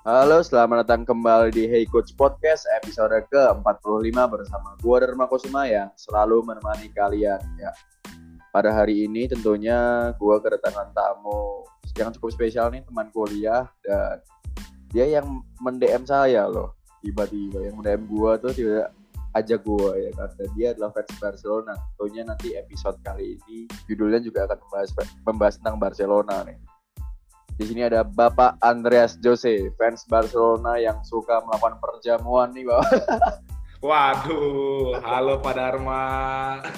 Halo, selamat datang kembali di Hey Coach Podcast episode ke-45 bersama gue Dharma Kusuma yang selalu menemani kalian ya. Pada hari ini tentunya gue kedatangan tamu yang cukup spesial nih teman kuliah dan dia yang mendm saya loh. Tiba-tiba yang mendm gue tuh tidak ajak gue ya karena dia adalah fans Barcelona. Tentunya nanti episode kali ini judulnya juga akan membahas membahas tentang Barcelona nih di sini ada Bapak Andreas Jose, fans Barcelona yang suka melakukan perjamuan nih, Bapak. Waduh, halo Pak Dharma.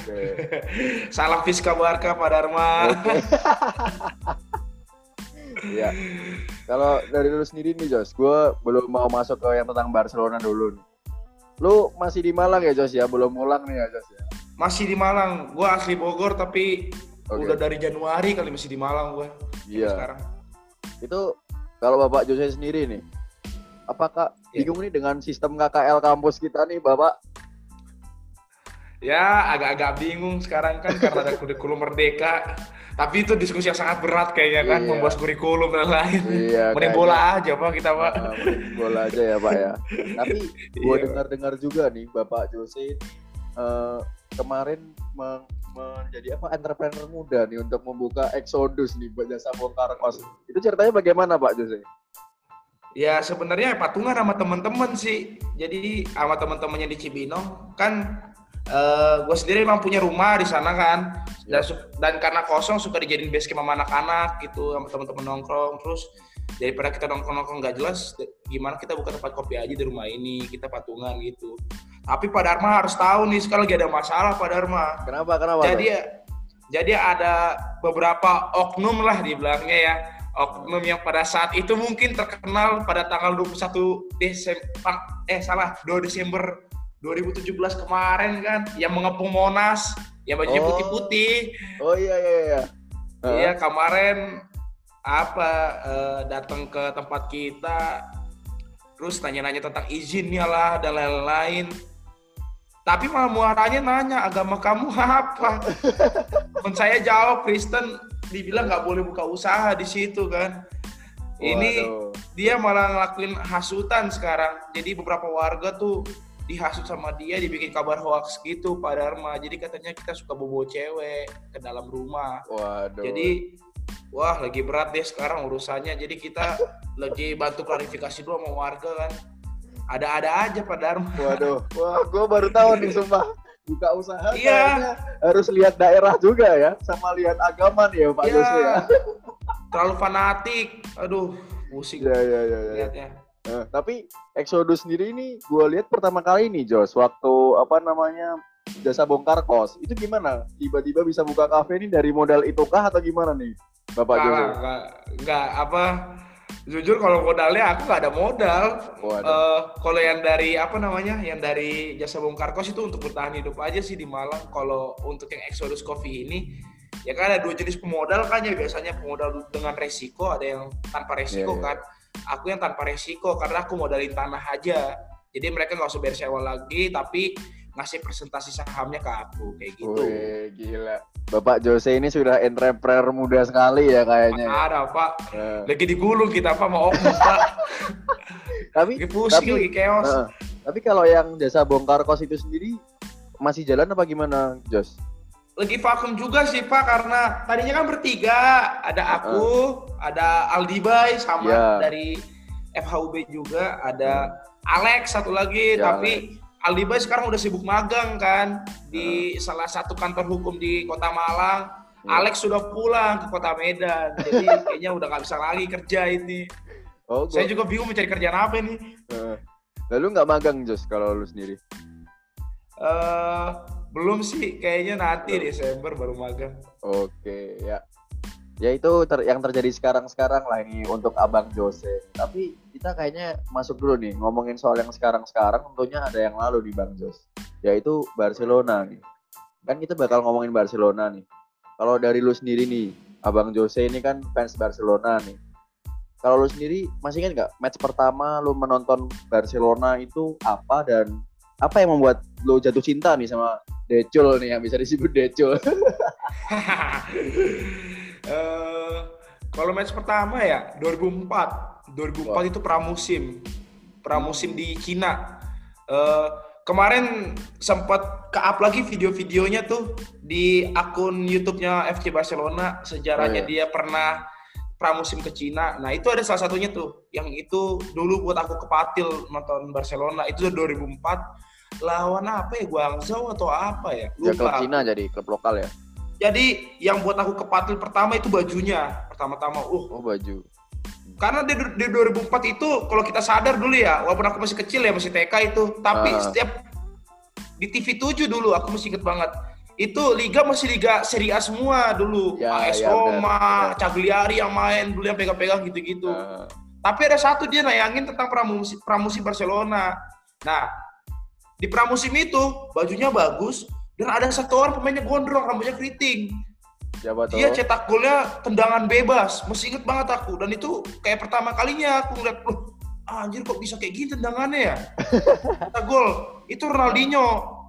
Okay. Salam Fiska Barca Pak Dharma. Iya. Kalau dari lu sendiri nih, Jos, gue belum mau masuk ke yang tentang Barcelona dulu nih. Lu masih di Malang ya, Jos ya? Belum pulang nih ya, Jos ya? Masih di Malang. Gue asli Bogor tapi okay. udah dari Januari kali masih di Malang gue. Iya. Sekarang itu kalau Bapak Jose sendiri nih, apakah ya. bingung nih dengan sistem KKL kampus kita nih Bapak? Ya, agak-agak bingung sekarang kan karena ada kurikulum merdeka. Tapi itu diskusi yang sangat berat kayaknya kan, iya. membahas kurikulum dan lain. Iya, Mending bola aja Pak kita Pak. Nah, bola aja ya Pak ya. Tapi gue iya. dengar-dengar juga nih Bapak Jose uh, kemarin meng menjadi apa entrepreneur muda nih untuk membuka Exodus nih buat jasa bongkar kos. Itu ceritanya bagaimana Pak Jose? Ya sebenarnya patungan sama teman-teman sih. Jadi sama teman-temannya di Cibinong kan uh, eh, gue sendiri emang punya rumah di sana kan. Dan, ya. dan karena kosong suka dijadiin base camp sama anak-anak gitu sama teman-teman nongkrong terus daripada kita nongkrong-nongkrong nggak jelas gimana kita buka tempat kopi aja di rumah ini kita patungan gitu tapi Pak Dharma harus tahu nih sekarang lagi ada masalah Pak Dharma. Kenapa? Kenapa? Jadi ya, jadi ada beberapa oknum lah di belakangnya ya. Oknum yang pada saat itu mungkin terkenal pada tanggal 21 Desember eh salah 2 Desember 2017 kemarin kan yang mengepung Monas yang bajunya putih-putih. Oh iya iya iya. Iya kemarin apa uh, datang ke tempat kita terus tanya-nanya tentang izinnya lah dan lain-lain tapi malah muaranya nanya agama kamu apa? Pun saya jawab Kristen dibilang nggak boleh buka usaha di situ kan. Ini dia malah ngelakuin hasutan sekarang. Jadi beberapa warga tuh dihasut sama dia dibikin kabar hoax gitu Pak Dharma. Jadi katanya kita suka bobo cewek ke dalam rumah. Waduh. jadi wah lagi berat deh sekarang urusannya. Jadi kita lagi bantu klarifikasi dulu sama warga kan ada-ada aja Pak Dharma. Waduh, wah gue baru tahu nih sumpah buka usaha iya. harus lihat daerah juga ya sama lihat agama nih ya Pak iya. Jose ya. Terlalu fanatik, aduh pusing. Ya ya ya. ya. Lihatnya. Nah, tapi Exodus sendiri ini gue lihat pertama kali nih Jos waktu apa namanya jasa bongkar kos itu gimana tiba-tiba bisa buka kafe ini dari modal itu kah atau gimana nih Bapak Jose? Enggak, enggak apa jujur kalau modalnya aku nggak ada modal. Uh, kalau yang dari apa namanya, yang dari jasa bongkar kos itu untuk bertahan hidup aja sih di Malang. Kalau untuk yang Exodus Coffee ini, ya kan ada dua jenis pemodal kan ya biasanya pemodal dengan resiko, ada yang tanpa resiko yeah, yeah. kan. Aku yang tanpa resiko karena aku modalin tanah aja. Jadi mereka nggak usah bayar sewa lagi, tapi ngasih presentasi sahamnya ke aku kayak gitu. Wih, gila. Bapak Jose ini sudah entrepreneur muda sekali ya kayaknya. Ya. Ada Pak. Uh. Lagi digulung kita Pak mau oknum Pak. tapi lagi pusing tapi, lagi chaos. Uh, tapi kalau yang jasa bongkar kos itu sendiri masih jalan apa gimana Jos? Lagi vakum juga sih Pak karena tadinya kan bertiga ada aku, uh. ada Aldi Bay sama yeah. dari FHUB juga ada uh. Alex satu lagi yeah, tapi Alex Aldi Bay sekarang udah sibuk magang kan di uh. salah satu kantor hukum di Kota Malang. Uh. Alex sudah pulang ke Kota Medan, jadi kayaknya udah nggak bisa lagi kerja ini. Oh, gua... Saya juga bingung mencari kerjaan apa nih. Uh. Lalu nggak magang Jos kalau lu sendiri? Uh, belum sih, kayaknya nanti Desember baru magang. Oke, ya ya itu ter yang terjadi sekarang-sekarang lah ini untuk Abang Jose. Tapi kita kayaknya masuk dulu nih ngomongin soal yang sekarang-sekarang tentunya ada yang lalu di Bang Jos. Yaitu Barcelona nih. Kan kita bakal ngomongin Barcelona nih. Kalau dari lu sendiri nih, Abang Jose ini kan fans Barcelona nih. Kalau lu sendiri masih ingat nggak match pertama lu menonton Barcelona itu apa dan apa yang membuat lu jatuh cinta nih sama Decul nih yang bisa disebut Decul? uh, Kalau match pertama ya 2004. 2004 Wah. itu pramusim. Pramusim di Cina. Eh, kemarin sempat ke-up lagi video-videonya tuh di akun YouTube-nya FC Barcelona. Sejarahnya Oh, dia iya. pernah pramusim ke Cina. Nah, itu ada salah satunya tuh yang itu dulu buat aku kepatil nonton Barcelona. Itu 2004 lawan apa ya Guangzhou atau apa ya? Ya klub Lupa. Cina jadi klub lokal ya. Jadi yang buat aku kepatil pertama itu bajunya. Pertama-tama, uh, Oh baju. karena di, di 2004 itu kalau kita sadar dulu ya, walaupun aku masih kecil ya, masih TK itu, tapi Ah. setiap di TV 7 dulu aku masih inget banget. Itu liga masih liga Serie A semua dulu. Ya, AS ya, Roma. Cagliari yang main dulu yang pegang-pegang gitu-gitu. Nah, Tapi ada satu dia nayangin tentang pramusim, pramusim Barcelona. Nah, di pramusim itu bajunya bagus dan ada satu orang pemainnya gondrong, rambutnya keriting. siapa tuh? Dia cetak golnya tendangan bebas. Masih inget banget aku. Dan itu kayak pertama kalinya aku ngeliat, loh, anjir kok bisa kayak gini tendangannya ya? Cetak gol. Itu Ronaldinho.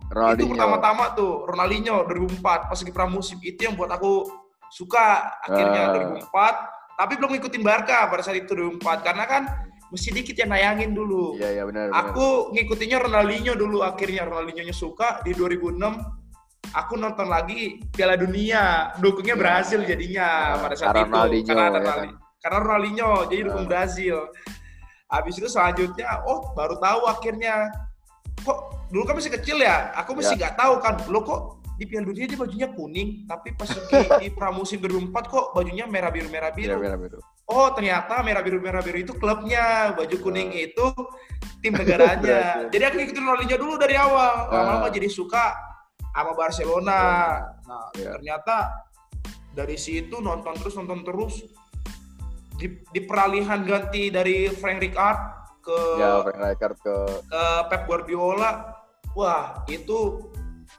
Itu Ronaldinho. pertama-tama tuh, Ronaldinho 2004 pas lagi pramusim. Itu yang buat aku suka akhirnya Ah. 2004. Tapi belum ngikutin Barca pada saat itu 2004. Karena kan mesti dikit yang nayangin dulu. Iya iya benar. Aku ngikutinnya Ronaldinho dulu akhirnya Ronaldinho-nya suka di 2006 aku nonton lagi Piala Dunia. Dukungnya Brazil jadinya Ya, pada saat karena itu. Ronaldinho, karena ada ya Ronaldi- karena Ronaldinho jadi dukung Ya. Brazil. Habis itu selanjutnya oh baru tahu akhirnya kok dulu kan masih kecil ya? Aku masih nggak tahu kan lo kok di Piala Dunia dia bajunya kuning tapi pas di, di pramusim 2004 kok bajunya merah biru merah Iya biru. benar benar. Oh ternyata merah biru merah biru itu klubnya, baju kuning itu tim negaranya. Jadi aku ngikutin Ronaldinho dulu dari awal, lama-lama jadi suka sama Barcelona. Nah Iya. ternyata dari situ nonton terus nonton terus di, di peralihan ganti dari Frank Rijkaard ke Ya Frank Rijkaard ke ke Pep Guardiola, wah itu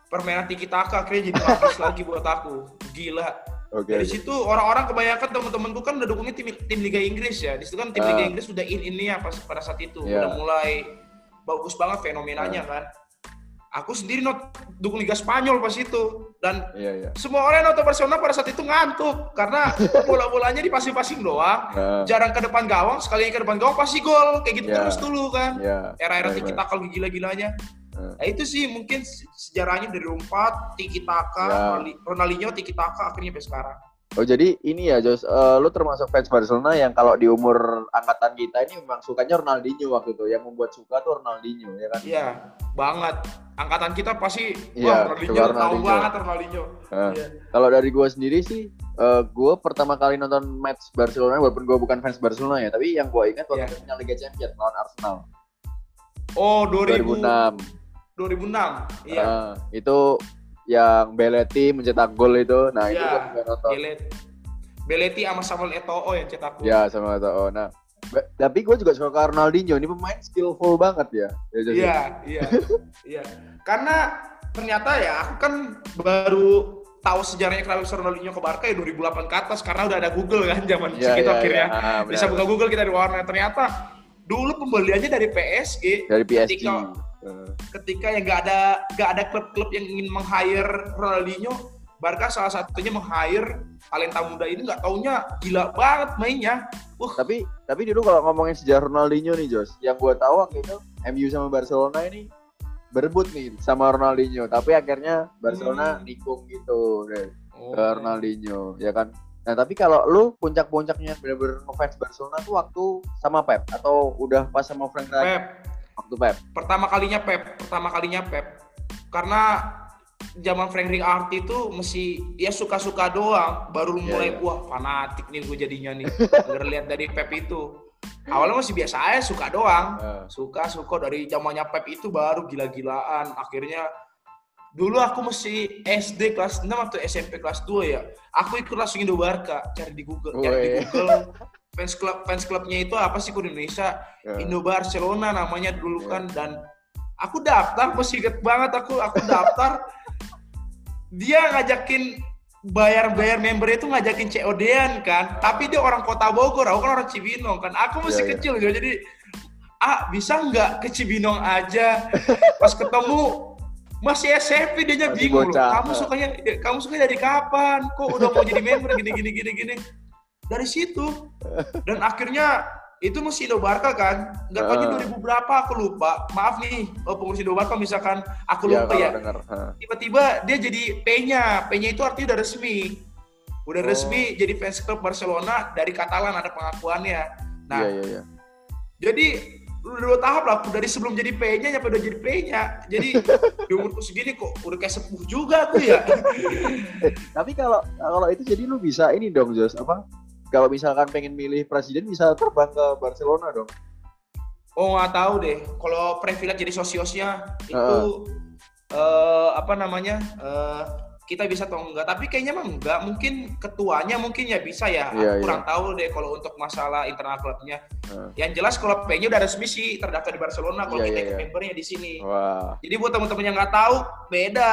permainan tiki taka akhirnya jadi bagus lagi buat aku, gila. Oke. Dari situ orang-orang kebanyakan teman-temanku kan udah dukungnya tim tim Liga Inggris ya. Di situ kan tim Ah. Liga Inggris udah in ini ya pas pada saat itu Iya. udah mulai bagus banget fenomenanya Ah. kan. Aku sendiri not dukung Liga Spanyol pas itu dan Iya iya. semua orang yang nonton Barcelona pada saat itu ngantuk karena bola-bolanya dipasing-pasing doang. Nah, Jarang ke depan gawang, sekali ke depan gawang pasti gol kayak gitu Iya. terus dulu kan. Iya. Era-era Benar, tiki benar. taka gila-gilanya. Ah. Nah, itu sih mungkin se- sejarahnya dari empat tiki taka, Ya. Ronaldi- Ronaldinho tiki taka akhirnya sampai sekarang. Oh jadi ini ya Jos, Eh, lu termasuk fans Barcelona yang kalau di umur angkatan kita ini memang sukanya Ronaldinho waktu itu, yang membuat suka tuh Ronaldinho ya kan? Iya, banget. Angkatan kita pasti Iya, wah Ronaldinho suka tahu Ronaldinho. banget Ronaldinho. Nah, Iya. Kalau dari gua sendiri sih, eh gua pertama kali nonton match Barcelona walaupun gua bukan fans Barcelona ya, tapi yang gua ingat waktu itu final Liga Champions lawan Arsenal Oh, 2000, 2006. 2006. Iya. Nah, itu yang Belletti mencetak gol itu. Nah, itu Iya. gua juga nonton. Belet. Beletti sama Samuel Eto'o yang cetak gol. Ya sama Eto'o. Nah, tapi gue juga suka Ronaldinho. Ini pemain skillful banget ya. ya ya? Iya, iya. Iya. Karena ternyata ya aku kan baru tahu sejarahnya kenapa bisa Ronaldinho ke Barca ya 2008 ke atas karena udah ada Google kan zaman Iya, segitu iya, akhirnya. iya. Ah, Bisa buka Google kita di warna. Ternyata dulu pembeliannya dari PSG dari PSG. Ketika- Ketika ya nggak ada nggak ada klub-klub yang ingin meng-hire Ronaldinho, Barca salah satunya meng-hire talenta muda ini nggak taunya gila banget mainnya. Wah, tapi tapi dulu kalau ngomongin sejarah Ronaldinho nih Jos, yang gue tahu waktu itu MU sama Barcelona ini berebut nih sama Ronaldinho, tapi akhirnya Barcelona Hmm. nikung gitu deh, Oh. ke Ronaldinho, ya kan? Nah tapi kalau lu puncak-puncaknya bener-bener ngefans Barcelona tuh waktu sama Pep atau udah pas sama Frank Rijkaard Pep, waktu Pep? pertama kalinya Pep, pertama kalinya Pep. Karena zaman Frank Rijkaard itu masih ya suka-suka doang, baru Iya, mulai iya. wah fanatik nih gue jadinya nih. Lihat dari Pep itu. Awalnya masih biasa aja suka doang. Eh, suka suka dari zamannya Pep itu baru gila-gilaan akhirnya dulu aku masih SD kelas 6 atau SMP kelas 2 ya aku ikut langsung Indo Barca cari di Google cari di. Google fans club fans clubnya itu apa sih di Indonesia? Eh. Indo Barcelona namanya dulu Iya. kan dan aku daftar masih inget banget aku aku daftar. Dia ngajakin bayar-bayar member itu ngajakin COD-an kan tapi dia orang kota Bogor aku kan orang Cibinong kan. Aku masih Iya, iya. kecil gitu jadi ah bisa nggak ke Cibinong aja? Pas ketemu masih SMP dia nya bingung loh. kamu sukanya kamu suka dari kapan? Kok udah mau jadi member gini gini gini gini dari situ. Dan akhirnya itu musim Indo Barca kan? Nggak tahu uh. 2000 berapa aku lupa. Maaf nih oh, pengurus Indo Barca misalkan aku iya, lupa ya, ya. tiba-tiba dia jadi P-nya. P-nya itu artinya udah resmi. Udah oh. resmi jadi fans klub Barcelona dari Katalan ada pengakuannya. Nah iya, iya, iya. jadi udah dua tahap lah dari sebelum jadi P-nya nyampe udah jadi P-nya. Jadi di umurku segini kok udah kayak sepuh juga aku ya. Tapi kalau kalau itu jadi lu bisa ini dong Jos apa kalau misalkan pengen milih presiden bisa terbang ke Barcelona dong. Oh nggak tahu deh. Kalau privilege jadi sosiosnya itu uh. Uh, apa namanya uh, kita bisa atau enggak tapi kayaknya mah enggak mungkin ketuanya mungkin ya bisa ya yeah, aku kurang yeah. tahu deh kalau untuk masalah internal klubnya uh. yang jelas kalau P-nya udah resmi sih terdaftar di Barcelona kalau yeah, kita yeah, yeah. membernya di sini wow. jadi buat teman-teman yang nggak tahu beda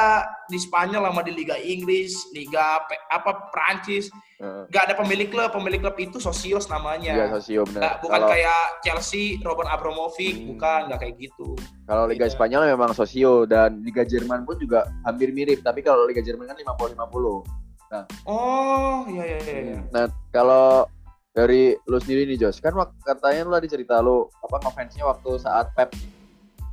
di Spanyol sama di Liga Inggris Liga apa Prancis nggak ada pemilik klub pemilik klub itu sosios namanya iya sosio benar bukan Kalo... kayak Chelsea Robert Abramovich hmm. bukan nggak kayak gitu kalau Liga gitu. Spanyol memang sosio dan Liga Jerman pun juga hampir mirip tapi kalau Liga Jerman kan 50 50 nah oh iya iya iya, iya. nah kalau dari lu sendiri nih Jos kan katanya lu tadi cerita lu apa ngefansnya waktu saat Pep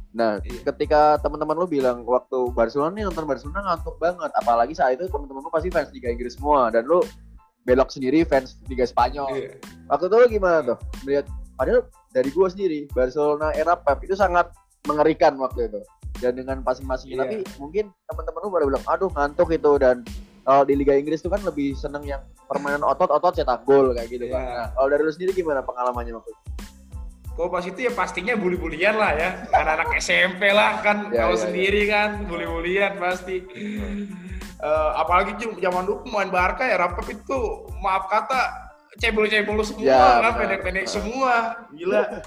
Nah, iya. ketika teman-teman lu bilang waktu Barcelona nih nonton Barcelona ngantuk banget, apalagi saat itu teman-teman lu pasti fans Liga Inggris semua dan lu belok sendiri fans Liga Spanyol. Yeah. Waktu itu gimana tuh melihat padahal dari gua sendiri Barcelona era Pep itu sangat mengerikan waktu itu dan dengan passing-passing yeah. tapi mungkin teman-teman lu baru bilang aduh ngantuk itu dan kalau di Liga Inggris itu kan lebih seneng yang permainan otot-otot cetak gol kayak gitu yeah. kan. Nah, kalau dari lu sendiri gimana pengalamannya waktu itu? Kok pas itu ya pastinya bully-bulian lah ya. Anak-anak SMP lah kan yeah, kalau yeah, sendiri yeah. kan bully-bulian pasti. Uh, apalagi zaman dulu pemain Barca ya Rapap itu maaf kata cebol-cebol semua ya, kan pendek-pendek semua gila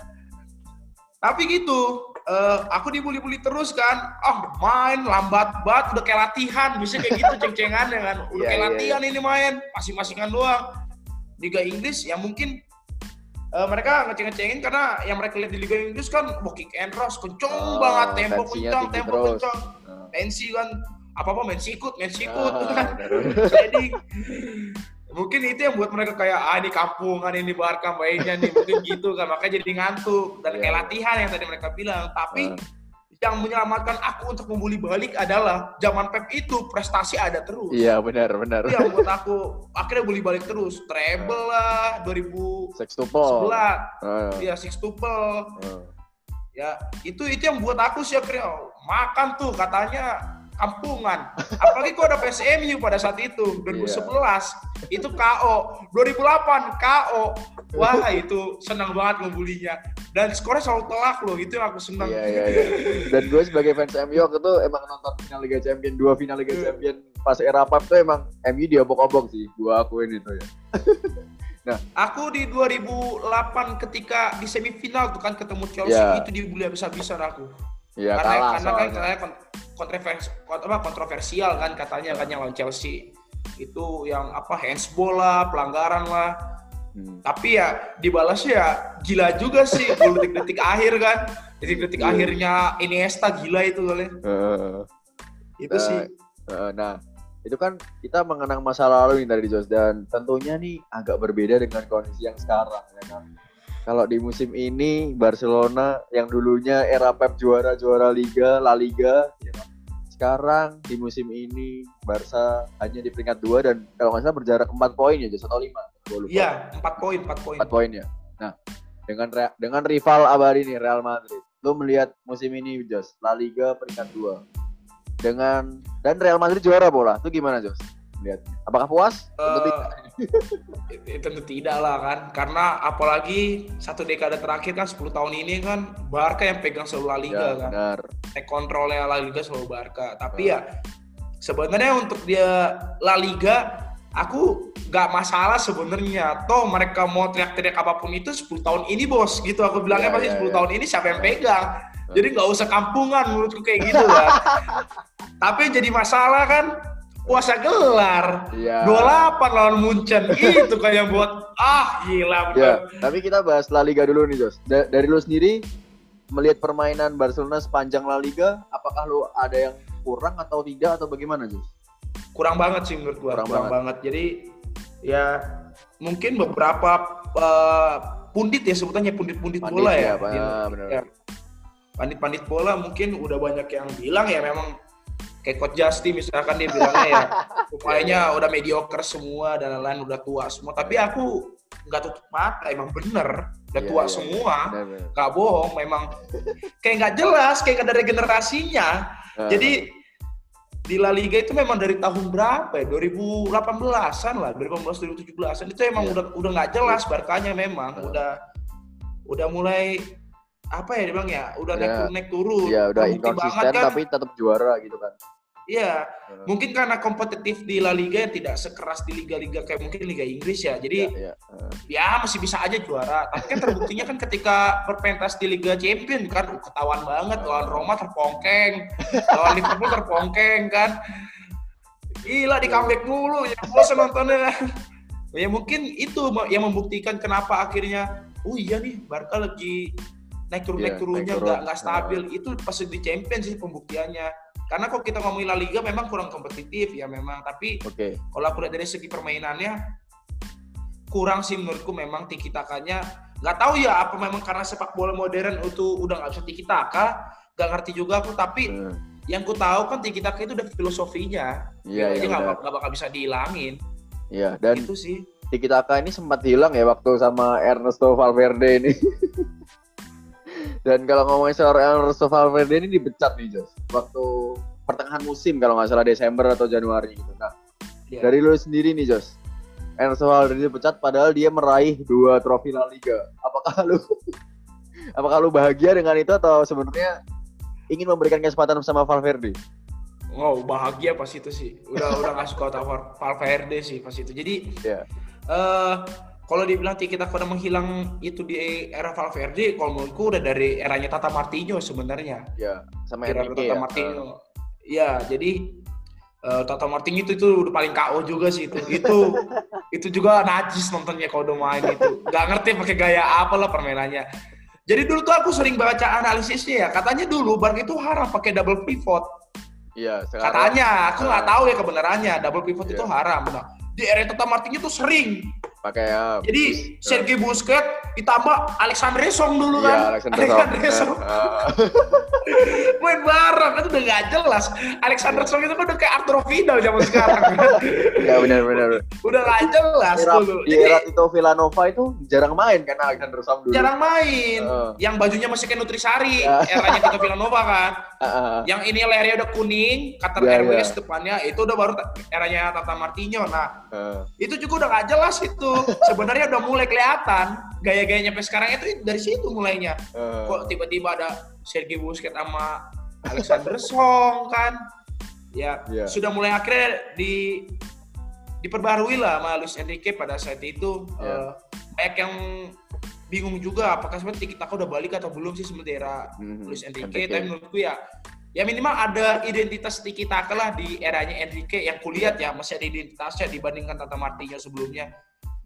tapi gitu uh, aku dibully-bully terus kan oh main lambat banget udah kayak latihan bisa kayak gitu ceng-cengan dengan ya udah yeah, kayak yeah, latihan yeah. ini main masing-masingan doang Liga Inggris ya mungkin uh, mereka ngeceng-ngecengin karena yang mereka lihat di Liga Inggris kan oh, kick and rush kenceng oh, banget tempo kencang tempo kencang tensi kan apa apa main sikut main sikut ah, kan jadi mungkin itu yang buat mereka kayak ah ini kampungan ini Barca mainnya nih mungkin gitu kan. Makanya jadi ngantuk dan kayak iya. latihan yang tadi mereka bilang. Tapi uh. Yang menyelamatkan aku untuk membuli balik adalah zaman Pep itu prestasi ada terus. Iya benar benar. Iya buat aku akhirnya bully balik terus. Treble uh. lah 2011. Sextuple. Uh. Iya sextuple. Uh. Ya itu itu yang buat aku sih akhirnya oh, makan tuh katanya kampungan. Apalagi kok ada PSMU pada saat itu 2011 yeah. itu KO, 2008 KO. Wah itu senang banget ngebulinya. Dan skornya selalu telak loh, itu yang aku senang. Iya iya iya. Dan gue sebagai fans MU waktu itu emang nonton final Liga Champion, dua final Liga iya. Champion pas era Pep tuh emang MU dia obok sih. Gue akuin itu ya. Nah, aku di 2008 ketika di semifinal tuh kan ketemu Chelsea yeah. itu dibully habis-habisan aku. Iya, karena kalah karena kan katanya kontrovers apa kontroversial kan katanya kan yang lawan Chelsea itu yang apa handsball lah, pelanggaran lah. Hmm. Tapi ya dibalas ya gila juga sih detik-detik akhir kan. Detik-detik yeah. akhirnya Iniesta gila itu kali. Uh, itu uh, sih. Uh, nah, itu kan kita mengenang masa lalu nih dari Jos dan tentunya nih agak berbeda dengan kondisi yang sekarang ya kan kalau di musim ini Barcelona yang dulunya era Pep juara juara Liga, La Liga, ya, sekarang di musim ini Barca hanya di peringkat dua dan kalau nggak salah berjarak empat poin ya, atau lima. Iya, empat poin, empat poin. Empat poin ya. Nah, dengan dengan rival abadi ini Real Madrid, lo melihat musim ini Jos, La Liga peringkat dua dengan dan Real Madrid juara bola, itu gimana Jos? Lihatnya. Apakah puas? Uh, tentu tidak lah kan karena apalagi satu dekade terakhir kan 10 tahun ini kan Barca yang pegang selalu La Liga ya, kan benar. take kontrolnya La Liga selalu Barca tapi ya sebenarnya untuk dia La Liga aku gak masalah sebenarnya toh mereka mau teriak-teriak apa pun itu 10 tahun ini bos gitu aku bilangnya ya, pasti ya, 10 ya. tahun ini siapa yang pegang jadi nggak usah kampungan menurutku kayak gitu lah tapi jadi masalah kan puasa gelar. Iya. 28 lawan Munchen. Itu kan yang buat ah gila betul. Ya, tapi kita bahas La Liga dulu nih, Jos. Da dari lu sendiri melihat permainan Barcelona sepanjang La Liga, apakah lu ada yang kurang atau tidak atau bagaimana, Jos? Kurang banget sih menurut gua. Kurang, kurang banget. banget. Jadi ya mungkin beberapa uh, pundit ya sebutannya pundit-pundit bola ya. Pandit, ya, benar. Ya. Pandit-pandit bola mungkin udah banyak yang bilang ya memang kayak Coach Justy misalkan dia bilangnya ya pemainnya udah mediocre semua dan lain-lain udah tua semua tapi aku nggak tutup mata emang bener udah yeah, tua yeah, semua yeah. nggak bohong memang kayak nggak jelas kayak nggak ada regenerasinya uh. jadi di La Liga itu memang dari tahun berapa ya 2018an lah 2018 2017an itu emang yeah. udah udah nggak jelas Barkanya memang uh. udah udah mulai apa ya bilang ya udah yeah. naik turun naik turun ya udah inkonsisten kan. tapi tetap juara gitu kan Iya, hmm. mungkin karena kompetitif di La Liga yang tidak sekeras di liga-liga kayak mungkin Liga Inggris ya. Jadi ya, ya. Hmm. ya masih bisa aja juara. Tapi kan terbuktinya kan ketika berpentas di Liga Champion kan uh, ketahuan banget lawan Roma terpongkeng, lawan Liverpool terpongkeng kan. Gila di comeback mulu ya bosan nontonnya. ya mungkin itu yang membuktikan kenapa akhirnya oh iya nih Barca lagi naik turun yeah, naik turunnya nggak nggak stabil. Itu pas di Champion sih pembuktiannya karena kalau kita ngomongin La Liga memang kurang kompetitif ya memang, tapi okay. kalau aku lihat dari segi permainannya kurang sih menurutku memang tiki takanya nggak tahu ya apa memang karena sepak bola modern itu udah nggak bisa tiki taka nggak ngerti juga aku. Tapi hmm. yang ku tahu kan tiki taka itu udah filosofinya. Yeah, nggak yeah, bakal bisa dihilangin. Iya dan itu sih. tiki taka ini sempat hilang ya waktu sama Ernesto Valverde ini Dan kalau ngomongin soal Ernesto Valverde ini dipecat nih Jos. Waktu pertengahan musim kalau nggak salah Desember atau Januari gitu. Nah, yeah. dari lu sendiri nih Jos. Ernesto Valverde dipecat padahal dia meraih dua trofi La Liga. Apakah lu apakah lu bahagia dengan itu atau sebenarnya ingin memberikan kesempatan sama Valverde? Wow, bahagia pas itu sih. Udah udah nggak suka Valverde sih pas itu. Jadi yeah. Iya. uh, kalau dibilang kita pada menghilang itu di era Valverde, kalau menurutku udah dari eranya Tata Martino sebenarnya. Ya, sama era Tata ya. Martino. Uh. Ya, jadi uh, Tata Martino itu itu udah paling KO juga sih itu. Itu itu juga najis nontonnya kalau udah main itu. Gak ngerti pakai gaya apa lah permainannya. Jadi dulu tuh aku sering baca analisisnya ya. Katanya dulu Barca itu haram pakai double pivot. Iya, sekarang. Katanya, aku nggak uh, tahu ya kebenarannya. Double pivot iya. itu haram. Nah, di era Tata Martino itu sering pakai ya. Jadi uh, Sergei Busquets ditambah Alexander Song dulu kan. Iya, Alexander, Alexander Song. Uh, Main bareng itu udah gak jelas. Alexander Song itu kan udah kayak Arturo Vidal zaman sekarang. Iya benar benar. Udah gak jelas era, dulu. Di era Tito Villanova itu jarang main kan Alexander Song dulu. Jarang main. Uh. Yang bajunya masih kayak Nutrisari, uh. eranya Tito Villanova kan. Uh. Yang ini lehernya udah kuning, kata yeah, RWS yeah. depannya itu udah baru eranya Tata Martino. Nah, uh. itu juga udah gak jelas itu sebenarnya udah mulai kelihatan gaya-gayanya sampai sekarang itu dari situ mulainya. Uh. Kok tiba-tiba ada Sergei Busquets sama Alexander Song kan? Ya, yeah. sudah mulai akhirnya di diperbarui lah sama Luis Enrique pada saat itu. Yeah. Iya. Uh, banyak yang bingung juga apakah sebenarnya kita udah balik atau belum sih sebenarnya mm-hmm. Luis Enrique. Enrique. Tapi menurutku ya ya minimal ada identitas Tiki Taka lah di eranya Enrique yang kulihat ya masih ada identitasnya dibandingkan Tata Martino sebelumnya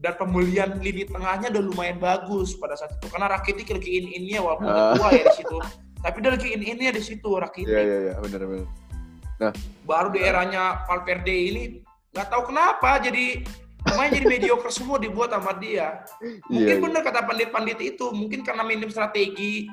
dan pemulihan lini tengahnya udah lumayan bagus pada saat itu. Karena Rakitic lagi in innya walaupun udah tua ya di situ. Tapi dia lagi in innya di situ Rakitic iya iya iya. Benar benar. Nah. Baru di eranya Valverde ini nggak tahu kenapa jadi pemain jadi mediocre semua dibuat sama dia. Mungkin yeah, bener yeah. kata pandit-pandit itu. Mungkin karena minim strategi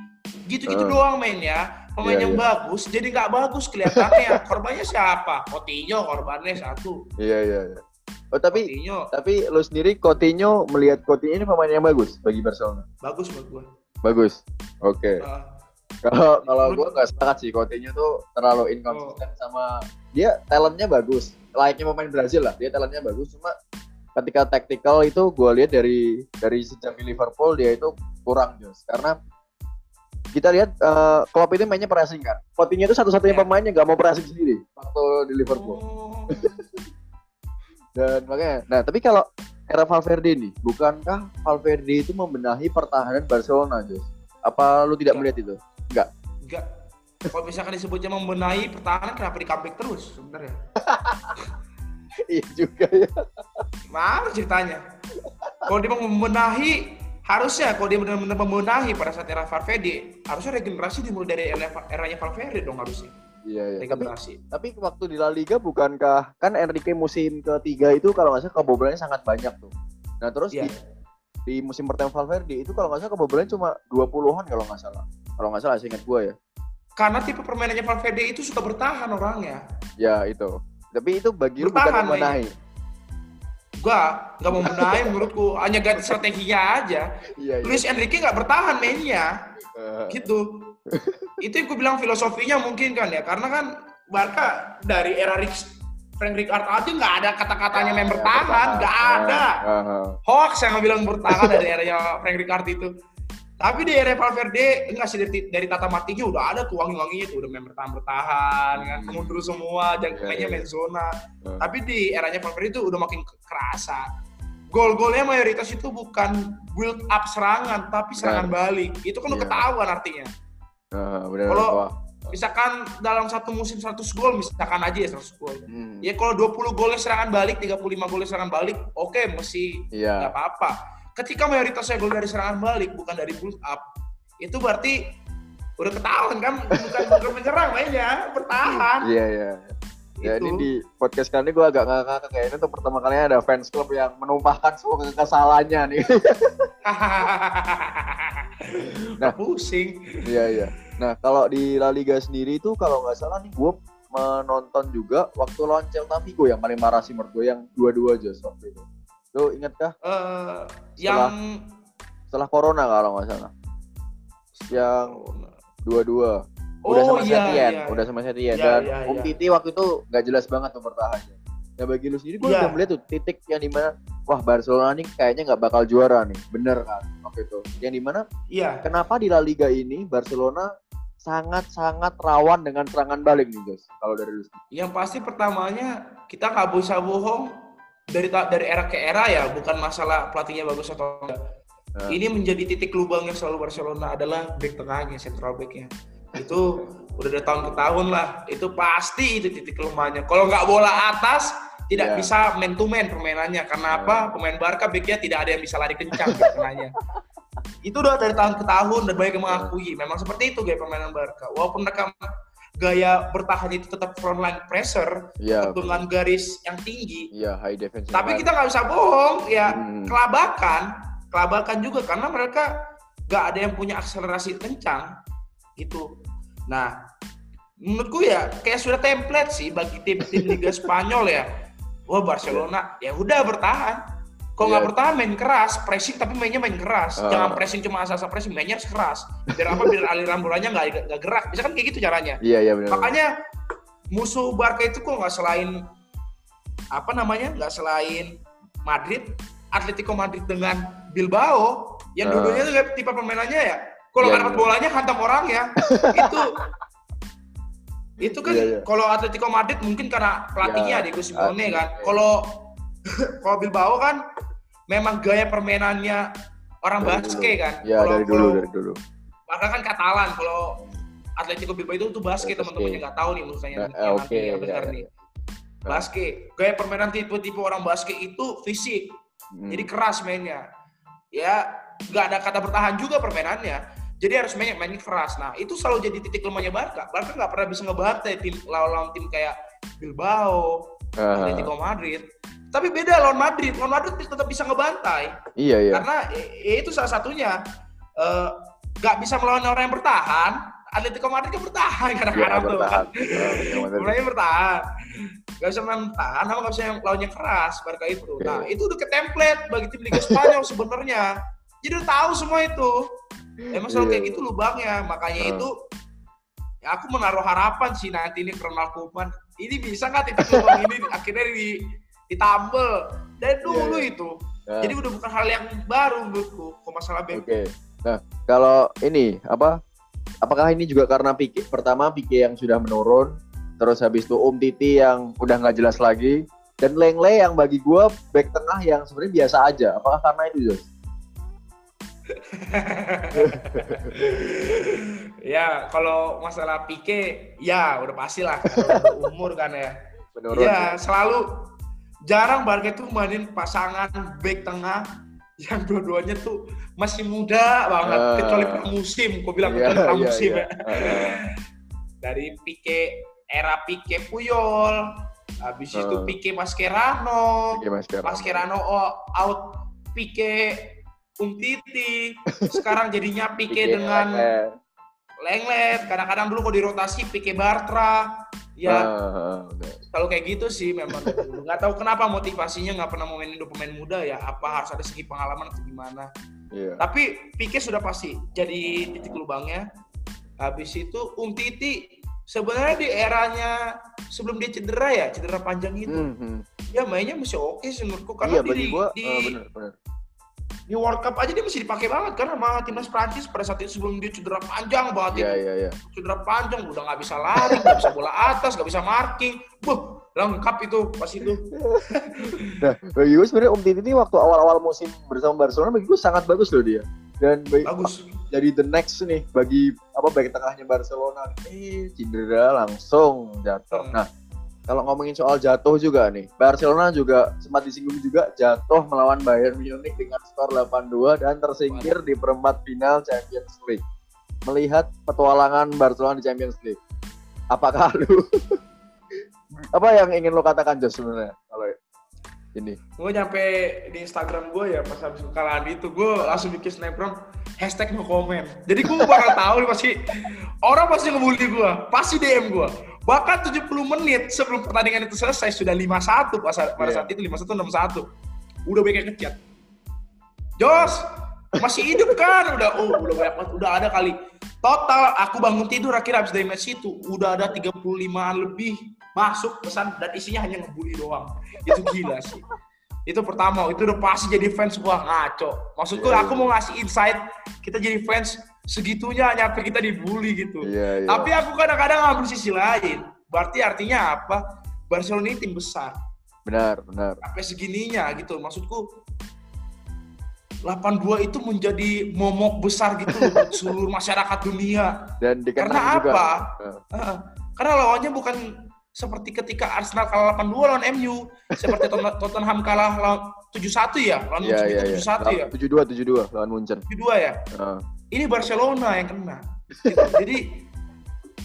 gitu-gitu uh. doang main ya pemain yeah, yang yeah. bagus jadi nggak bagus kelihatannya. Korbannya siapa? Coutinho korbannya satu. Iya yeah, iya. yeah, yeah. Oh tapi Coutinho. tapi lo sendiri Coutinho melihat Coutinho ini pemain yang bagus bagi Barcelona. Bagus buat gue. Bagus. Oke. Okay. Uh, kalau kalau gue nggak sepakat sih Coutinho tuh terlalu inkonsisten oh. sama dia talentnya bagus. Layaknya pemain Brazil lah. Dia talentnya bagus cuma ketika tactical itu gue lihat dari dari sejak di Liverpool dia itu kurang jos karena kita lihat uh, Klopp ini mainnya pressing kan. Coutinho itu satu-satunya yeah. pemain yang nggak mau pressing sendiri waktu di Liverpool. Oh. Dan makanya, nah tapi kalau era Valverde nih, bukankah Valverde itu membenahi pertahanan Barcelona, Jos? Apa lu tidak melihat itu? Enggak. Enggak. Kalau misalkan disebutnya membenahi pertahanan, kenapa di comeback terus sebenarnya? iya juga ya. Mana ceritanya? Kalau dia mau membenahi, harusnya kalau dia benar-benar membenahi pada saat era Valverde, harusnya regenerasi dimulai dari eranya Valverde dong harusnya. Iya, iya. Tapi, tapi waktu di La Liga bukankah kan Enrique musim ketiga itu kalau nggak salah kebobolannya sangat banyak tuh. Nah terus Iya. di, di musim pertama Valverde itu kalau nggak salah kebobolannya cuma 20-an kalau nggak salah. Kalau nggak salah seingat gue ya. Karena tipe permainannya Valverde itu suka bertahan orangnya. Ya itu. Tapi itu bagi lu bukan Bertahan membenahi. Gua nggak mau benahi menurutku, hanya ganti strateginya aja. Iya, iya. Luis Enrique nggak bertahan mainnya, Eh, gitu. Itu yang gue bilang filosofinya mungkin kan ya, karena kan Barca dari era Rick, Frank Rijkaard aja nggak ada kata-katanya main ya, bertahan, nggak ada. Hoax yang bilang bertahan dari eranya Frank Rijkaard itu. Tapi di era Valverde enggak sih dari, dari Tata Martino udah ada tuh wangi-wanginya tuh udah main bertahan-bertahan kan Hmm. mundur semua jangan Iya, mainnya iya. main zona. Hmm. Tapi di eranya Valverde itu udah makin kerasa. Gol-golnya mayoritas itu bukan build up serangan tapi serangan balik. Itu kan udah Iya. ketahuan artinya. Benar. Kalau-. Misalkan dalam satu musim 100 gol misalkan aja ya 100 gol. Hmm. Ya kalau 20 golnya serangan balik, 35 golnya serangan balik, oke mesti Iya. nggak apa-apa. Ketika mayoritasnya gol dari serangan balik bukan dari build up, itu berarti udah ketahuan kan bukan bukan menyerang mainnya, bertahan. Iya, iya. Ya Itu. ini di podcast kali ini gue agak ngakak kayak ini untuk pertama kalinya ada fans club yang menumpahkan semua kekesalannya nih. Nah. pusing. Iya iya. Nah kalau di La Liga sendiri itu kalau nggak salah nih gue menonton juga waktu lawan Celta Vigo yang paling marah sih menurut gue yang dua-dua aja waktu itu. Lo inget kah Eh, Setelah- yang setelah Corona kalau nggak salah yang dua-dua. Udah oh sama iya, Setien, iya, udah sama Setien Iya, dan iya, Om iya. Titi waktu itu nggak jelas banget tuh bertahannya. Nah bagi lu sendiri gue Iya. udah melihat tuh titik yang di mana wah Barcelona nih kayaknya nggak bakal juara nih, bener kan waktu itu. Yang di mana Iya. kenapa di La Liga ini Barcelona sangat-sangat rawan dengan serangan balik nih Jos kalau dari lu. Yang pasti pertamanya kita nggak bisa bohong dari dari era ke era ya, bukan masalah pelatihnya bagus atau enggak. Nah. Ini menjadi titik lubangnya selalu Barcelona adalah back tengahnya, central backnya. Itu udah dari tahun ke tahun lah. Itu pasti itu titik lemahnya. Kalau nggak bola atas, tidak Ya. bisa man to man permainannya. Karena apa? Pemain Barca backnya tidak ada yang bisa lari kencang back tengahnya. Itu udah dari tahun ke tahun dan banyak yang mengakui. Memang seperti itu gaya permainan Barca. Walaupun mereka gaya bertahan itu tetap front line pressure Iya, dengan garis yang tinggi. iya high defense. Tapi kita nggak bisa bohong, ya Hmm. kelabakan, kelabakan juga karena mereka nggak ada yang punya akselerasi kencang, gitu. Nah, menurutku ya kayak sudah template sih bagi tim-tim Liga Spanyol ya. Wah Barcelona, ya udah bertahan. Kalau nggak Iya. bertahan main keras, pressing tapi mainnya main keras. Ah. Jangan pressing cuma asal-asal pressing, mainnya harus keras. Biar apa? Biar aliran bolanya nggak nggak gerak. Bisa kan kayak gitu caranya. Iya iya benar. Makanya musuh Barca itu kok nggak selain apa namanya nggak selain Madrid, Atletico Madrid dengan Bilbao yang Ah. dulunya tuh tipe permainannya ya. Kalau Iya, nggak dapat iya. bolanya hantam orang ya. itu itu kan Iya, iya. kalau Atletico Madrid mungkin karena pelatihnya Iya, Diego Simeone iya. kan. Kalau kalau Bilbao kan memang gaya permainannya orang Dari Basque kan. Iya Kalau- dari dulu dari dulu. Barca kan Katalan kalau Atletico Bilbao itu tuh basket Basket. teman-temannya nggak tahu nih Nah, yang eh, nanti oke, iya, dengar iya. nih. Basket, gaya permainan tipe-tipe orang basket itu fisik, Hmm. jadi keras mainnya. Ya nggak ada kata bertahan juga permainannya. Jadi harus mainnya mainnya keras. Nah itu selalu jadi titik lemahnya Barca. Barca nggak pernah bisa ngebantai tim lawan tim kayak Bilbao, Ah, Atletico Madrid. Tapi beda lawan Madrid. Lawan Madrid tetap bisa ngebantai. iya iya. Karena ya itu salah satunya Eh, nggak bisa melawan orang yang bertahan. Atletico Madrid kan bertahan Iya kadang-kadang tuh bertahan. kan. Ah, iya. Mulainya bertahan. Gak bisa main bertahan, sama gak bisa yang lawannya keras, Barca itu. Oke. Nah, itu udah ke template bagi tim Liga Spanyol sebenarnya. Jadi udah tahu semua itu. Emang selalu Iya. kayak gitu lubangnya. Makanya Ah. itu ya aku menaruh harapan sih nanti ini Ronald Koeman. Ini bisa nggak titik lubang ini akhirnya di ditambel dari dulu Iya, iya. itu. Ah. Jadi udah bukan hal yang baru menurutku kok masalah back. Oke. Nah, kalau ini apa? Apakah ini juga karena Pique pertama Pique yang sudah menurun, terus habis itu Om Titi yang udah nggak jelas lagi, dan Lengle yang bagi gua back tengah yang sebenarnya biasa aja. Apakah karena itu, Jos? ya kalau masalah Pique ya udah pasti lah udah umur kan ya. Menurun. Ya selalu jarang Barca itu mainin pasangan back tengah yang dua-duanya tuh masih muda banget Ah. kecuali pramusim, gue bilang Iya, kecuali iya, pramusim iya. ya. Ah, Dari Pique era Pique Puyol, habis itu Ah. Pique Mascherano, Kera. Mascherano oh, out Pique Umtiti, sekarang jadinya Pique dengan Lenglet. Kadang-kadang dulu kalau dirotasi Pique Bartra, ya. Ah, kalau kayak gitu sih memang. Nggak tahu kenapa motivasinya nggak pernah mau mainin dua pemain muda ya. Apa harus ada segi pengalaman atau gimana? Iya. tapi Pique sudah pasti jadi titik lubangnya. Habis itu Um Titi sebenarnya di eranya sebelum dia cedera ya cedera panjang itu hmm. ya mainnya masih oke sih menurutku. Iya karena bagi di, gua di, eh, bener bener. Di World Cup aja dia masih dipakai banget karena sama timnas Prancis pada saat itu sebelum dia cedera panjang banget itu iya iya. cedera panjang udah nggak bisa lari nggak bisa bola atas nggak bisa marking Buh, lengkap itu pas itu Nah, bagi gue sebenarnya Om Titi ini waktu awal-awal musim bersama Barcelona bagi gue sangat bagus loh dia. Dan bagi, bagus jadi the next nih bagi apa back tengahnya Barcelona. Eh, cedera langsung jatuh. Hmm. Nah, kalau ngomongin soal jatuh juga nih, Barcelona juga sempat disinggung juga jatuh melawan Bayern Munich dengan skor 8-2 dan tersingkir di perempat final Champions League. Melihat petualangan Barcelona di Champions League, apakah lu apa yang ingin lo katakan Jos sebenarnya kalau ini? gue nyampe di Instagram gue ya pas habis kekalahan itu gue langsung bikin snapgram hashtag no comment jadi gue bakal tahu nih pasti orang pasti ngebully gue pasti DM gue bahkan 70 menit sebelum pertandingan itu selesai sudah 5-1 pas pada Iya. saat itu 5-1 6-1 udah banyak ngechat. Jos masih hidup kan? Udah oh, udah banyak banget. Udah ada kali. Total aku bangun tidur akhirnya habis dari match itu udah ada 35an lebih masuk pesan dan isinya hanya ngebully doang. Itu gila sih. Itu pertama itu udah pasti jadi fans wah ngaco. Maksudku Iya, aku mau ngasih insight kita jadi fans segitunya nyampe kita dibully gitu Iya, iya. tapi aku kadang-kadang ngambil sisi lain berarti artinya apa Barcelona ini tim besar benar, benar. sampai segininya gitu maksudku 82 itu menjadi momok besar gitu seluruh masyarakat dunia Dan Karena juga. apa? Heeh. karena lawannya bukan seperti ketika Arsenal kalah 8-2 lawan MU seperti Tot- Tottenham kalah lawan 7-1 ya lawan kita iya. 7-1 ya 72, 72 lawan Munchen. 7-2 ya Nah, ini Barcelona yang kena. Jadi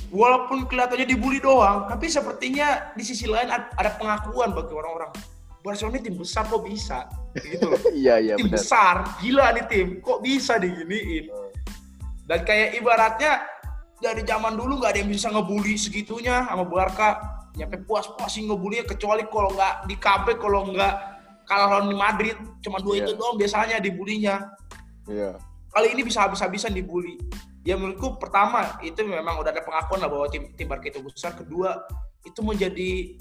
walaupun kelihatannya dibully doang tapi sepertinya di sisi lain ad- ada pengakuan bagi orang-orang. Barcelona ini tim besar kok bisa? Gitu. Loh iya, iya tim benar. besar gila nih tim. Kok bisa diginiin? Dan kayak ibaratnya dari zaman dulu nggak ada yang bisa ngebully segitunya sama Barca. Nyampe puas-puasin ngebully kecuali kalau nggak di comeback kalau nggak kalah lawan di Madrid. Cuma dua Iya. itu doang biasanya dibulinya Iya. Kali ini bisa habis-habisan dibully. Ya menurutku pertama itu memang udah ada pengakuan lah bahwa tim tim Barca itu besar. Kedua itu menjadi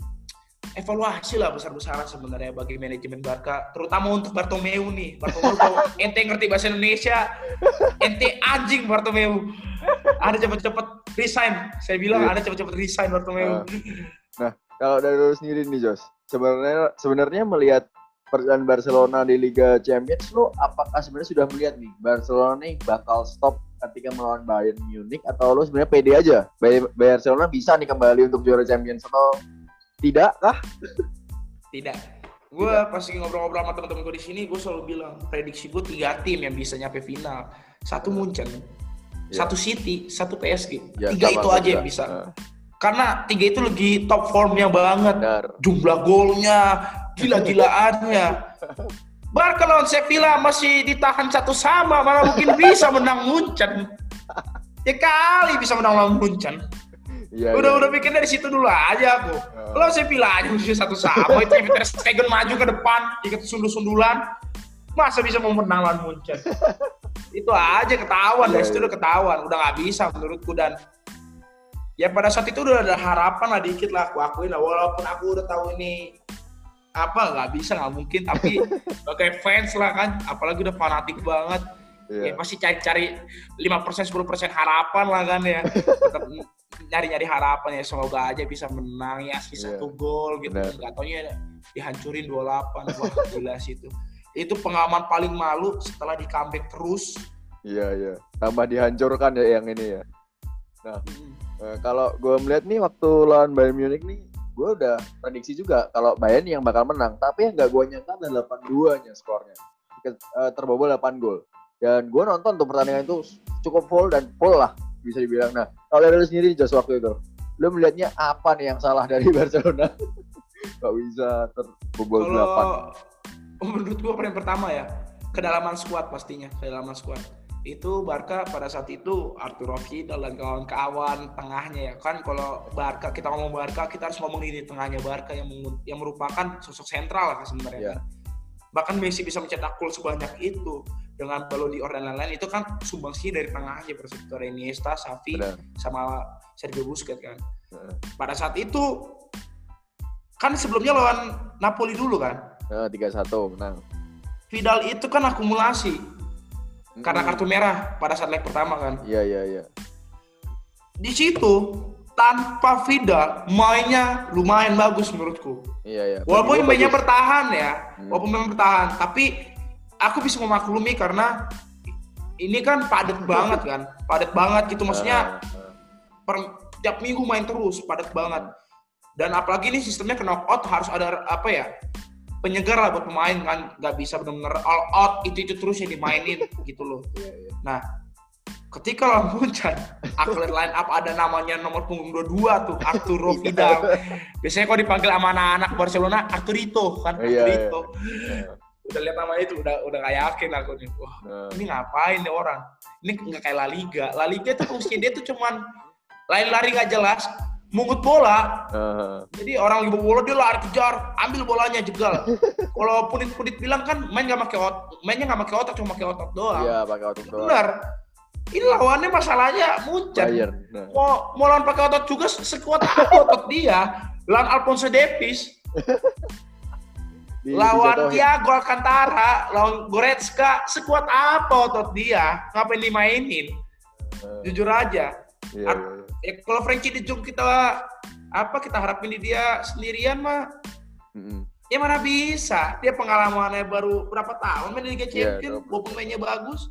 evaluasi lah besar-besaran sebenarnya bagi manajemen Barca terutama untuk Bartomeu nih. Bartomeu kalau ente ngerti bahasa Indonesia. Ente anjing Bartomeu. Ada cepet-cepet resign. Saya bilang Iya. ada cepet-cepet resign Bartomeu. Ah. Kalau dari lu sendiri nih Jos, sebenarnya sebenarnya melihat perjalanan Barcelona di Liga Champions, lu apakah sebenarnya sudah melihat nih Barcelona nih bakal stop ketika melawan Bayern Munich atau lu sebenarnya pede aja Barcelona bisa nih kembali untuk juara Champions atau tidak kah? tidak gue pasti ngobrol-ngobrol sama teman-teman gue di sini gue selalu bilang prediksi gue tiga tim yang bisa nyampe final satu Munchen Ya. satu City satu PSG Ya, tiga itu aja juga. yang bisa Ah, karena tiga itu lagi top formnya banget benar. jumlah golnya gila-gilaannya Barca lawan Sevilla masih ditahan satu sama malah mungkin bisa menang Munchen ya kali bisa menang lawan Munchen Iya. udah iya. udah pikir dari situ dulu aja aku Ah. Lo saya bilang aja mesti satu sama itu yang Ter Stegen maju ke depan ikut sundul-sundulan masa bisa mau menang lawan Munchen itu aja ketahuan Iya, dari situ iya. udah ketahuan udah nggak bisa menurutku dan ya pada saat itu udah ada harapan lah dikit lah aku akuin lah walaupun aku udah tahu ini apa nggak bisa nggak mungkin tapi sebagai fans lah kan apalagi udah fanatik banget Iya. ya pasti cari-cari 5% 10% harapan lah kan ya tetap nyari-nyari harapan ya semoga aja bisa menang ya sih Iya. satu gol gitu nggak taunya dihancurin 28 wah gila sih itu itu pengalaman paling malu setelah di comeback terus Iya, iya. Tambah dihancurkan ya yang ini ya. Hmm. Eh, kalau gue melihat nih waktu lawan Bayern Munich nih, gue udah prediksi juga kalau Bayern yang bakal menang. Tapi yang gak gue nyangka ada 8-2 nya skornya. Ke- eh, terbobol 8 gol. Dan gue nonton tuh pertandingan itu cukup full dan full lah bisa dibilang. Nah, kalau dari lu sendiri Jos waktu itu, lu melihatnya apa nih yang salah dari Barcelona? Gak bisa terbobol 8. kalau menurut gua yang pertama ya kedalaman squad pastinya, kedalaman squad. Itu Barca pada saat itu Arturo Vidal dan kawan-kawan tengahnya ya kan kalau Barca kita ngomong Barca kita harus ngomong ini tengahnya Barca yang yang merupakan sosok sentral lah sebenarnya. Kan. Bahkan Messi bisa mencetak gol sebanyak itu dengan Ballon d'Or dan lain-lain itu kan sumbangsi dari tengahnya saat itu ada Iniesta, Xavi, Benar. sama Sergio Busquets kan. Heeh. Pada saat itu kan sebelumnya lawan Napoli dulu kan. Nah, 3-1 menang. Vidal itu kan akumulasi karena Mm-mm. kartu merah pada saat leg pertama kan. Iya, iya, iya. Di situ tanpa Vidal mainnya lumayan bagus menurutku. Iya, iya. Walaupun mainnya bagus. bertahan ya, Hmm. walaupun memang bertahan, tapi aku bisa memaklumi karena ini kan padat banget kan, padat banget gitu maksudnya Ah, ah. per tiap minggu main terus padat banget dan apalagi ini sistemnya knockout harus ada apa ya penyegar lah buat pemain kan. Nggak bisa benar-benar all out itu itu terus yang dimainin gitu loh. Iya, iya. nah ketika lawan Munchen aku lihat line up ada namanya nomor punggung 22 tuh Arturo Vidal. Biasanya kalau dipanggil sama anak-anak Barcelona Arturito kan? Iya, Arturito. Iya. udah lihat nama itu udah udah gak yakin aku nih. Wah Nah, ini ngapain nih orang? Ini nggak kayak La Liga. La Liga tuh fungsinya dia tuh cuman lari-lari nggak jelas mungut bola. Ah, jadi orang lagi bola dia lari kejar ambil bolanya jegal. Kalau punit-punit bilang kan main nggak pakai otot mainnya nggak pakai otak cuma pakai otot doang. Iya, pakai otot doang. benar. Ini lawannya masalahnya Munchen Bayern. Nah, mau mau lawan pakai otot juga sekuat apa otot dia? Lawan Alfonso Davies. Di- lawan. Thiago Alcantara lawan Goretzka sekuat apa otot dia? Ngapain dimainin? Ah, jujur aja. Iya, iya, iya. Ya kalau Frankie De Jong kita apa kita harapin di dia sendirian mah Mm-mm. ya mana bisa dia pengalamannya baru berapa tahun main di Liga Iya, Champions dong. walaupun mainnya bagus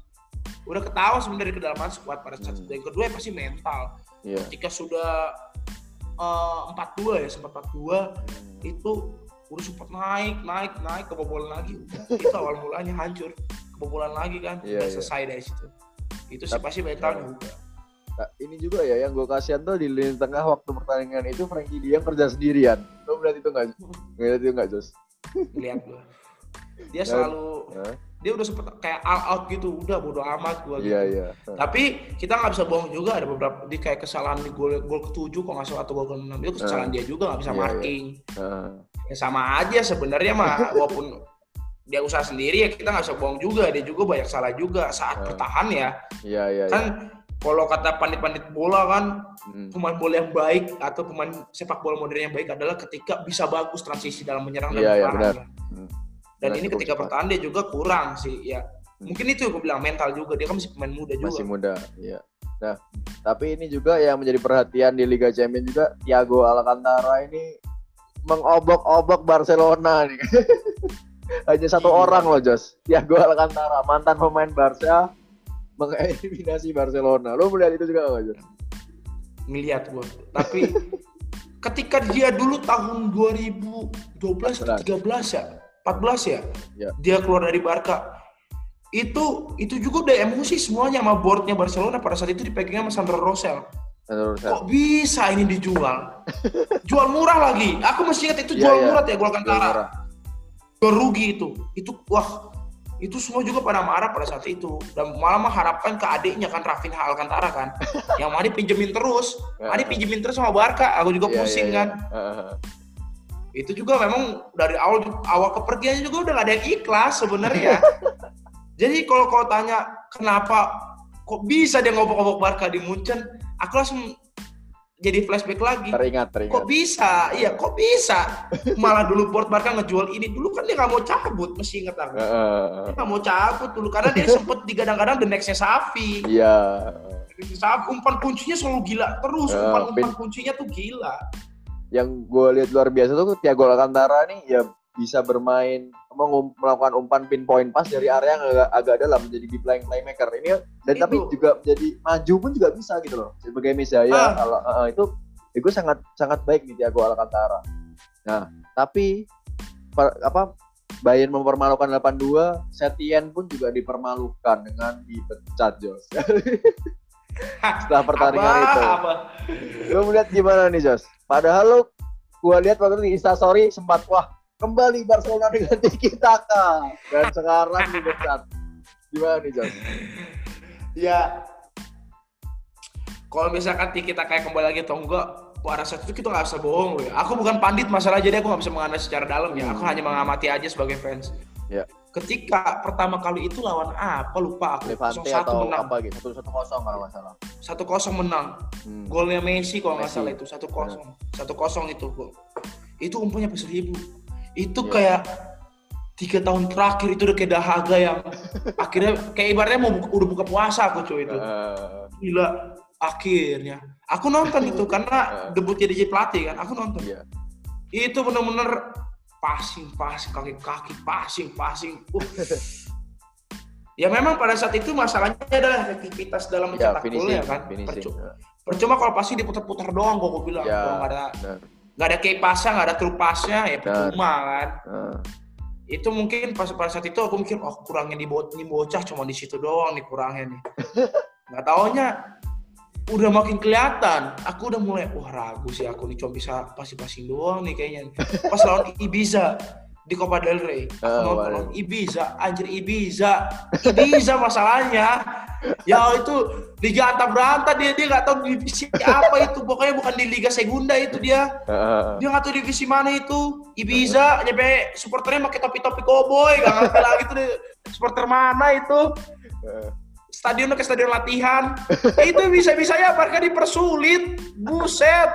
udah ketawa sebenarnya kedalaman squad pada saat Hmm. yang kedua ya pasti mental Iya. ketika sudah eh, empat dua ya sempat empat dua Hmm. itu udah sempat naik naik naik kebobolan lagi itu awal mulanya hancur kebobolan lagi kan udah iya. selesai dari situ itu sih pasti mental juga ini juga ya yang gue kasihan tuh di lini tengah waktu pertandingan itu Frankie Diang kerja sendirian. Lo melihat itu nggak? Ngeliat itu nggak, Jos? lihat gua dia Dan- selalu Hah? dia udah sempet kayak all out gitu udah bodo amat gua gitu Iya, iya. tapi kita nggak bisa bohong juga ada beberapa di kayak kesalahan di gol gol ketujuh kalau nggak salah atau gol keenam itu kesalahan dia juga nggak bisa Iya, iya. marking Nah, ya sama aja sebenarnya mah walaupun dia usaha sendiri ya kita nggak bisa bohong juga dia juga banyak salah juga saat Hmm. bertahan ya Iya, iya, iya. kan kalau kata pandit-pandit bola kan Mm. pemain bola yang baik atau pemain sepak bola modern yang baik adalah ketika bisa bagus transisi dalam menyerang dan Iya, iya, bertahan. benar. Hmm. Dan Benar, ini ketika cepat. bertahan dia juga kurang sih ya. Hmm. Mungkin itu gue bilang mental juga dia kan masih pemain muda juga. Masih muda, iya. Nah, tapi ini juga yang menjadi perhatian di Liga Champions juga Thiago Alcantara ini mengobok-obok Barcelona nih. Hanya satu Iya. orang loh, Jos. Thiago Alcantara, mantan pemain Barca mengeliminasi Barcelona. Lo melihat itu juga nggak, Jos? Ngeliat gue. Tapi ketika dia dulu tahun 2012 atau 13 ya, 14 ya, Ya. dia keluar dari Barca. Itu itu juga udah emosi semuanya sama boardnya Barcelona pada saat itu dipegangnya sama Sandro Rosell. Kok bisa ini dijual? Jual murah lagi. Aku masih ingat itu Iya, jual iya. murah ya gol Jual Alcantara. murah. Jual rugi itu. Itu wah itu semua juga pada marah pada saat itu. Dan malah mengharapkan ke adiknya kan Rafinha Alcantara kan. Yang mana pinjemin terus. Adi pinjemin terus sama Barca. Aku juga Iya, pusing iya, kan. Iya. Heeh. itu juga memang dari awal awal kepergiannya juga udah gak ada yang ikhlas sebenarnya. Jadi kalau kau tanya kenapa kok bisa dia ngobok-ngobok Barca di Munchen? Aku langsung jadi flashback lagi. Teringat, teringat. kok bisa? Iya kok bisa? Malah dulu Port Barca ngejual ini. Dulu kan dia nggak mau cabut mesti inget aku. Heeh. dia nggak mau cabut dulu karena dia sempet digadang-gadang the nextnya Safi Iya. Safi umpan kuncinya selalu gila terus. Umpan umpan kuncinya tuh gila. Yang gue lihat luar biasa tuh Thiago Alcantara nih ya bisa bermain mengum- melakukan umpan pinpoint pass dari area yang agak, agak dalam menjadi deep lying playmaker ini dan Itu. tapi juga menjadi maju pun juga bisa gitu loh sebagai Mesaya Ah. kalau eh, itu itu sangat sangat baik nih Thiago Alcantara. Nah tapi per- apa Bayern mempermalukan 8-2, Setien pun juga dipermalukan dengan dipecat Jos. Setelah pertandingan apa, itu. apa Lu melihat gimana nih Jos? Padahal lu gua lihat waktu itu di Instastory sempat wah kembali Barcelona dengan Tiki Taka dan sekarang dipecat. Gimana nih John? Ya, kalau misalkan kita kayak kembali lagi atau enggak, pada saat itu kita nggak bisa bohong ya. Aku bukan pandit masalah jadi aku nggak bisa menganalisis secara dalam ya. Aku hanya mengamati aja sebagai fans. Ya. Ketika pertama kali itu lawan apa lupa aku. Levante 0-1 atau menang. apa gitu? Satu kosong kalau nggak salah. Satu kosong menang. Hmm. Golnya Messi kalau nggak salah itu satu kosong. Satu kosong itu gol. Itu umpannya sampai seribu. Itu Iya. kayak tiga tahun terakhir itu udah kayak dahaga yang akhirnya kayak ibaratnya mau buka- udah buka puasa aku cuy itu. Eh, Gila akhirnya. Aku nonton itu karena debut jadi pelatih kan. Aku nonton. Iya. Itu bener-bener passing, passing, kaki-kaki, passing, passing. Uh. ya memang pada saat itu masalahnya adalah efektivitas dalam Ya, mencetak gol ya kan. finishing. Percuma, percuma kalau pasti diputar-putar doang kok gue bilang. Ya, Kalau nggak ada. Nggak ada kayak pasnya, nggak ada true pasnya ya percuma kan. Eh, Itu mungkin pas pada saat itu aku mikir oh kurangnya di, bo- di bocah cuma di situ doang nih kurangnya nih. Nggak taunya udah makin kelihatan. Aku udah mulai wah ragu sih aku nih cuma bisa passing-passing doang nih kayaknya. Pas lawan Ibiza di Copa del Rey. Oh, nonton Ibiza, anjir Ibiza. Ibiza masalahnya. Ya itu Liga Anta Beranta dia dia nggak tahu divisi apa itu. Pokoknya bukan di Liga Segunda itu dia. eh, Dia nggak tahu divisi mana itu. Ibiza, nyampe supporternya pakai topi-topi koboi, gak ngerti lagi tuh deh, supporter mana itu. Stadionnya ke stadion latihan. itu bisa-bisanya mereka dipersulit. Buset.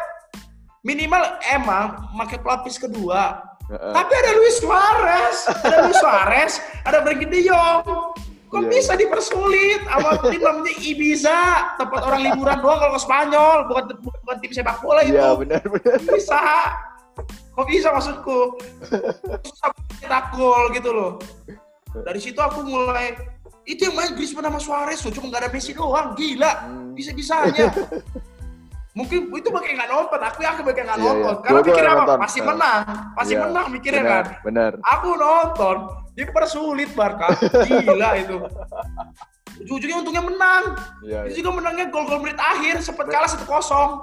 Minimal emang pakai pelapis kedua. Tapi ada Luis Suarez, ada Luis Suarez, ada Frankie De Jong. Kok Iya, bisa dipersulit? Sama tim namanya Ibiza, tempat orang liburan doang kalau ke Spanyol, bukan bukan tim sepak bola itu. Iya benar. Benar. bisa? Kok bisa maksudku? Susah cetak gol gitu loh. Dari situ aku mulai itu yang main Griezmann sama Suarez tuh cuma nggak ada Messi doang. Gila Hmm. Mungkin itu bakal nggak nonton aku yakin bakal nggak Iya, nonton iya. karena Gua- gua mikir apa nonton. pasti Nah. menang pasti Iya, menang mikirnya benar, kan Benar. aku nonton dipersulit Barca gila itu ujung-ujungnya untungnya menang Iya itu iya. juga menangnya gol-gol menit akhir sempat kalah 1-0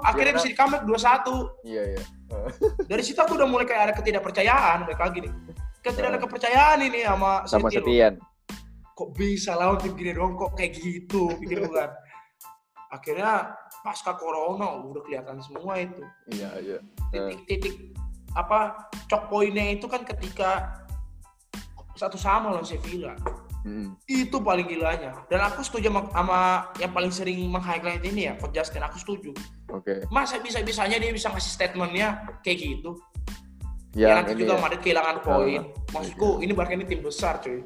akhirnya Iya, bisa di comeback 2-1 Iya iya. Eh, dari situ aku udah mulai kayak ada ketidakpercayaan kayak lagi nih kayak tidak ada kepercayaan ini sama Sama. Setian. kok bisa lawan tim gini dong kok kayak gitu pikir kan akhirnya pasca corona udah kelihatan semua itu Iya iya. titik-titik apa cok poinnya itu kan ketika satu sama lawan Sevilla Mm. itu paling gilanya dan aku setuju sama, sama yang paling sering meng-highlight ini ya Coach Justin aku setuju Oke. masa bisa-bisanya dia bisa ngasih statementnya kayak gitu ya Yang nanti juga ya. Madrid kehilangan poin. Maksudku ini Barca ini tim besar cuy.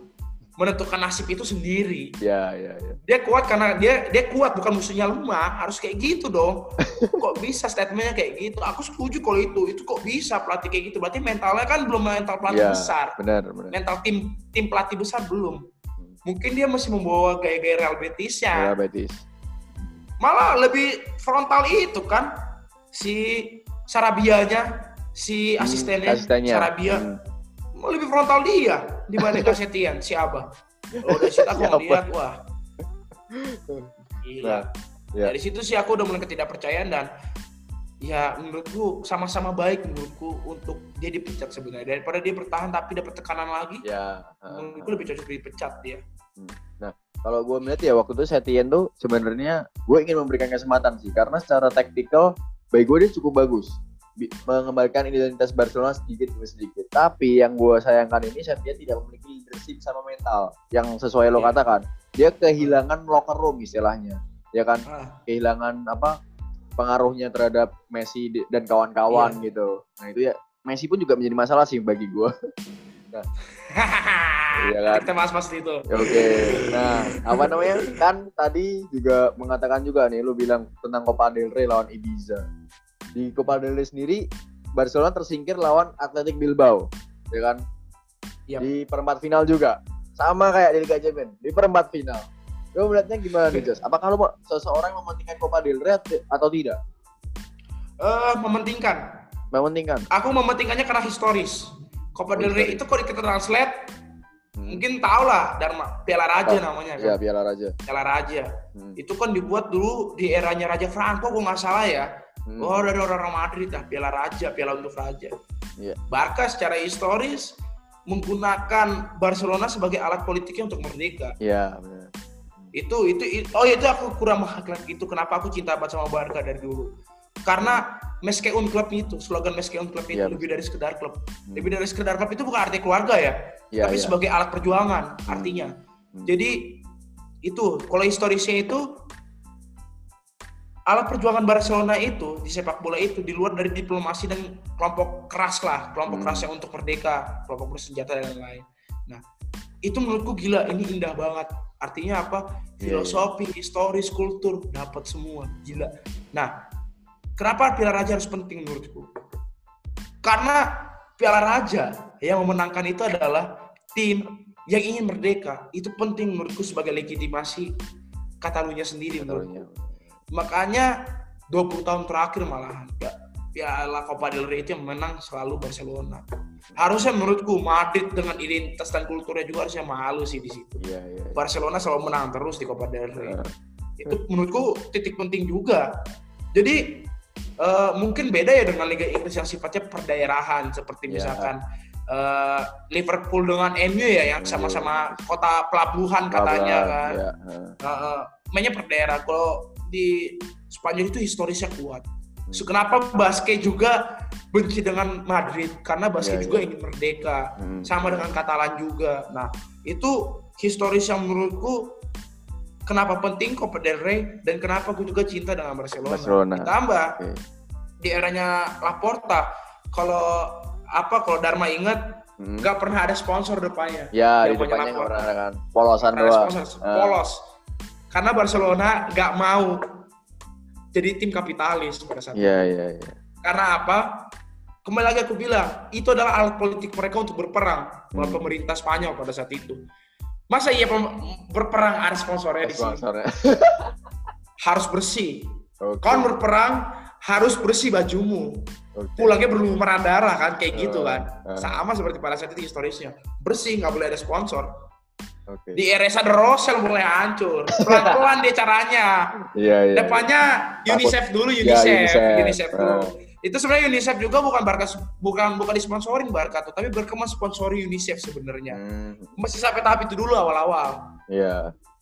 Menentukan nasib itu sendiri. Iya iya iya. Dia kuat karena dia dia kuat bukan musuhnya lemah. Harus kayak gitu dong. kok bisa statementnya kayak gitu? Aku setuju kalau itu. Itu kok bisa pelatih kayak gitu? Berarti mentalnya kan belum mental pelatih Iya, besar. Benar benar. Mental tim tim pelatih besar belum. Mungkin dia masih membawa gaya-gaya Real Betisnya. Ya Betis. Malah lebih frontal itu kan si Sarabianya, si Hmm, asistennya, asistennya. Sarabia. Hmm. Mau lebih frontal dia dibanding Kasetian si Abah. Oh, dari situ aku ngeliat wah. Gila. Nah, ya. Dari situ sih aku udah mulai ketidakpercayaan dan ya menurutku sama-sama baik menurutku untuk dia dipecat sebenarnya daripada dia bertahan tapi dapat tekanan lagi. Ya. Menurutku lebih cocok dipecat dia. Kalau gue melihat ya waktu itu Setien tuh sebenarnya gue ingin memberikan kesempatan sih karena secara taktikal bagi gue dia cukup bagus mengembalikan identitas Barcelona sedikit demi sedikit. Tapi yang gue sayangkan ini Setien tidak memiliki leadership sama mental yang sesuai lo Iya. katakan. Dia kehilangan locker room istilahnya, ya kan? Ah, Kehilangan apa pengaruhnya terhadap Messi dan kawan-kawan Iya. gitu. Nah itu ya Messi pun juga menjadi masalah sih bagi gue. Iya kan? Kita bahas-bahas itu. Oke, nah apa namanya kan tadi juga mengatakan juga nih, lu bilang tentang Copa del Rey lawan Ibiza. Di Copa del Rey sendiri Barcelona tersingkir lawan Athletic Bilbao, ya kan? Yap. Di perempat final juga, sama kayak di Liga Champions, di perempat final. Lu melihatnya gimana nih, Jos? Apakah mau seseorang mementingkan Copa del Rey at- atau tidak? Eh, mementingkan. Mementingkan. Aku mementingkannya karena historis. Copa del Rey itu kalau kita translate Hmm. mungkin tau lah Dharma Piala Raja Oh, namanya Ya, kan. Piala Raja. Piala Raja. Hmm. Itu kan dibuat dulu di eranya Raja Franco kok nggak salah ya. Hmm. Oh dari orang Madrid lah, Piala Raja, Piala untuk Raja. Yeah. Barca secara historis menggunakan Barcelona sebagai alat politiknya untuk merdeka. Iya, benar. Itu itu oh itu aku kurang menghargai itu kenapa aku cinta banget sama Barca dari dulu. Karena meske un klub itu, slogan meske un klub itu ya, lebih dari sekedar klub. Hmm. Lebih dari sekedar klub itu bukan arti keluarga ya, ya tapi ya. sebagai alat perjuangan hmm. artinya. Hmm. Jadi itu kalau historisnya itu alat perjuangan Barcelona itu di sepak bola itu di luar dari diplomasi dan kelompok keras lah, kelompok hmm. keras yang untuk merdeka, kelompok bersenjata dan lain-lain. Nah, itu menurutku gila, ini indah banget. Artinya apa? Iya, iya. Filosofi, yeah, historis, kultur dapat semua, gila. Nah, Kenapa Piala Raja harus penting menurutku? Karena Piala Raja yang memenangkan itu adalah tim yang ingin merdeka. Itu penting menurutku sebagai legitimasi Katalunya sendiri menurutku. Makanya 20 tahun terakhir malahan Piala Copa del Rey itu yang menang selalu Barcelona. Harusnya menurutku Madrid dengan identitas dan kulturnya juga harusnya malu sih di situ. Yeah, yeah, yeah. Barcelona selalu menang terus di Copa del Rey. Uh. Itu menurutku titik penting juga. Jadi uh, mungkin beda ya dengan Liga Inggris yang sifatnya perdaerahan seperti yeah. misalkan uh, Liverpool dengan MU ya yang sama-sama kota pelabuhan katanya kan. Yeah. Uh, uh, mainnya per daerah. Kalau di Spanyol itu historisnya kuat. So, kenapa basket juga benci dengan Madrid? Karena basket yeah, juga yeah. ingin merdeka. Hmm. Sama dengan Katalan juga. Nah, itu historis yang menurutku kenapa penting Copa del Rey dan kenapa gue juga cinta dengan Barcelona. Barcelona. Ditambah okay. di eranya Laporta kalau apa kalau Dharma ingat hmm. nggak hmm. pernah ada sponsor depannya. Ya di depannya nggak pernah ada kan polosan doang. uh. Polos. Karena Barcelona nggak mau jadi tim kapitalis pada saat Iya iya iya. Karena apa? Kembali lagi aku bilang, itu adalah alat politik mereka untuk berperang melawan hmm. pemerintah Spanyol pada saat itu. Masa iya berperang ada sponsornya di sini? harus bersih. Okay. Kau berperang harus bersih bajumu. Okay. Pulangnya berlumuran darah kan kayak uh, gitu kan. Uh. Sama seperti pada saat itu historisnya. Bersih nggak boleh ada sponsor. Okay. Di Eresa Rosel mulai hancur. Pelan-pelan dia caranya. Yeah, yeah, Depannya yeah. UNICEF dulu UNICEF, yeah, UNICEF, UNICEF dulu. Uh itu sebenarnya UNICEF juga bukan Barca bukan bukan disponsorin Barca tuh tapi Barca sponsori UNICEF sebenarnya hmm. masih sampai tahap itu dulu awal-awal iya -awal.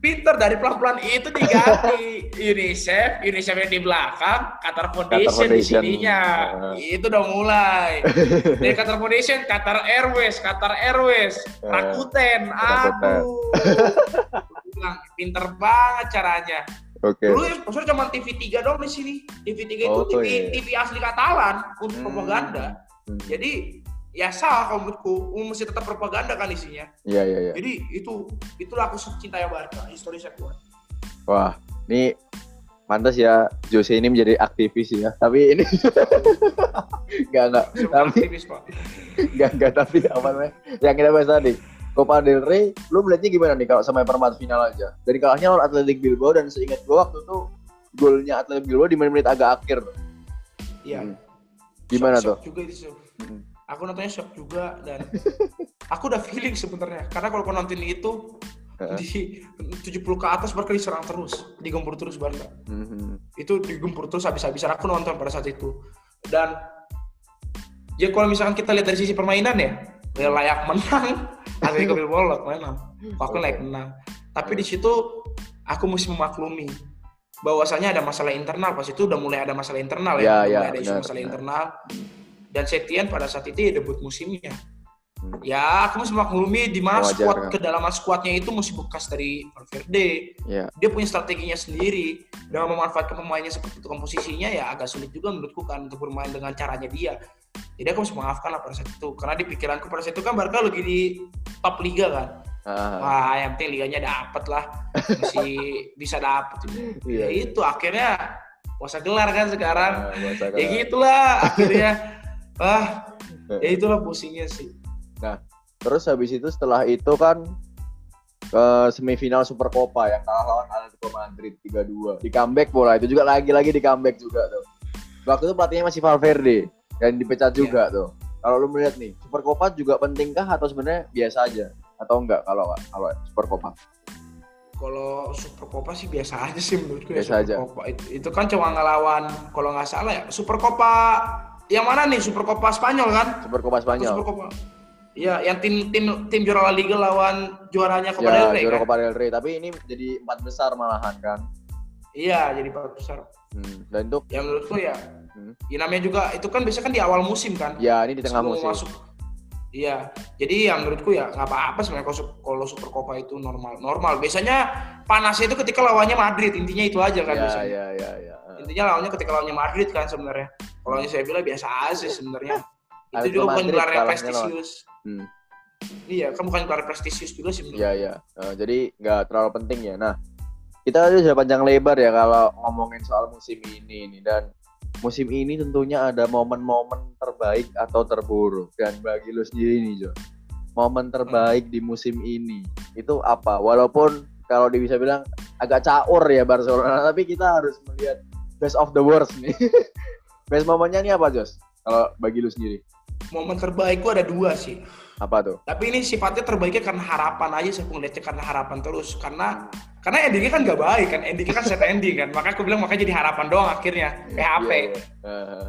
Pinter dari pelan-pelan itu diganti UNICEF, UNICEF yang di belakang, Qatar Foundation, Qatar Foundation. di sininya. Uh. Itu udah mulai. Dari Qatar Foundation, Qatar Airways, Qatar Airways, uh. Rakuten, aduh. bilang pinter banget caranya. Oke. Okay. Dulu ya sponsor cuma TV 3 dong di sini. TV 3 oh, itu TV, iya. TV asli Katalan untuk hmm. propaganda. Hmm. Jadi ya salah kalau menurutku mesti tetap propaganda kan isinya. Iya iya iya. Jadi itu itulah aku cinta ya Barca, historisnya kuat. Wah, ini pantas ya Jose ini menjadi aktivis ya. Tapi ini enggak enggak. Tapi aktivis, Pak. Enggak enggak tapi apa namanya? Yang kita bahas tadi Copa del Rey, lu melihatnya gimana nih kalau sampai perempat final aja? Dari kalahnya lawan Athletic Bilbao dan seingat gue waktu itu golnya Athletic Bilbao di menit-menit agak akhir. Iya. Hmm. Gimana shock, tuh? Shock juga itu. Hmm. Aku nontonnya shock juga dan aku udah feeling sebenarnya karena kalau kau nonton itu di 70 ke atas Barca diserang terus, digempur terus Barca. Mm-hmm. Itu digempur terus habis-habisan aku nonton pada saat itu. Dan ya kalau misalkan kita lihat dari sisi permainan ya, ya layak menang Atletico Bilbao lo menang aku okay. layak menang tapi di situ aku mesti memaklumi bahwasanya ada masalah internal pas itu udah mulai ada masalah internal ya, ya, ya mulai ada isu masalah benar. internal dan Setien pada saat itu ya debut musimnya hmm. ya aku mesti memaklumi di mana squad kan? kedalaman squadnya itu mesti bekas dari Valverde yeah. dia punya strateginya sendiri dengan memanfaatkan pemainnya seperti itu komposisinya ya agak sulit juga menurutku kan untuk bermain dengan caranya dia jadi aku harus memaafkan lah pada saat itu karena di pikiranku pada saat itu kan Barca lagi di top liga kan uh. wah yang penting liganya dapet lah masih bisa dapet iya, ya iya. itu akhirnya puasa gelar kan sekarang uh, ya gitulah akhirnya ah ya itulah pusingnya sih nah terus habis itu setelah itu kan ke semifinal Super Copa yang kalah lawan Atletico Madrid 3-2 di comeback bola itu juga lagi-lagi di comeback juga tuh waktu itu pelatihnya masih Valverde dan dipecat juga yeah. tuh. Kalau lu melihat nih, Super Copa juga pentingkah atau sebenarnya biasa aja atau enggak kalau kalau Super Copa? kalau Super Copa sih biasa aja sih menurutku ya, Biasa Super aja. Copa. Itu, itu kan cuma ngelawan kalau nggak salah ya Super Copa yang mana nih Super Copa Spanyol kan? Super Copa Spanyol. Super Copa. Iya, yang tim tim tim juara La Liga lawan juaranya Copa ya, del Rey juara kan? Copa del Rey. Tapi ini jadi empat besar malahan kan. Iya, jadi empat besar. Hmm. Dan itu Ya menurutku ya, Hmm. ya namanya juga itu kan biasanya kan di awal musim kan. ya ini di tengah Sebelum musim. masuk. Iya, jadi ya menurutku ya nggak apa-apa sebenarnya kalau, kalau Super Copa itu normal normal. Biasanya panasnya itu ketika lawannya Madrid intinya itu aja kan Ya, biasanya. ya, ya, ya. Intinya lawannya ketika lawannya Madrid kan sebenarnya. Kalau lawannya saya bilang biasa aja sebenarnya. itu juga bukan gelar yang prestisius. Hmm. Iya, kan bukan gelar prestisius juga sih. Iya, iya. Eh, jadi nggak terlalu penting ya. Nah, kita sudah panjang lebar ya kalau ngomongin soal musim ini nih dan musim ini tentunya ada momen-momen terbaik atau terburuk dan bagi lu sendiri nih Jo momen terbaik di musim ini itu apa walaupun kalau bisa bilang agak caur ya Barcelona tapi kita harus melihat best of the worst nih. Best momennya ini apa Jos? Kalau bagi lu sendiri. Momen terbaik gua ada dua sih. apa tuh? Tapi ini sifatnya terbaiknya karena harapan aja saya ngeliatnya karena harapan terus. Karena karena endingnya kan nggak baik kan. Endingnya kan set ending kan. Makanya aku bilang makanya jadi harapan doang akhirnya. PHP Iya, iya. Eh,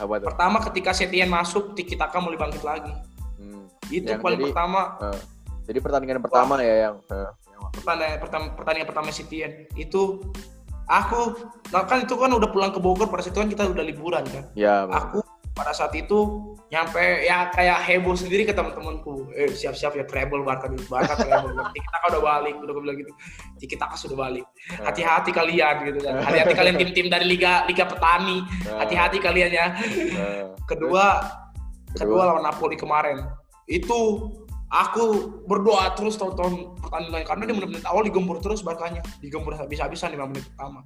apa tuh? Pertama ketika Setien masuk Tiki Taka mulai bangkit lagi. Hmm. itu Yang paling jadi- pertama. Eh, jadi pertandingan pertama ya yang, eh, yang pertandingan pertama pertandingan pertama Setien itu aku nah kan itu kan udah pulang ke Bogor pada saat itu kan kita udah liburan kan. Ya aku pada saat itu nyampe ya kayak heboh sendiri ke teman-temanku eh siap-siap ya treble Barca dulu Barca treble. Tiki Taka udah balik udah gue bilang gitu. Tiki Taka sudah balik. Hati-hati kalian gitu kan. Hati-hati kalian tim-tim dari liga liga petani. Eh, hati-hati kalian ya. Eh, kedua kedua lawan Napoli kemarin. Itu aku berdoa terus tahun-tahun pertandingan karena di menit-menit awal digembur terus Barkanya digembur habis-habisan 5 menit pertama.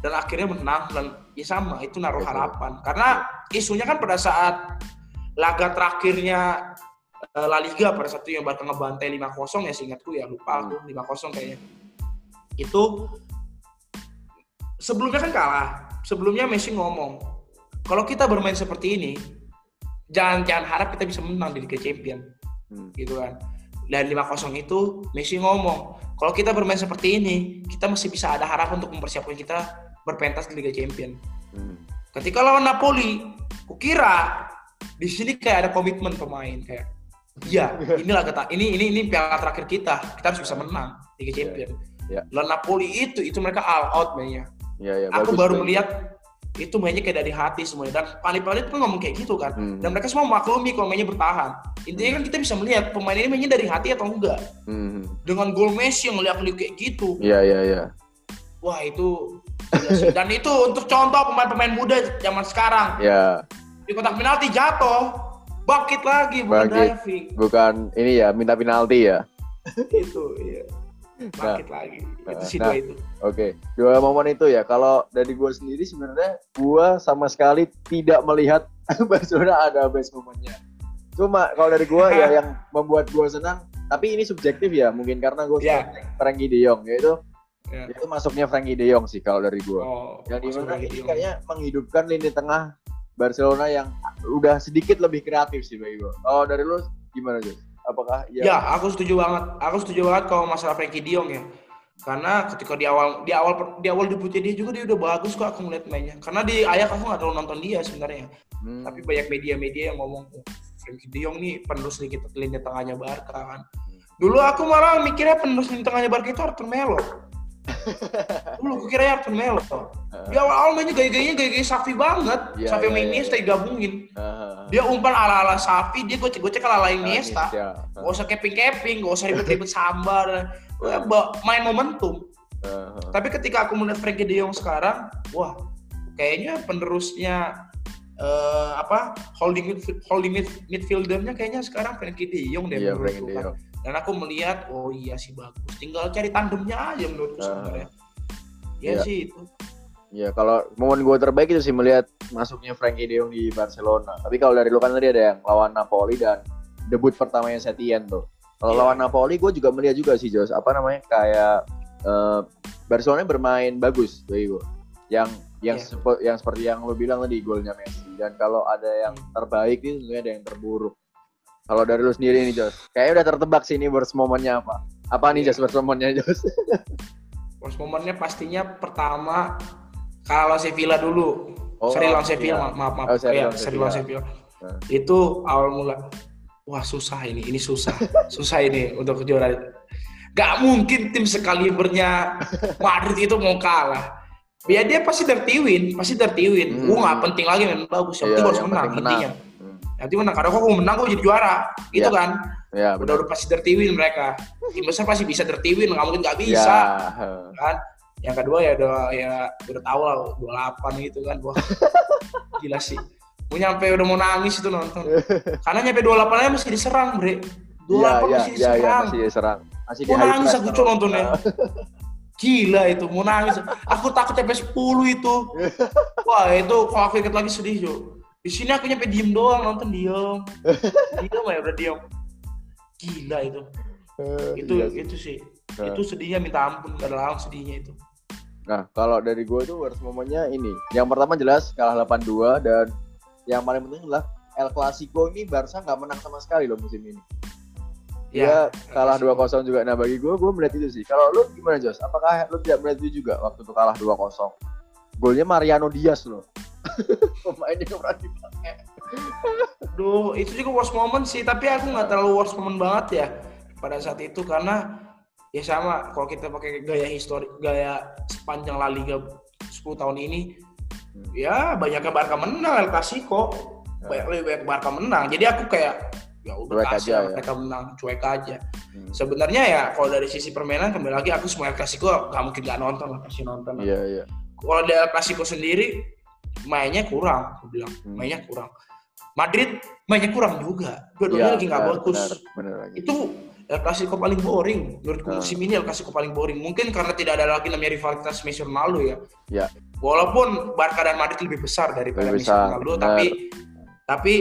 Dan akhirnya menang dan ya sama itu naruh harapan. Karena isunya kan pada saat laga terakhirnya eh, La Liga pada saat itu yang Barca ngebantai 5-0 ya seingatku ya lupa aku 5-0 kayaknya. Itu sebelumnya kan kalah sebelumnya Messi ngomong kalau kita bermain seperti ini jangan jangan harap kita bisa menang di Liga Champion hmm, gitu kan. Dan 5-0 itu Messi ngomong kalau kita bermain seperti ini kita masih bisa ada harapan untuk mempersiapkan kita berpentas di Liga Champion. Hmm. ketika lawan Napoli kukira di sini kayak ada komitmen pemain kayak iya ini laga ta- ini ini ini piala terakhir kita kita harus bisa menang Liga Champion. Iya. lawan Napoli itu itu mereka all out mainnya. Ya ya aku bagus, baru melihat itu mainnya kayak dari hati semuanya. Dan Palit-Palit pun ngomong kayak gitu kan. Hmm, dan mereka semua maklumi kalau mainnya bertahan. Intinya kan kita bisa melihat pemain ini mainnya dari hati atau enggak. Hmm, dengan gol Messi yang ngeliat-ngeliat kayak gitu. Ya ya ya wah itu dan itu untuk contoh pemain-pemain muda zaman sekarang. Ya di kotak penalti jatuh. Bangkit lagi bukan diving bukan ini ya minta penalti ya? Itu iya bangkit lagi itu sih nah. dua itu Oke, dua momen itu ya. Kalau dari gue sendiri sebenarnya gue sama sekali tidak melihat Barcelona ada best momennya. Cuma kalau dari gue ya yang membuat gue senang, tapi ini subjektif ya, mungkin karena gue Ya. Frankie De Jong, yaitu Ya. itu masuknya Frankie De Jong sih kalau dari gue. oh yang di mana ini kayaknya menghidupkan lini tengah Barcelona yang udah sedikit lebih kreatif sih bagi gue. Oh dari lu gimana Jus? Apakah ya? Ya, aku setuju banget. Aku setuju banget kalau masalah Frankie De Jong ya. Karena ketika di awal di awal di awal debutnya dia juga dia udah bagus kok aku ngeliat mainnya. Karena di Ajax aku nggak terlalu nonton dia sebenarnya. Hmm, Tapi banyak media-media yang ngomong "Oh, Frankie De Jong nih penerus lini lini tengahnya Barca kan. Dulu aku malah mikirnya penerus lini tengahnya Barca itu Arthur Melo. Dulu aku kira Arthur Melo. Di awal-awal mainnya gaya-gayanya gaya-gaya Safi banget. Iya, Safi iya, sama iya, Iniesta digabungin. ah, Dia umpan ala-ala Safi, dia gocek-gocek ala-ala Iniesta. ya. Gak usah keping-keping, gak usah ribet-ribet sambar. Main momentum. Tapi ketika aku melihat Frankie De Jong sekarang, wah, kayaknya penerusnya eh, apa holding midf- holding mid- midfieldernya kayaknya sekarang Frankie De Jong deh Iya, menurutku Frankie De kan. Dan aku melihat, oh iya sih bagus. Tinggal cari tandemnya aja menurutku Ah. sebenarnya. Ya Iya. sih itu. Ya kalau momen gue terbaik itu sih melihat masuknya Frankie De Jong di Barcelona. Tapi kalau dari lu kan tadi ada yang lawan Napoli dan debut pertamanya Setien tuh. Kalau Iya. lawan Napoli gue juga melihat juga sih Jos. Apa namanya kayak eh, Barcelona bermain bagus bagi gue. Yang yang Iya. sepe- yang seperti yang lu bilang tadi golnya Messi. Dan kalau ada yang terbaik itu tentunya ada yang terburuk. Kalau dari lu sendiri nih Jos, kayaknya udah tertebak sih ini burst momennya apa. Apa nih Iya. Jos worst moment-nya Jos? Worst momennya pastinya pertama kalau Sevilla dulu. Oh, seri lawan Sevilla, iya. maaf, maaf. Oh, seri Iya, lawan seri lawan Sevilla. Nah. Itu awal mula. Wah susah ini, ini susah, susah ini untuk juara. Gak mungkin tim sekalibernya Madrid itu mau kalah. Ya dia pasti tertiwin, pasti tertiwin. Hmm. Gua nggak penting lagi main bagus, yang Iya, penting harus yang menang menang. Penting menang. Karena kok menang gua jadi juara, gitu Iya. kan? Ya, Udah udah pasti tertiwin mereka. Tim besar pasti bisa tertiwin, nggak mungkin nggak Ya, bisa heeh. kan yang kedua ya udah ya udah tahu lah 28 gitu kan wah gila sih gue nyampe udah mau nangis itu nonton karena nyampe 28 aja masih diserang bre 28 Iya, iya, masih iya, iya, diserang masih diserang. Masih Mau nangis aku. Cok, nontonnya. gila itu mau nangis aku takut sampai 10 itu wah itu kalau aku inget lagi sedih Jo di sini aku nyampe diem doang nonton diem diem ya udah diem gila itu Eh, itu iya sih. itu sih Nah. itu sedihnya minta ampun gak ada lalang sedihnya itu Nah, kalau dari gue tuh worst momennya ini. Yang pertama jelas kalah 8-2 dan yang paling penting adalah El Clasico ini Barca nggak menang sama sekali loh musim ini. Ya, kalah 2-0 juga. Nah, bagi gue, gue melihat itu sih. Kalau lu gimana, Jos? Apakah lu tidak melihat itu juga waktu itu kalah 2-0? Golnya Mariano Diaz loh. Pemainnya pernah dipakai. Duh, itu juga worst moment sih, tapi aku nggak terlalu worst moment banget ya pada saat itu karena ya sama kalau kita pakai gaya histori gaya sepanjang La Liga 10 tahun ini ya banyaknya Barca menang El Clasico banyak lebih banyak Barca menang jadi aku kayak ya udah Cuek kasih aja ya. mereka menang cuek aja Hmm. sebenarnya ya kalau dari sisi permainan kembali lagi aku semua El Clasico nggak mungkin nggak nonton lah pasti nonton lah. Iya, iya. kalau dari El Clasico sendiri mainnya kurang aku bilang Hmm. mainnya kurang Madrid mainnya kurang juga dua-duanya Iya, lagi nggak bagus Benar, benar lagi. itu El Clasico paling boring menurutku Hmm. musim ini El Clasico paling boring mungkin karena tidak ada lagi namanya rivalitas Messi Ronaldo ya Ya. walaupun Barca dan Madrid lebih besar daripada Messi Ronaldo tapi tapi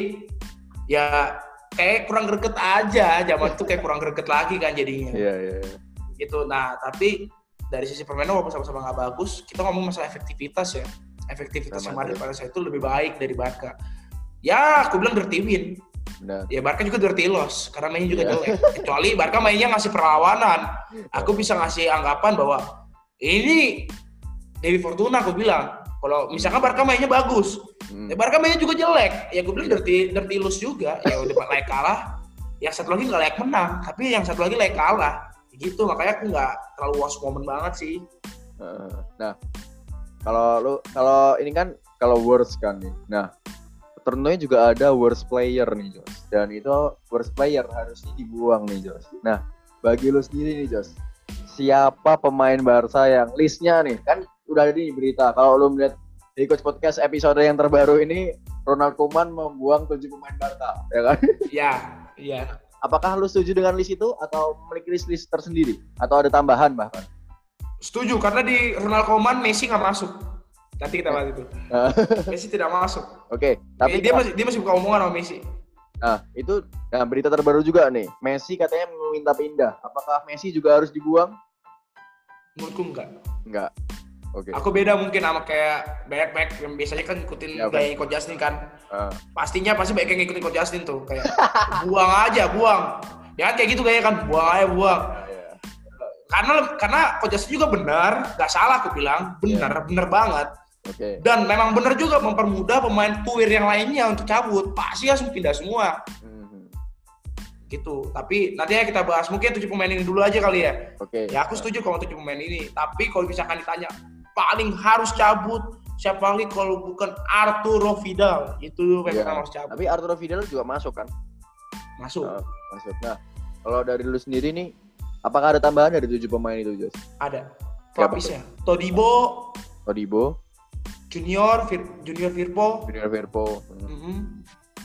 ya kayak kurang greget aja zaman itu kayak kurang greget lagi kan jadinya Iya, iya. iya. gitu nah tapi dari sisi permainan walaupun sama-sama nggak bagus kita ngomong masalah efektivitas ya efektivitas yang Madrid pada saat itu lebih baik dari Barca. Ya aku bilang dirty win. Benar. ya Barca juga dirty loss karena mainnya juga Iya. jelek. Kecuali Barca mainnya ngasih perlawanan. Aku bisa ngasih anggapan bahwa ini Dewi Fortuna aku bilang. Kalau misalkan Barca mainnya bagus Hmm. ya Barca mainnya juga jelek. Ya gue bilang dirty, dirty loss juga. Ya udah layak kalah. Yang satu lagi nggak layak menang tapi yang satu lagi layak kalah. Gitu makanya aku nggak terlalu worst moment banget sih. Nah, kalau lu kalau ini kan kalau worst kan nih. Nah, tentunya juga ada worst player nih, Jos. Dan itu worst player harusnya dibuang nih, Jos. Nah, bagi lu sendiri nih, Jos. Siapa pemain Barca yang listnya nih? Kan udah ada di berita. Kalau lu melihat di Coach Podcast episode yang terbaru ini Ronald Koeman membuang tujuh pemain Barca, ya kan? ya iya Apakah lu setuju dengan list itu atau memiliki list-list tersendiri atau ada tambahan bahkan? Setuju karena di Ronald Koeman Messi nggak masuk nanti kita bahas itu Messi tidak masuk Oke, tapi tapi dia masih dia masih buka omongan sama Messi Nah, itu nah berita terbaru juga nih. Messi katanya meminta pindah. Apakah Messi juga harus dibuang? menurutku enggak Enggak. Oke. aku beda mungkin sama kayak banyak banyak yang biasanya kan ngikutin Ya, gaya Coach Justin kan Ah, pastinya pasti banyak yang ngikutin Justin tuh kayak buang aja buang ya kan kayak gitu kayak kan buang aja buang. Karena karena Justin juga benar nggak salah aku bilang benar benar banget Oke. dan memang benar juga mempermudah pemain puir yang lainnya untuk cabut pasti harus pindah semua Mhm. gitu tapi nanti ya kita bahas mungkin tujuh pemain ini dulu aja kali ya Oke. ya aku setuju kalau tujuh pemain ini tapi kalau misalkan ditanya paling harus cabut siapa lagi kalau bukan Arturo Vidal itu memang Iya. harus cabut Tapi Arturo Vidal juga masuk kan? masuk Ah, masuk. Nah, kalau dari lu sendiri nih, apakah ada tambahan dari tujuh pemain itu, Jos? ada. Pelapisnya Todibo. Todibo, Junior Fir- Junior Firpo. Junior Firpo, hmm, Mhm.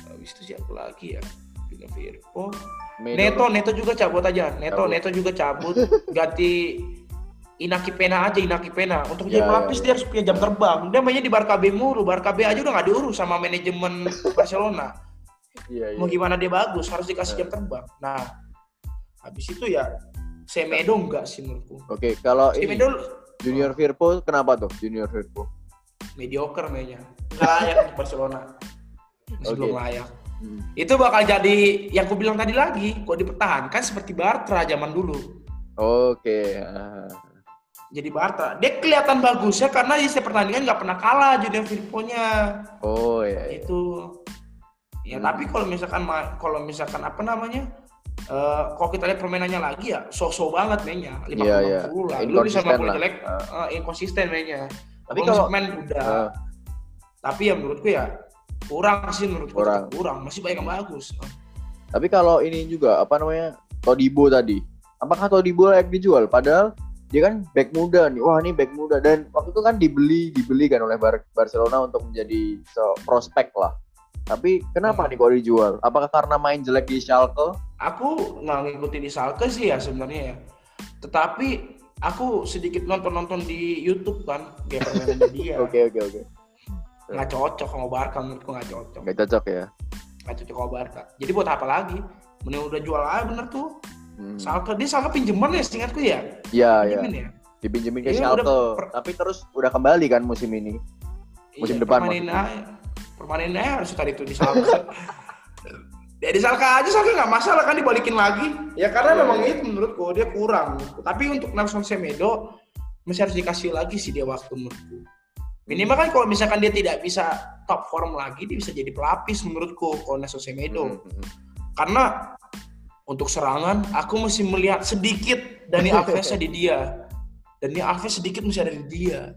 habis itu siapa lagi ya? Junior Firpo. Medo- Neto Neto juga cabut aja. Neto Cabut. Neto juga cabut. Ganti Inaki Pena aja Inaki Pena. Untuk Ya, jadi pelapis ya, dia harus punya jam terbang. Dia mainnya di Barca B mulu. Barca B aja udah nggak diurus sama manajemen Barcelona. Iya, iya. mau gimana dia bagus harus dikasih Ya. jam terbang. Nah habis itu ya Semedo enggak sih menurutku Oke, kalau ini Semedo Junior Firpo kenapa tuh? Junior Firpo. mediocre mainnya nggak layak untuk Barcelona masih Oke. belum layak Hmm. itu bakal jadi yang aku bilang tadi lagi kok dipertahankan seperti Bartra zaman dulu Oke. ah. Jadi Barta. Dia kelihatan bagusnya karena di setiap pertandingan nggak pernah kalah Junior Firpo-nya. Oh ya. ya. Itu. Ya Hmm. tapi kalau misalkan kalau misalkan apa namanya? Eh kalau kita lihat permainannya lagi ya so-so banget mainnya 50 Iya, iya. 60 lah. Lu 50 lah. jelek, eh, inkonsisten mainnya. Tapi Kalau main udah. ah, Tapi ya menurutku ya kurang sih menurutku Kurang. kurang. kurang. Masih banyak yang bagus. tapi kalau ini juga apa namanya? Todibo tadi. Apakah Todibo layak dijual? Padahal dia kan back muda nih. Wah, ini back muda dan waktu itu kan dibeli dibeli kan oleh Bar- Barcelona untuk menjadi so- prospek lah. Tapi kenapa Hmm. nih kok dijual? Apakah karena main jelek di Schalke? Aku nggak ngikutin di Salke sih ya sebenarnya ya. Tetapi aku sedikit nonton-nonton di YouTube kan game permainannya dia. Oke, oke, oke. Nggak cocok sama Barca menurutku nggak cocok. Nggak cocok ya. Nggak cocok sama Barca. Jadi buat apa lagi? Mending udah jual aja bener tuh. Hmm. Salke dia Salke pinjeman ya seingatku ya. Iya, iya. Ya. Dipinjemin ke Iya, Schalke. per- Tapi terus udah kembali kan musim ini. Musim Iya, depan permanen aja. Permanen aja harus tadi itu di Salke. ya di Salke aja Salke nggak masalah kan dibalikin lagi. Ya karena memang itu menurutku dia kurang. Tapi untuk Nelson Semedo masih harus dikasih lagi sih dia waktu menurutku. Minimal kan kalau misalkan dia tidak bisa top form lagi, dia bisa jadi pelapis menurutku kalau Nelson Semedo. Hmm. Karena untuk serangan aku masih melihat sedikit Dani Alves di dia. Dani Alves sedikit masih ada di dia.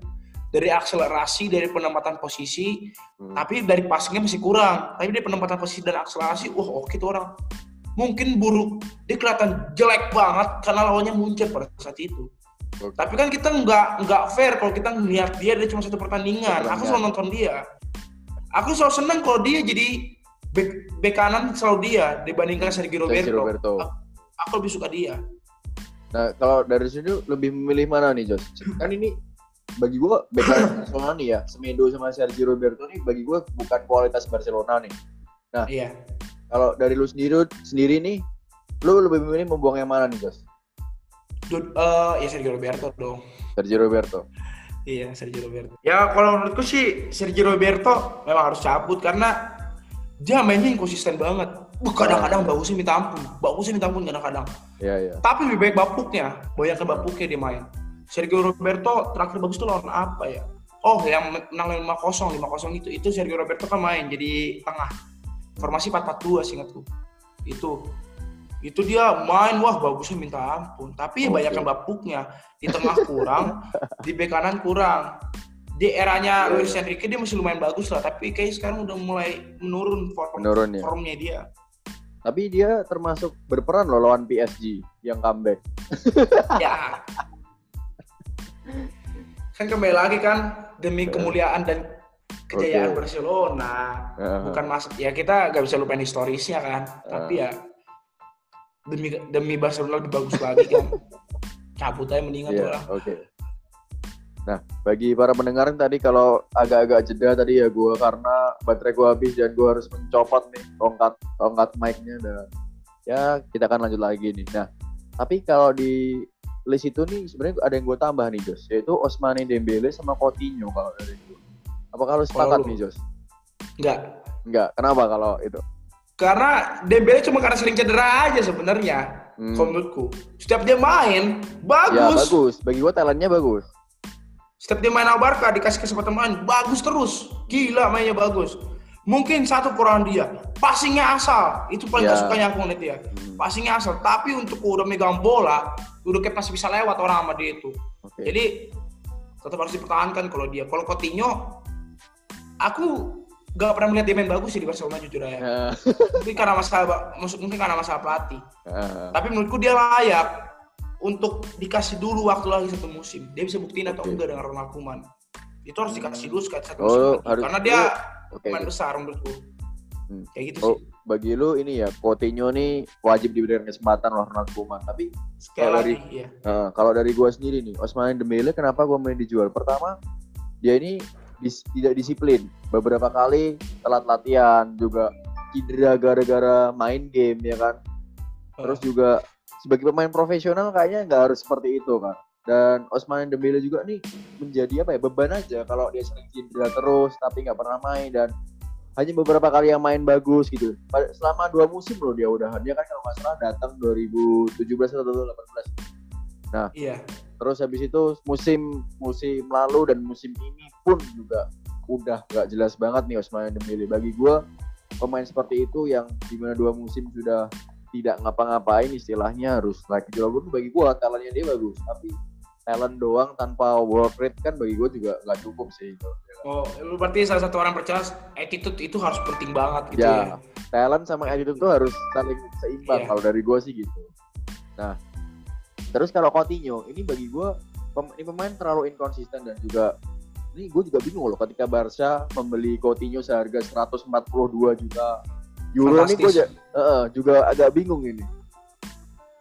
Dari akselerasi, dari penempatan posisi, Hmm. tapi dari passingnya masih kurang. Tapi dari penempatan posisi dan akselerasi, wah oke tuh orang. Mungkin buruk, dia kelihatan jelek banget karena lawannya muncul pada saat itu. Oke. Tapi kan kita nggak nggak fair kalau kita ngeliat dia dia cuma satu pertandingan. Aku selalu nonton dia. Aku selalu seneng kalau dia jadi back, back kanan selalu dia dibandingkan Sergio Sergio Roberto. Roberto. Aku, aku lebih suka dia. Nah, kalau dari sini lebih memilih mana nih, Jos? Kan ini bagi gua back Barcelona nih ya, Semedo sama Sergio Roberto nih bagi gua bukan kualitas Barcelona nih. Iya. Kalau dari lu sendiri sendiri nih, lu lebih memilih membuang yang mana nih, Jos? Dud- eh, ya Sergio Roberto dong. Sergio Roberto. Iya, Sergio Roberto. Ya kalau menurutku sih Sergio Roberto memang harus cabut karena dia mainnya inkonsisten banget. Kadang-kadang bagusnya minta ampun, bagusnya minta ampun kadang-kadang. Iya, iya. Tapi lebih baik bapuknya, bayangkan bapuknya dia main. Sergio Roberto terakhir bagus tuh lawan apa ya? Oh, yang menang 5-0, 5-0 itu itu Sergio Roberto kan main jadi tengah. Formasi 4-4-2 seingatku. Itu itu dia main wah bagusnya minta ampun tapi Oke. banyakkan bapuknya di tengah kurang di bek kanan kurang di eranya Iya, Luis Enrique dia masih lumayan bagus lah tapi kayak sekarang udah mulai menurun form Menurun ya. formnya dia Tapi dia termasuk berperan loh lawan PSG yang comeback. ya kan kembali lagi kan demi Ya. kemuliaan dan kejayaan Oke. Barcelona Heeh. bukan mas ya kita gak bisa lupain historisnya kan tapi ya demi demi Barcelona lebih bagus lagi kan cabut aja mendingan tuh Iya, lah oke. Nah, bagi para pendengar yang tadi kalau agak-agak jeda tadi ya gua karena baterai gua habis dan gua harus mencopot nih tongkat tongkat mic-nya dan ya kita akan lanjut lagi nih. Nah, tapi kalau di list itu nih sebenarnya ada yang gue tambah nih Jos, yaitu Osmane Dembele sama Coutinho kalau dari itu. Apakah lu sepakat nih Jos? enggak Enggak. Kenapa kalau itu? karena Dembele cuma karena sering cedera aja sebenarnya Hmm. kalau menurutku setiap dia main Ya bagus bagus. Bagi gua talentnya bagus. setiap dia main Barca dikasih kesempatan main bagus terus gila mainnya bagus mungkin satu kurang dia passingnya asal itu paling Ya. gak sukanya aku ngeliat Hmm. passingnya asal tapi untuk udah megang bola udah kayak masih bisa lewat orang sama dia itu Oke. jadi tetap harus dipertahankan kalau dia kalau Coutinho aku gak pernah melihat dia main bagus sih di Barcelona jujur aja Ya. mungkin karena masalah mungkin karena masalah pelatih tapi menurutku dia layak untuk dikasih dulu waktu lagi satu musim. Dia bisa buktiin atau Oke. enggak dengan Ronald Koeman. Itu harus dikasih dulu sekali satu Oh, lagi. harus- Karena dia pemain besar menurutku. Hmm. Kayak gitu Oh, sih. Bagi lu ini ya Coutinho nih wajib diberikan kesempatan loh Ronald Koeman. Tapi kalau dari- iya. eh, kalau dari gua sendiri nih, Osman Dembele kenapa gua main dijual? Pertama, dia ini dis- tidak disiplin. Beberapa kali telat latihan, juga cedera gara-gara main game ya kan. Terus juga sebagai pemain profesional kayaknya nggak harus seperti itu kan. Dan Osman Dembele juga nih menjadi apa ya beban aja kalau dia sering cedera terus tapi nggak pernah main dan hanya beberapa kali yang main bagus gitu. Selama dua musim loh dia udahan dia kan kalau nggak salah datang 2017 atau 2018. Nah, Iya. terus habis itu musim musim lalu dan musim ini pun juga udah nggak jelas banget nih Osman Dembele. Bagi gue pemain seperti itu yang di mana dua musim sudah tidak ngapa-ngapain istilahnya harus lagi gitu. Walaupun bagi gue talentnya dia bagus, tapi talent doang tanpa work rate kan bagi gue juga nggak cukup sih. Gitu. Oh, lu berarti salah satu orang percaya attitude itu harus penting banget gitu ya. ya, talent sama attitude tuh harus saling seimbang Iya. kalau dari gue sih gitu. Nah, terus kalau Coutinho ini bagi gue pem- ini pemain terlalu inkonsisten dan juga ini gue juga bingung loh ketika Barca membeli Coutinho seharga 142 juta euro ini gue eh, juga agak bingung ini.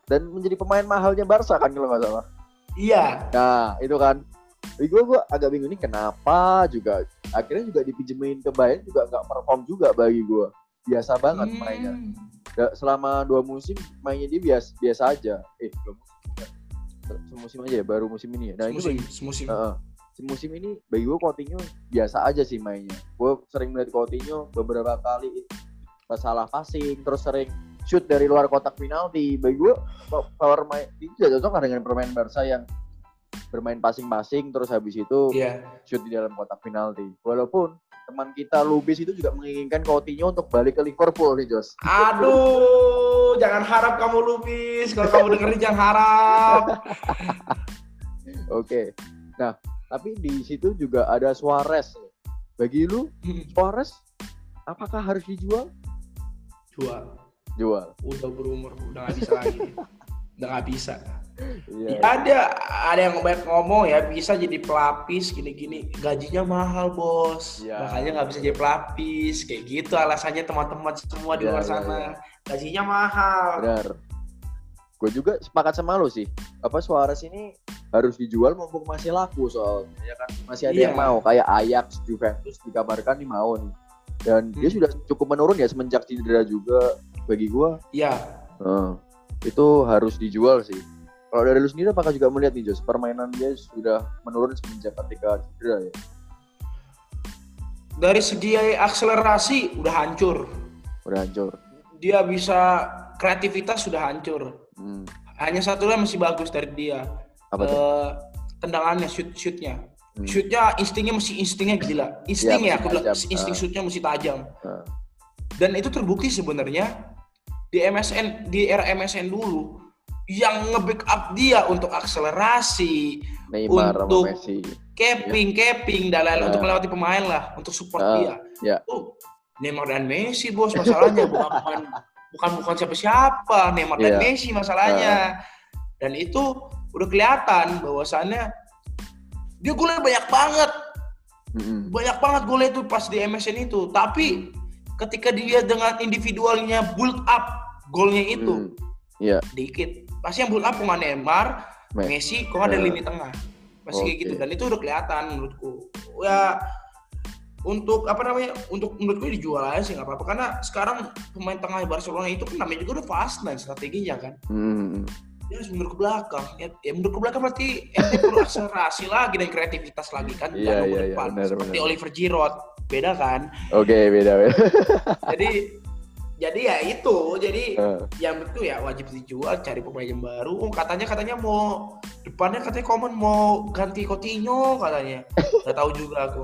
Dan menjadi pemain mahalnya Barca kan kalau nggak salah. Iya. Nah, itu kan. Bagi gue, gue agak bingung ini kenapa juga. Akhirnya juga dipinjemin ke Bayern juga nggak perform juga bagi gue. Biasa banget Hmm. mainnya. Ya, selama dua musim mainnya dia biasa, biasa aja. Eh, dua musim. Semusim aja ya, baru musim ini ya. Nah, Semusim, ini bagi, semusim. Heeh. musim ini bagi gue Coutinho biasa aja sih mainnya. Gue sering melihat Coutinho beberapa kali salah passing, terus sering shoot dari luar kotak penalti. Bagi gue power main itu tidak cocok dengan permain Barca yang bermain passing-passing terus habis itu Iya. shoot di dalam kotak penalti. Walaupun teman kita Lubis itu juga menginginkan Coutinho untuk balik ke Liverpool nih Jos. Aduh, jangan harap kamu lupis. Kalau kamu dengerin jangan harap. Oke. Nah, tapi di situ juga ada Suarez. Bagi lu Suarez apakah harus dijual? Jual. Jual. Udah berumur, udah nggak bisa lagi. Udah nggak bisa. Iya. Ya, ada ada yang banyak ngomong ya bisa jadi pelapis gini-gini gajinya mahal bos Ya. makanya nggak bisa jadi pelapis kayak gitu alasannya teman-teman semua di Ya, luar ya, sana ya. gajinya mahal Benar. Gue juga sepakat sama lu sih. Apa Suarez ini harus dijual mumpung masih laku soalnya ya kan masih ada Iya. yang mau kayak Ajax, Juventus dikabarkan nih mau nih. Dan dia Hmm. sudah cukup menurun ya semenjak cedera juga bagi gua. ya eh, itu harus dijual sih. Kalau dari lu sendiri apakah juga melihat nih Jos permainan dia sudah menurun semenjak ketika cedera ya? dari segi akselerasi udah hancur Udah hancur. dia bisa kreativitas sudah hancur Hmm. hanya satu yang masih bagus dari dia Apa tuh? Eh, tendangannya shoot shootnya Hmm. shootnya instingnya masih instingnya gila insting Iya, ya aku bilang insting Ah. shootnya masih tajam Ah. dan itu terbukti sebenarnya di MSN di era MSN dulu yang nge-backup dia untuk akselerasi, Neymar untuk- Messi. capping, capping dan lain-lain Ah. untuk melewati pemain lah, untuk support Ah, dia. ya. Oh, Neymar dan Messi bos masalahnya bukan bukan bukan siapa-siapa Neymar dan Iya. Messi masalahnya. Dan itu udah kelihatan bahwasannya dia golnya banyak banget, Mm-mm. banyak banget golnya itu pas di MSN itu. Tapi ketika dia dengan individualnya build up golnya itu Hmm. Iya. dikit. Pasti yang build up cuma Neymar, Me- Messi, kok ada Eh. lini tengah. Pasti kayak Oke. gitu dan itu udah kelihatan menurutku. Ya untuk apa namanya? Untuk menurutku dijual aja sih nggak apa-apa karena sekarang pemain tengah Barcelona itu kan namanya juga udah fast man strateginya kan. Hmm. Dia harus mundur ke belakang. Ya, ya mundur ke belakang berarti ente perlu akselerasi lagi dan kreativitas lagi kan. Iya, Jangan iya, iya, benar, Seperti benar. Oliver Giroud. Beda kan? Oke, beda beda. Jadi jadi ya itu. Jadi Eh, yang itu ya wajib dijual cari pemain yang baru oh, katanya katanya mau depannya katanya Coman mau ganti Coutinho katanya nggak tahu juga aku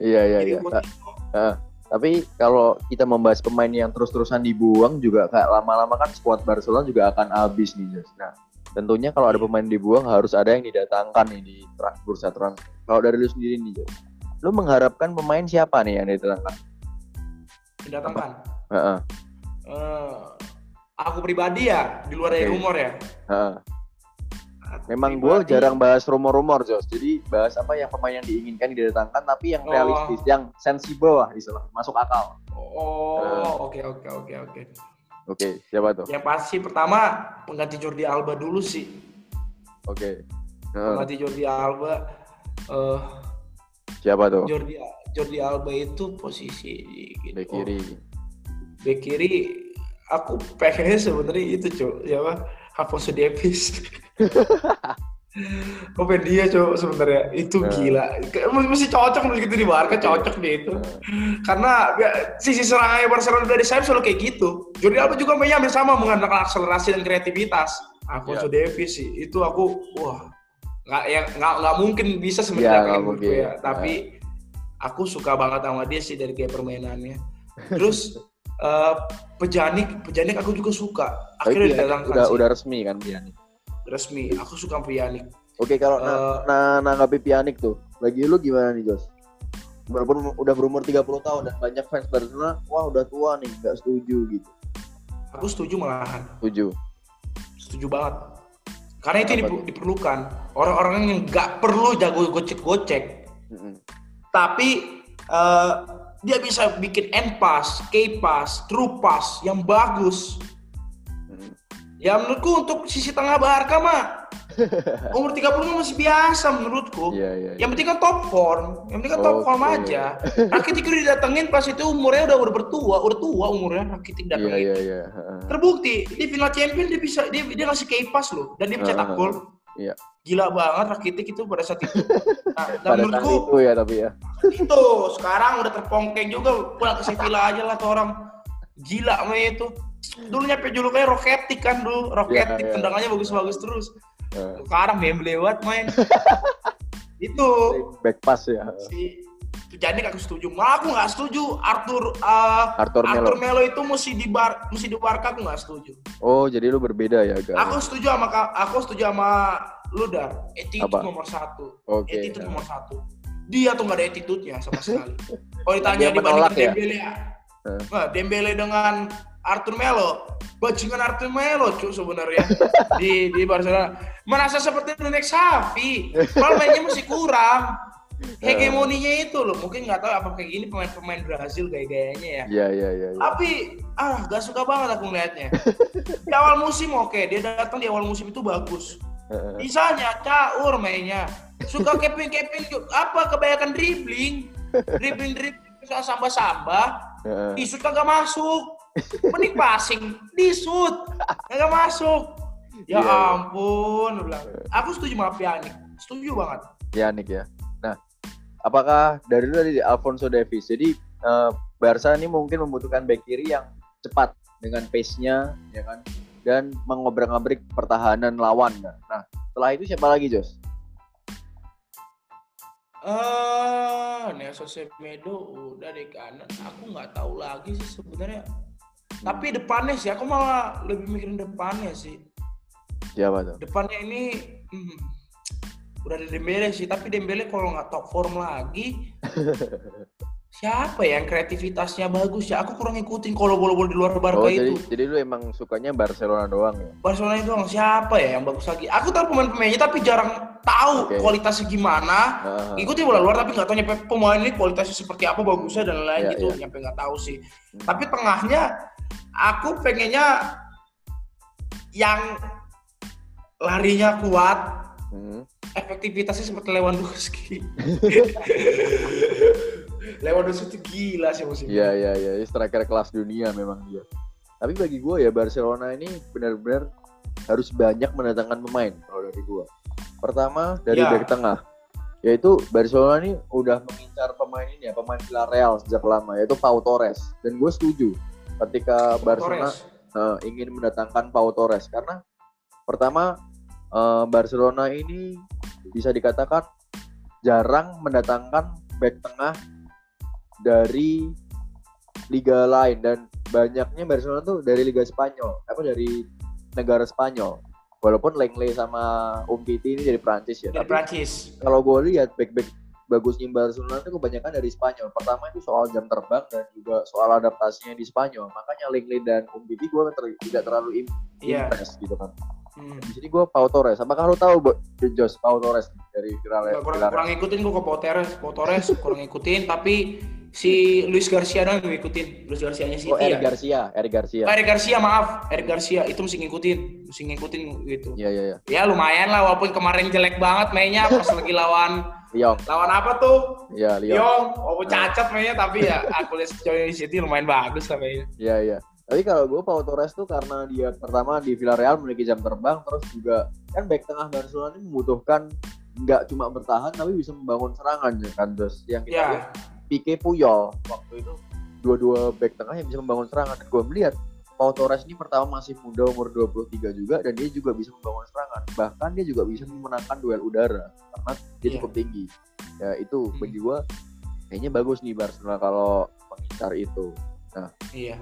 Iya iya iya. Ta- Coutinho Tapi kalau kita membahas pemain yang terus-terusan dibuang juga kayak lama-lama kan skuad Barcelona juga akan habis nih, Jos. Nah, tentunya kalau ada pemain dibuang harus ada yang didatangkan nih di tra- bursa transfer. Kalau dari lu sendiri nih, Jos. Lu mengharapkan pemain siapa nih yang didatangkan? mendatangkan Heeh. Eh, aku pribadi ya di luar dari Oke. rumor ya. Aku Memang gue jarang bahas rumor-rumor, Jos. Jadi bahas apa yang pemain yang diinginkan didatangkan tapi yang Oh. realistis, yang sensible lah istilah, masuk akal. oh oke oke oke oke Oke, siapa tuh? yang pasti pertama pengganti Jordi Alba dulu sih Oke. Heeh. pengganti Jordi Alba eh Siapa tuh? Jordi Jordi Alba itu posisi gitu. Bek kiri. Bek kiri aku pengennya sebenarnya itu cok siapa Alfonso Davies Kok pengen dia cok sebenarnya. Itu Nah. gila. Kayak mesti cocok menurut gitu di Barca cocok deh itu. Nah. karena ya, sisi serangnya Barcelona dari sayap selalu kayak gitu. Jordi Alba juga mainnya hampir sama mengandalkan akselerasi dan kreativitas. Alfonso Iya. Davies sih. Itu aku wah nggak ya nggak nggak mungkin bisa Iya, sebenarnya kayak menurutku mungkin. ya. Tapi aku suka banget sama dia sih dari gaya permainannya. Terus eh Pejanik Pejanik aku juga suka Tapi akhirnya Pjanic didatangkan udah sih udah resmi kan Pjanic. resmi aku suka Pejanik Oke kalau Eh. na na- nanggapi Pjanic tuh, bagi lu gimana nih Jos? Walaupun udah berumur 30 tahun dan banyak fans Barcelona, wah udah tua nih, nggak setuju gitu. aku setuju malahan Setuju. setuju banget karena itu diper- diperlukan orang-orang yang nggak perlu jago gocek-gocek Mm-mm. tapi eh, dia bisa bikin end pass, key pass, true pass yang bagus. Ya menurutku untuk sisi tengah Barca mah umur 30 mah masih biasa menurutku. Iya iya. iya. Yang penting kan top form, yang penting kan top form aja. Rakitic udah didatengin pas itu umurnya udah udah bertua, udah tua umurnya Rakitic Iya datengin. iya iya. Heeh. Terbukti di final champion dia bisa dia dia ngasih key pass loh dan dia mencetak Ah, gol. Iya. Gila banget Rakitic itu pada saat itu. Nah, dan Pada saat menurutku itu ya tapi ya. itu sekarang udah terpongkeng juga pulang ke Sevilla aja lah tuh orang gila mah itu dulu nyampe julukannya Roketik kan dulu Roketik Iya, iya. tendangannya bagus-bagus terus Heeh. sekarang meme lewat main itu Back pass ya. si jadi aku setuju malah aku nggak setuju Arthur uh, Arthur Melo. Arthur Melo itu mesti di bar mesti di Barca aku nggak setuju Oh jadi lu berbeda ya guys. aku setuju sama aku setuju sama Ludar attitude Apa? nomor satu Oke. attitude nomor satu dia tuh nggak ada attitude-nya sama sekali kalau ditanya dibandingkan ya? Dembele ya Eh. Nah, Dembele dengan Arthur Melo bajingan Arthur Melo cuy sebenarnya di di Barcelona merasa seperti nenek sapi kalau mainnya masih kurang. Hegemoninya itu loh mungkin nggak tahu apa kayak gini pemain-pemain Brazil gaya-gayanya ya Iya iya iya. iya. tapi ah gak suka banget aku ngeliatnya di awal musim oke dia datang di awal musim itu bagus Heeh. Bisanya caur mainnya. Suka keping keping apa kebanyakan dribbling. Dribbling dribbling soal sambah-sambah. Heeh. Di shoot kagak masuk. Mending passing, di shoot kagak masuk. Ya Iya, iya. ampun, bilang. Aku setuju sama Pjanic. Setuju banget. Pjanic ya. Apakah dari lu tadi Alfonso Davies? Jadi eh, Barca ini mungkin membutuhkan back kiri yang cepat dengan pace-nya, ya kan? Dan mengobrak-abrik pertahanan lawan. Nah, setelah itu siapa lagi, Jos? Eh, Nelson Semedo udah di kanan. Aku nggak tahu lagi sih sebenarnya. Tapi depannya sih, aku malah lebih mikirin depannya sih. Siapa tuh? depannya ini hmm, udah ada Dembele sih tapi Dembele kalau nggak top form lagi siapa ya yang kreativitasnya bagus ya aku kurang ngikutin kalau bola-bola di luar Barca Oh, jadi itu jadi lu emang sukanya Barcelona doang ya? Barcelona itu orang siapa ya yang bagus lagi aku tahu pemain-pemainnya tapi jarang tahu Oke. kualitasnya gimana Heeh. ikuti bola luar tapi nggak tahu nyampe pemain ini kualitasnya seperti apa bagusnya dan lain-lain Iya, gitu iya. nyampe nggak tahu sih Hmm. tapi tengahnya aku pengennya yang larinya kuat Hmm. Efektivitasnya seperti Lewandowski. Lewandowski itu gila sih musim Iya iya iya, striker kelas dunia memang dia. Tapi bagi gue ya Barcelona ini benar-benar harus banyak mendatangkan pemain kalau dari gue. Pertama dari Ya. back tengah, yaitu Barcelona ini udah mengincar pemain ini ya pemain Villarreal sejak lama yaitu Pau Torres dan gue setuju ketika Barcelona Torres. eh, ingin mendatangkan Pau Torres karena pertama eh, Barcelona ini bisa dikatakan jarang mendatangkan back tengah dari liga lain dan banyaknya Barcelona tuh dari liga Spanyol apa dari negara Spanyol walaupun Lenglet sama Umtiti ini dari Prancis ya Dari tapi Prancis. kalau gue lihat back-back bagusnya Barcelona itu kebanyakan dari Spanyol. Pertama itu soal jam terbang dan juga soal adaptasinya di Spanyol. Makanya Lenglet dan Umtiti gue ter- tidak terlalu im- Iya. impress gitu kan. Hmm. Di sini gue Pau Torres. Apakah lu tahu Jos Pau Torres dari Villarreal? Nggak, kurang, kurang ngikutin gue ke Pau Torres, Pau Torres kurang ngikutin tapi si Luis Garcia dong yang ngikutin. Luis Garcia-nya City Oh, Eric ya. Garcia, Eric Garcia. Oh, Eric Garcia maaf, Eric Garcia itu mesti ngikutin, mesti ngikutin gitu. Iya iya iya. Ya lumayan lah walaupun kemarin jelek banget mainnya pas lagi lawan Lyon. lawan apa tuh? Iya Lyon. Lyon, walaupun cacat mainnya tapi ya aku lihat sejauh ini City lumayan bagus lah mainnya. Iya iya. Tapi kalau gue Pau Torres tuh karena dia pertama di Villarreal memiliki jam terbang, terus juga kan back tengah Barcelona ini membutuhkan nggak cuma bertahan tapi bisa membangun serangan ya kan Jos. Yang kita lihat Ya, Pique Puyol waktu itu dua-dua back tengah yang bisa membangun serangan. Dan gue melihat Pau Torres ini pertama masih muda umur 23 juga dan dia juga bisa membangun serangan. Bahkan dia juga bisa memenangkan duel udara karena dia Iya. cukup tinggi. Ya itu Hmm. bagi gua kayaknya bagus nih Barcelona kalau mengincar itu. Iya.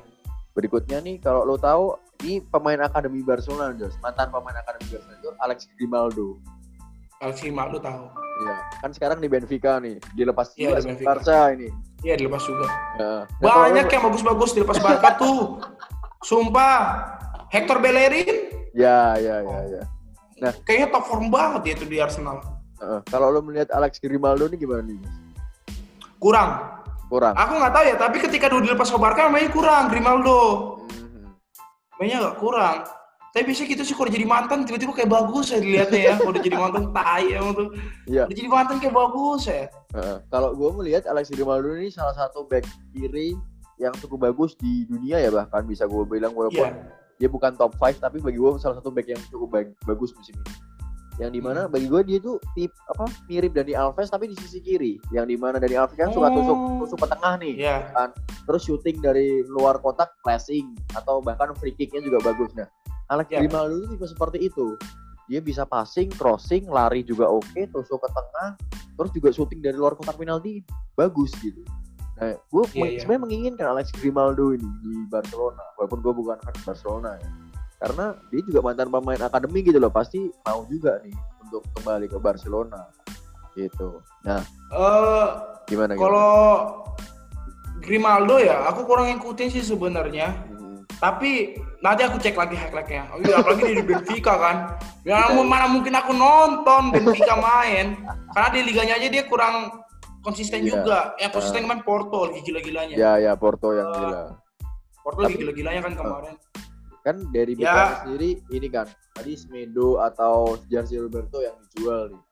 Berikutnya nih kalau lo tahu ini pemain akademi Barcelona, Jos. Mantan pemain akademi Barcelona itu Alex Grimaldo. Alex Grimaldo tahu. Iya, kan sekarang di Benfica nih. Dilepas Iya, juga di. Barca ini. Iya dilepas juga. Ya. Nah, kalau Banyak lo- yang bagus-bagus dilepas Barca tuh. Sumpah. Hector Bellerin Ya, ya, ya, ya. kayaknya top form banget dia tuh di Arsenal. Heeh. kalau lo melihat Alex Grimaldo ini gimana nih? Kurang. Kurang. Aku nggak tahu ya, tapi ketika dulu dilepas ke Barca mainnya kurang Grimaldo. Mhm. Mainnya nggak kurang. Tapi biasanya gitu sih kalau jadi mantan tiba-tiba kayak bagus ya dilihatnya ya. Kalau udah jadi mantan tai emang tuh. Iya. Udah jadi mantan kayak bagus ya. Heeh. Kalau gue melihat Alex Grimaldo ini salah satu back kiri yang cukup bagus di dunia ya bahkan bisa gue bilang walaupun Iya. dia bukan top 5 tapi bagi gue salah satu back yang cukup bagus musim ini. Yang di mana Hmm. bagi gue dia tuh tip apa mirip Dani Alves tapi di sisi kiri. Yang di mana Dani Alves kan suka Oh. tusuk tusuk ke tengah nih. Iya. Terus shooting dari luar kotak flashing atau bahkan free kicknya juga bagus. Nah, Alex Ya. Grimaldo itu tipe seperti itu. Dia bisa passing, crossing, lari juga oke, tusuk ke tengah, terus juga shooting dari luar kotak penalti bagus gitu. Nah, gue Iya, iya. sebenarnya menginginkan Alex Grimaldo ini di Barcelona, walaupun gue bukan fans Barcelona ya. Karena dia juga mantan pemain akademi gitu loh, pasti mau juga nih untuk kembali ke Barcelona gitu. Nah, Eh, gimana? kalau Grimaldo ya, aku kurang ngikutin sih sebenarnya. Hmm, Tapi nanti aku cek lagi highlightnya. Oh iya, apalagi dia di Benfica kan. Ya namun mana mungkin aku nonton Benfica main. Karena di liganya aja dia kurang konsisten Iya. juga. Yang konsisten kan Porto lagi gila-gilanya. Ya, ya Porto yang Eh, gila. Porto lagi gila-gilanya kan kemarin. Kan dari Ya. BKM sendiri ini kan tadi Smedo atau Jarzi Roberto yang dijual nih.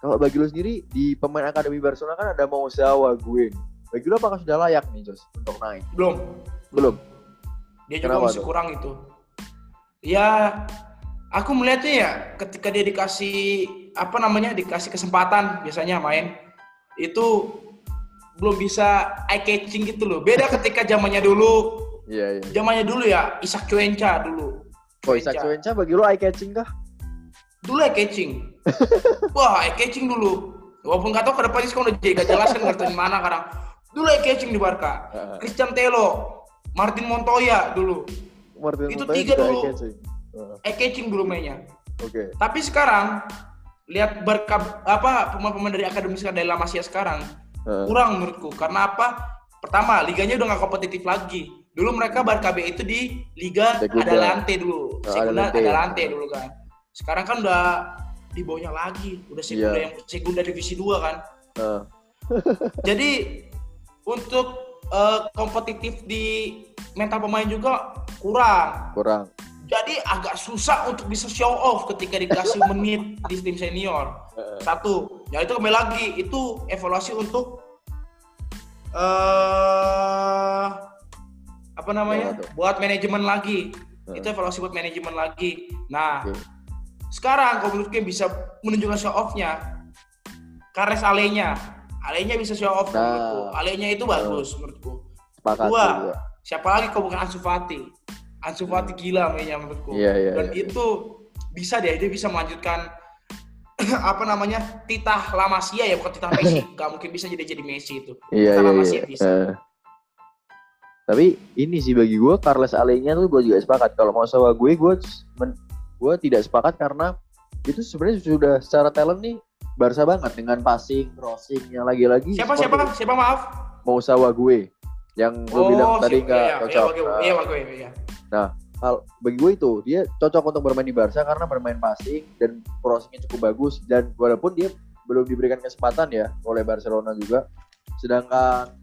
Kalau bagi lu sendiri di pemain akademi Barcelona kan ada Moussa gue. Bagi lu apakah sudah layak nih Jos untuk naik? Belum. Belum. Dia juga Kenapa masih tuh? kurang itu. Ya, aku melihatnya ya ketika dia dikasih apa namanya dikasih kesempatan biasanya main itu belum bisa eye catching gitu loh. Beda ketika zamannya dulu, Iya iya. zamannya dulu ya Isak Cuenca dulu. Kok Isak Cuenca bagi lu eye catching kah? Dulu eye catching. Wah, eye catching dulu. Walaupun nggak tahu ke depannya sekarang udah jadi gak jelas kan di mana kadang. Dulu eye catching di Barca. Christian Telo, Martin Montoya dulu. Martin Itu Montoya tiga dulu. eye catching. Heeh, Eye catching dulu mainnya. Oke. Tapi sekarang lihat berkab apa pemain-pemain dari akademi sekarang dari La Masia sekarang Heeh. kurang menurutku. Karena apa? Pertama, liganya udah nggak kompetitif lagi. Dulu mereka Barca B itu di Liga Segunda. Adalante dulu. Oh, Segunda Adalante. Adalante dulu kan. Sekarang kan udah di bawahnya lagi. Udah Segunda Iya. yang Segunda divisi 2 kan. Heeh. Jadi untuk eh, kompetitif di mental pemain juga kurang. kurang. Jadi agak susah untuk bisa show off ketika dikasih menit di tim senior. Satu, ya itu kembali lagi itu evaluasi untuk eh apa namanya? Tuh? Buat manajemen lagi. Heeh. Itu evaluasi buat manajemen lagi. Nah, Oke. sekarang kalau menurutku yang bisa menunjukkan show off-nya Kares Alenya. Alenya bisa show off Nah. menurutku. Alenya itu bagus menurutku. Sepakat Dua. juga. Siapa lagi kalau bukan Ansu Fati? Ansu Fati gila mainnya menurutku. Iya, iya, Dan iya. itu bisa deh, dia bisa melanjutkan apa namanya titah La Masia ya bukan titah Messi. Gak mungkin bisa jadi jadi Messi itu. Iya Titah La iya Masia iya. bisa. Eh. Tapi ini sih bagi gue Carles Alenya tuh gue juga sepakat. Kalau mau sama gue, gue men- gue tidak sepakat karena itu sebenarnya sudah secara talent nih Barca banget dengan passing, crossing yang lagi-lagi. Siapa siapa siapa maaf? Mau sawa gue yang gue bilang tadi siapa- nggak iya, cocok. Iya, iya, Nah, iya, iya, iya, iya. hal bagi gue itu dia cocok untuk bermain di Barca karena bermain passing dan crossingnya cukup bagus dan walaupun dia belum diberikan kesempatan ya oleh Barcelona juga sedangkan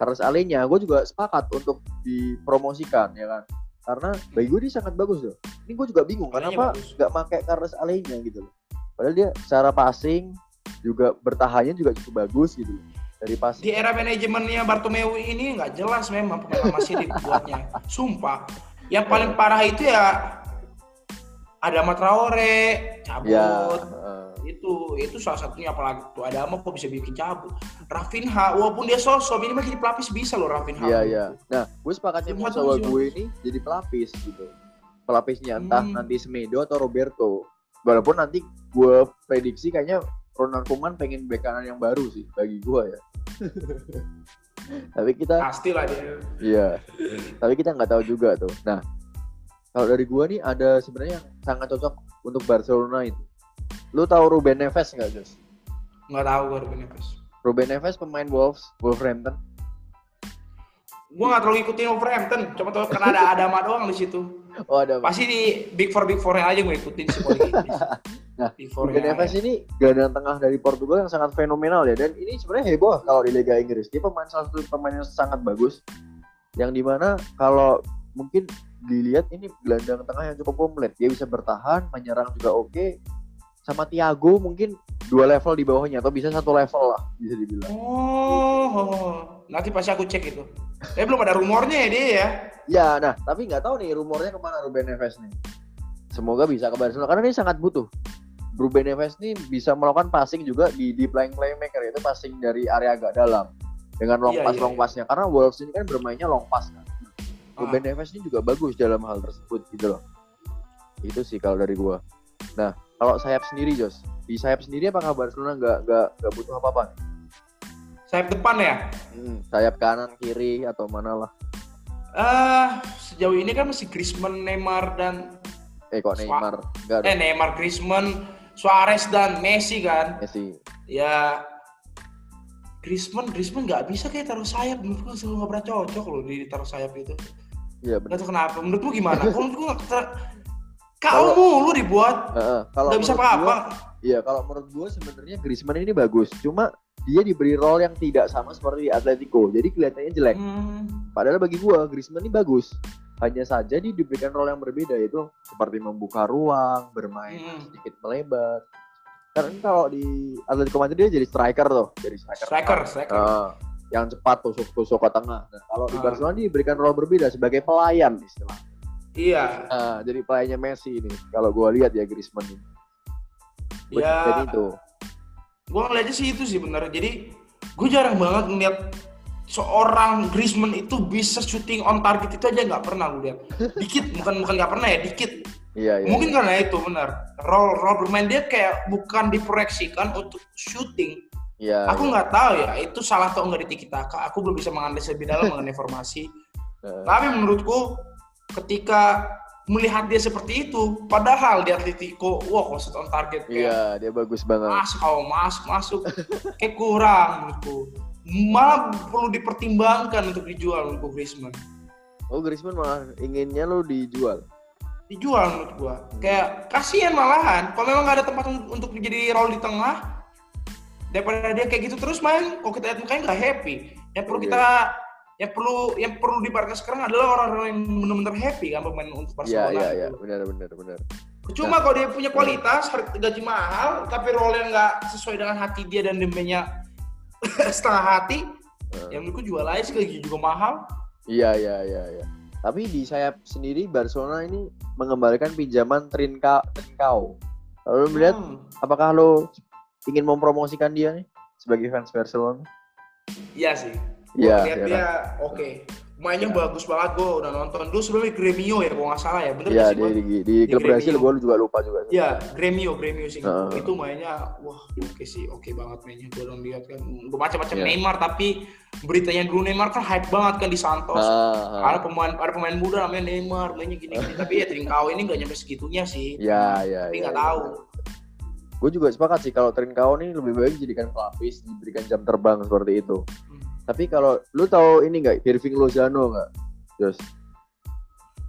Carles Alenya gue juga sepakat untuk dipromosikan ya kan karena bagi gue dia sangat bagus loh ini gue juga bingung Alenya kenapa nggak pakai Carles Alenya gitu loh padahal dia secara passing juga bertahannya juga cukup bagus gitu loh dari passing Di era manajemennya Bartomeu ini nggak jelas memang pemain La Masia dibuatnya. Sumpah. Yang paling parah itu ya ada Traore cabut. ya eh, itu itu salah satunya apalagi tuh ada apa kok bisa bikin cabut Rafinha walaupun dia sosok minimal jadi pelapis bisa loh Rafinha Iya iya. Nah, gue sepakatnya Musawa tuh gue ini jadi pelapis gitu. Pelapisnya entah Hmm. nanti Semedo atau Roberto. Walaupun nanti gue prediksi kayaknya Ronald Koeman pengen bek kanan yang baru sih bagi gue ya. Tapi kita pasti lah dia Iya. Tapi kita nggak tahu juga tuh. Nah, kalau dari gua nih ada sebenarnya yang sangat cocok untuk Barcelona itu. Lu tahu Ruben Neves nggak, Jos? nggak tahu gue Ruben Neves Ruben Neves pemain Wolves, Wolverhampton. gue nggak terlalu ikutin Wolverhampton cuma tahu karena ada Adama doang di situ Oh, ada. pasti di Big Four Big Four aja gue ikutin sih Nah, Big Four Ruben Neves ini gelandang tengah dari Portugal yang sangat fenomenal ya dan ini sebenarnya heboh kalau di Liga Inggris. Dia pemain salah satu pemain yang sangat bagus. Yang di mana kalau mungkin dilihat ini gelandang tengah yang cukup komplit. Dia bisa bertahan, menyerang juga oke. Sama Thiago mungkin dua level di bawahnya atau bisa satu level lah bisa dibilang. oh nanti pasti aku cek itu tapi belum ada rumornya ya dia ya Ya, nah tapi nggak tahu nih rumornya ke mana Ruben Neves nih. Semoga bisa ke Barcelona karena ini sangat butuh. Ruben Neves nih bisa melakukan passing juga di di playing playmaker itu passing dari area agak dalam dengan long Iya, pass iya, long iya. passnya karena Wolves ini kan bermainnya long pass kan. Ah. Ruben Neves ini juga bagus dalam hal tersebut gitu loh. Itu sih kalau dari gua. Nah kalau sayap sendiri Jos, di sayap sendiri apakah Barcelona nggak nggak nggak butuh apa-apa? sayap depan ya Hmm, sayap kanan kiri atau mana lah? eh sejauh ini kan masih Griezmann Neymar dan Eh kok Neymar? Enggak eh Neymar Griezmann Suarez dan Messi kan Messi. ya Griezmann Griezmann nggak bisa kayak taruh sayap menurut gua selalu nggak pernah cocok loh di taruh sayap itu Iya benar. nggak tahu kenapa menurut lu gimana kalau kau Kalau- mulu dibuat Heeh, kalau nggak bisa apa-apa Iya, kalau menurut gue sebenarnya Griezmann ini bagus. Cuma dia diberi role yang tidak sama seperti di Atletico. Jadi kelihatannya jelek. Hmm, Padahal bagi gue Griezmann ini bagus. Hanya saja dia diberikan role yang berbeda yaitu seperti membuka ruang, bermain Hmm. sedikit melebar. Karena kalau di Atletico Madrid dia jadi striker tuh, jadi striker. striker tengah. striker Nah, yang cepat tusuk-tusuk ke tengah. Nah, kalau di. Barcelona dia diberikan role berbeda sebagai pelayan istilah. Iya Nah, jadi pelayannya Messi ini. Kalau gue lihat ya Griezmann ini. Buat Ya. jadi itu. gue ngeliatnya sih itu sih bener jadi gue jarang banget ngeliat seorang Griezmann itu bisa shooting on target itu aja nggak pernah gue lihat dikit bukan bukan nggak pernah ya dikit Iya, iya. mungkin karena itu benar role role bermain dia kayak bukan diproyeksikan untuk shooting Iya. aku nggak tahu ya itu salah atau nggak di Tiki Taka aku belum bisa menganalisis lebih dalam mengenai informasi Heeh. tapi menurutku ketika melihat dia seperti itu padahal di Atletico wah kalau shoot on target kayak Iya, dia bagus banget. masuk kau masuk masuk kayak kurang menurutku malah perlu dipertimbangkan untuk dijual menurutku Griezmann Oh, Griezmann malah inginnya lo dijual. dijual menurut gua kayak kasihan malahan kalau memang nggak ada tempat un- untuk menjadi role di tengah daripada dia kayak gitu terus main kalau kita lihat mukanya nggak happy yang perlu Iya. kita yang perlu yang perlu di Barca sekarang adalah orang-orang yang benar-benar happy kan pemain untuk Iya, Barcelona iya, iya, gitu. benar benar benar. Cuma kalau dia punya kualitas, harga gaji mahal, tapi role-nya nggak sesuai dengan hati dia dan demenya setengah hati, Heeh. ya menurutku jual aja sih gaji juga mahal. Iya, iya, iya, iya. Tapi di sayap sendiri Barcelona ini mengembalikan pinjaman Trinka Trincao. Kalau lo melihat Hmm. apakah lo ingin mempromosikan dia nih sebagai fans Barcelona? Iya sih. Iya, Lihat iya dia, oke. Mainnya Iya. bagus banget, gue udah nonton. Dulu sebelumnya Gremio ya, kalau nggak salah ya. Bener Iya, nggak sih, di, di, di, Di Gremio. gue juga lupa juga. Iya, Gremio, Gremio sih. Heeh. Itu mainnya, wah oke sih, oke banget mainnya. Gue udah lihat kan, macam-macam Iya. Neymar, tapi beritanya dulu Neymar kan hype banget kan di Santos. Ah, ah. ada pemain ada pemain muda namanya Neymar mainnya gini gini tapi ya Trincao ini nggak nyampe segitunya sih Iya, iya, tapi iya, nggak iya. tahu Gue juga sepakat sih kalau Trincao nih lebih baik dijadikan pelapis, diberikan jam terbang seperti itu. Hmm, Tapi kalau lu tahu ini nggak Irving Lozano nggak? Nggak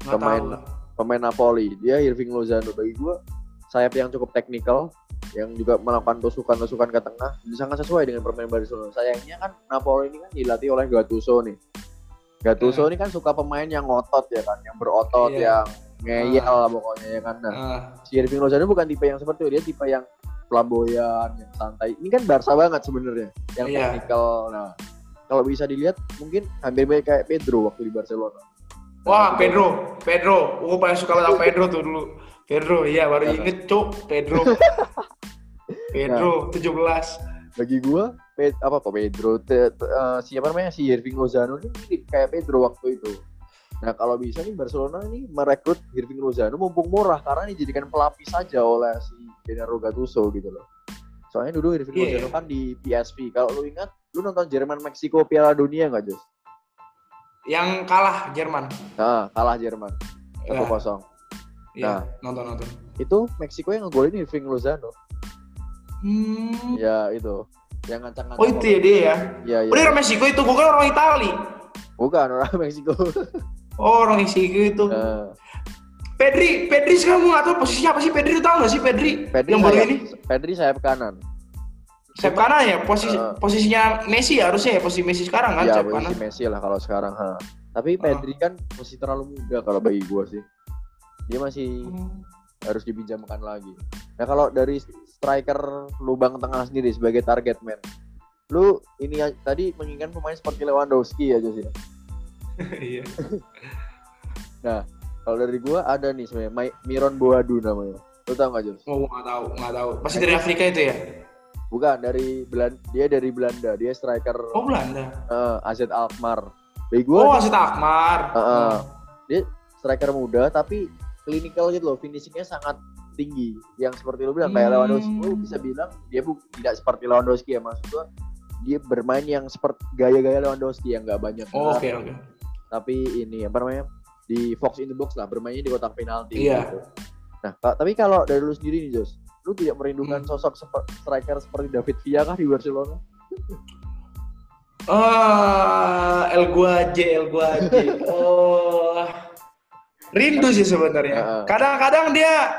Pemain- tahu pemain Napoli. Dia Irving Lozano bagi gua sayap yang cukup teknikal yang juga melakukan tusukan-tusukan ke tengah sangat sesuai dengan permainan Barcelona. Sayangnya kan Napoli ini kan dilatih oleh Gattuso nih. Gattuso ini kan suka pemain yang ngotot ya kan, yang berotot, Hmm. Iya. yang ngeyel lah pokoknya ya kan. Nah, Ah, si Irving Lozano bukan tipe yang seperti itu, dia tipe yang flamboyan, yang santai. Ini kan Barca banget sebenarnya, yang Iya. teknikal. Nah, kalau bisa dilihat mungkin hampir mirip kayak Pedro waktu di Barcelona. wah Pedro. Pedro. Gue paling suka sama Pedro tuh dulu. Pedro iya baru Iya. inget cuk. Pedro. Pedro 17. bagi gua Pe- apa kok Pedro te- te- eh, siapa namanya? Si Irving Lozano ini mirip kayak Pedro waktu itu. Nah kalau bisa nih Barcelona nih merekrut Irving Lozano mumpung murah karena dijadikan pelapis saja oleh si Gennaro Gattuso gitu loh. Soalnya dulu Irving Iya. Lozano kan di PSV kalau lu ingat lu nonton Jerman Meksiko Piala Dunia nggak Jos? Yang kalah Jerman. Nah, kalah Jerman satu Ya, kosong iya, nonton nonton. itu Meksiko yang ngegolin Irving Lozano Hmm. ya itu yang ngancang-ngancang Oh itu ya dia ya. ya, ya. Oh dia orang Meksiko itu, gue kan orang Itali. bukan orang Meksiko Oh orang Meksiko itu. Nah, Pedri, Pedri sekarang nggak tahu posisinya apa sih Pedri, tahu nggak sih Pedri? Pedri yang baru ini? Pedri sayap kanan Sayap kanan ya, posisi Eh. posisinya Messi ya harusnya ya, posisi Messi sekarang kan ya sayap kanan. posisi Messi lah kalau sekarang ha. tapi Ah. Pedri kan masih terlalu muda kalau bagi gua sih dia masih Hmm. harus dipinjamkan lagi nah kalau dari striker lubang tengah sendiri sebagai target man lu ini ya- tadi menginginkan pemain seperti Lewandowski aja sih Iya. kalau dari gua ada nih sebenarnya Mi- Miron Boadu namanya lu tau gak Jos? Oh nggak tahu, nggak tahu. Pasti dari Afrika itu ya? Bukan dari Belanda dia dari Belanda dia striker Oh Belanda. eh, AZ Alkmaar bagi gua Oh Asit Akmar. Heeh. dia striker muda tapi clinical gitu loh finishingnya sangat tinggi yang seperti lo bilang kayak Hmm. Lewandowski lo bisa bilang dia bu- tidak seperti Lewandowski ya maksud gua dia bermain yang seperti gaya-gaya Lewandowski yang nggak banyak Oh, Oke gerak, oke. tapi ini apa namanya di Fox in the box lah bermainnya di kotak penalti Iya. gitu. nah tapi kalau dari lu sendiri nih Jos lu tidak merindukan Hmm. sosok striker seperti David Villa kah di Barcelona Ah, El Guaje, El Guaje. Oh, rindu sih sebenarnya. Heeh. Kadang-kadang dia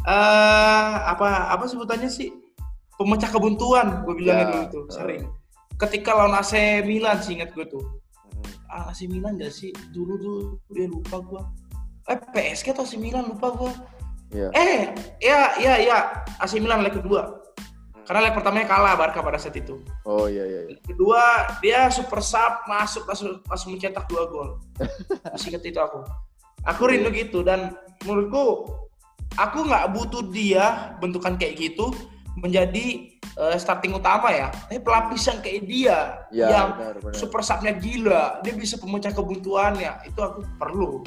eh apa apa sebutannya sih pemecah kebuntuan gue bilangnya Ya, dulu tuh heeh. sering. Ketika lawan AC Milan sih ingat gue tuh. Hmm. Ah, AC Milan gak sih dulu tuh dia lupa gue. Eh PSG atau AC Milan lupa gue. Iya. Eh, ya ya ya AC Milan leg kedua. Karena leg pertamanya kalah Barca pada saat itu. oh iya iya, iya. Kedua, dia super sub masuk langsung langsung mencetak dua gol. Masih inget itu aku. Aku rindu gitu dan menurutku aku nggak butuh dia bentukan kayak gitu menjadi eh, starting utama ya. Tapi pelapis yang kayak dia Iya, yang benar, benar. super subnya gila, dia bisa pemecah kebuntuannya. Itu aku perlu.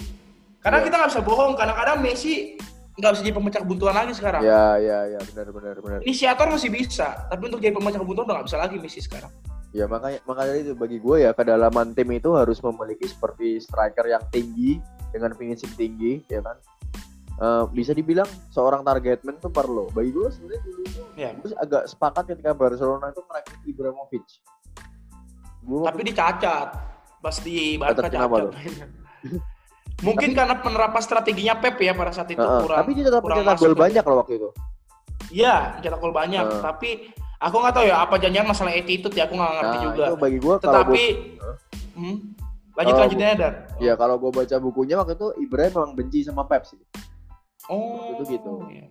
Karena Iya. kita nggak bisa bohong, kadang-kadang Messi nggak bisa jadi pemecah kebuntuan lagi sekarang. ya ya ya benar benar benar Inisiator masih bisa, tapi untuk jadi pemecah kebuntuan udah nggak bisa lagi Messi sekarang. Ya makanya makanya itu bagi gue ya kedalaman tim itu harus memiliki seperti striker yang tinggi dengan finishing tinggi ya kan. Eh, bisa dibilang seorang targetman itu perlu. Bagi gue sebenarnya dulu itu Ya. gue agak sepakat ketika Barcelona itu merekrut Ibrahimovic. Gue Tapi dicacat pas di Barca Cacat Mungkin karena penerapan strateginya Pep ya pada saat itu Heeh, kurang. tapi dia tetap mencetak gol banyak loh waktu itu. Iya, mencetak gol banyak. Heeh. Tapi aku nggak tahu ya apa janjian masalah attitude ya aku nggak ngerti Nah, juga. itu bagi kalau Tetapi, gua- hmm, lanjut Kalau lanjutnya Dar. ya kalau gue baca bukunya waktu itu Ibrahim memang benci sama Pep sih. Oh, itu gitu. iya.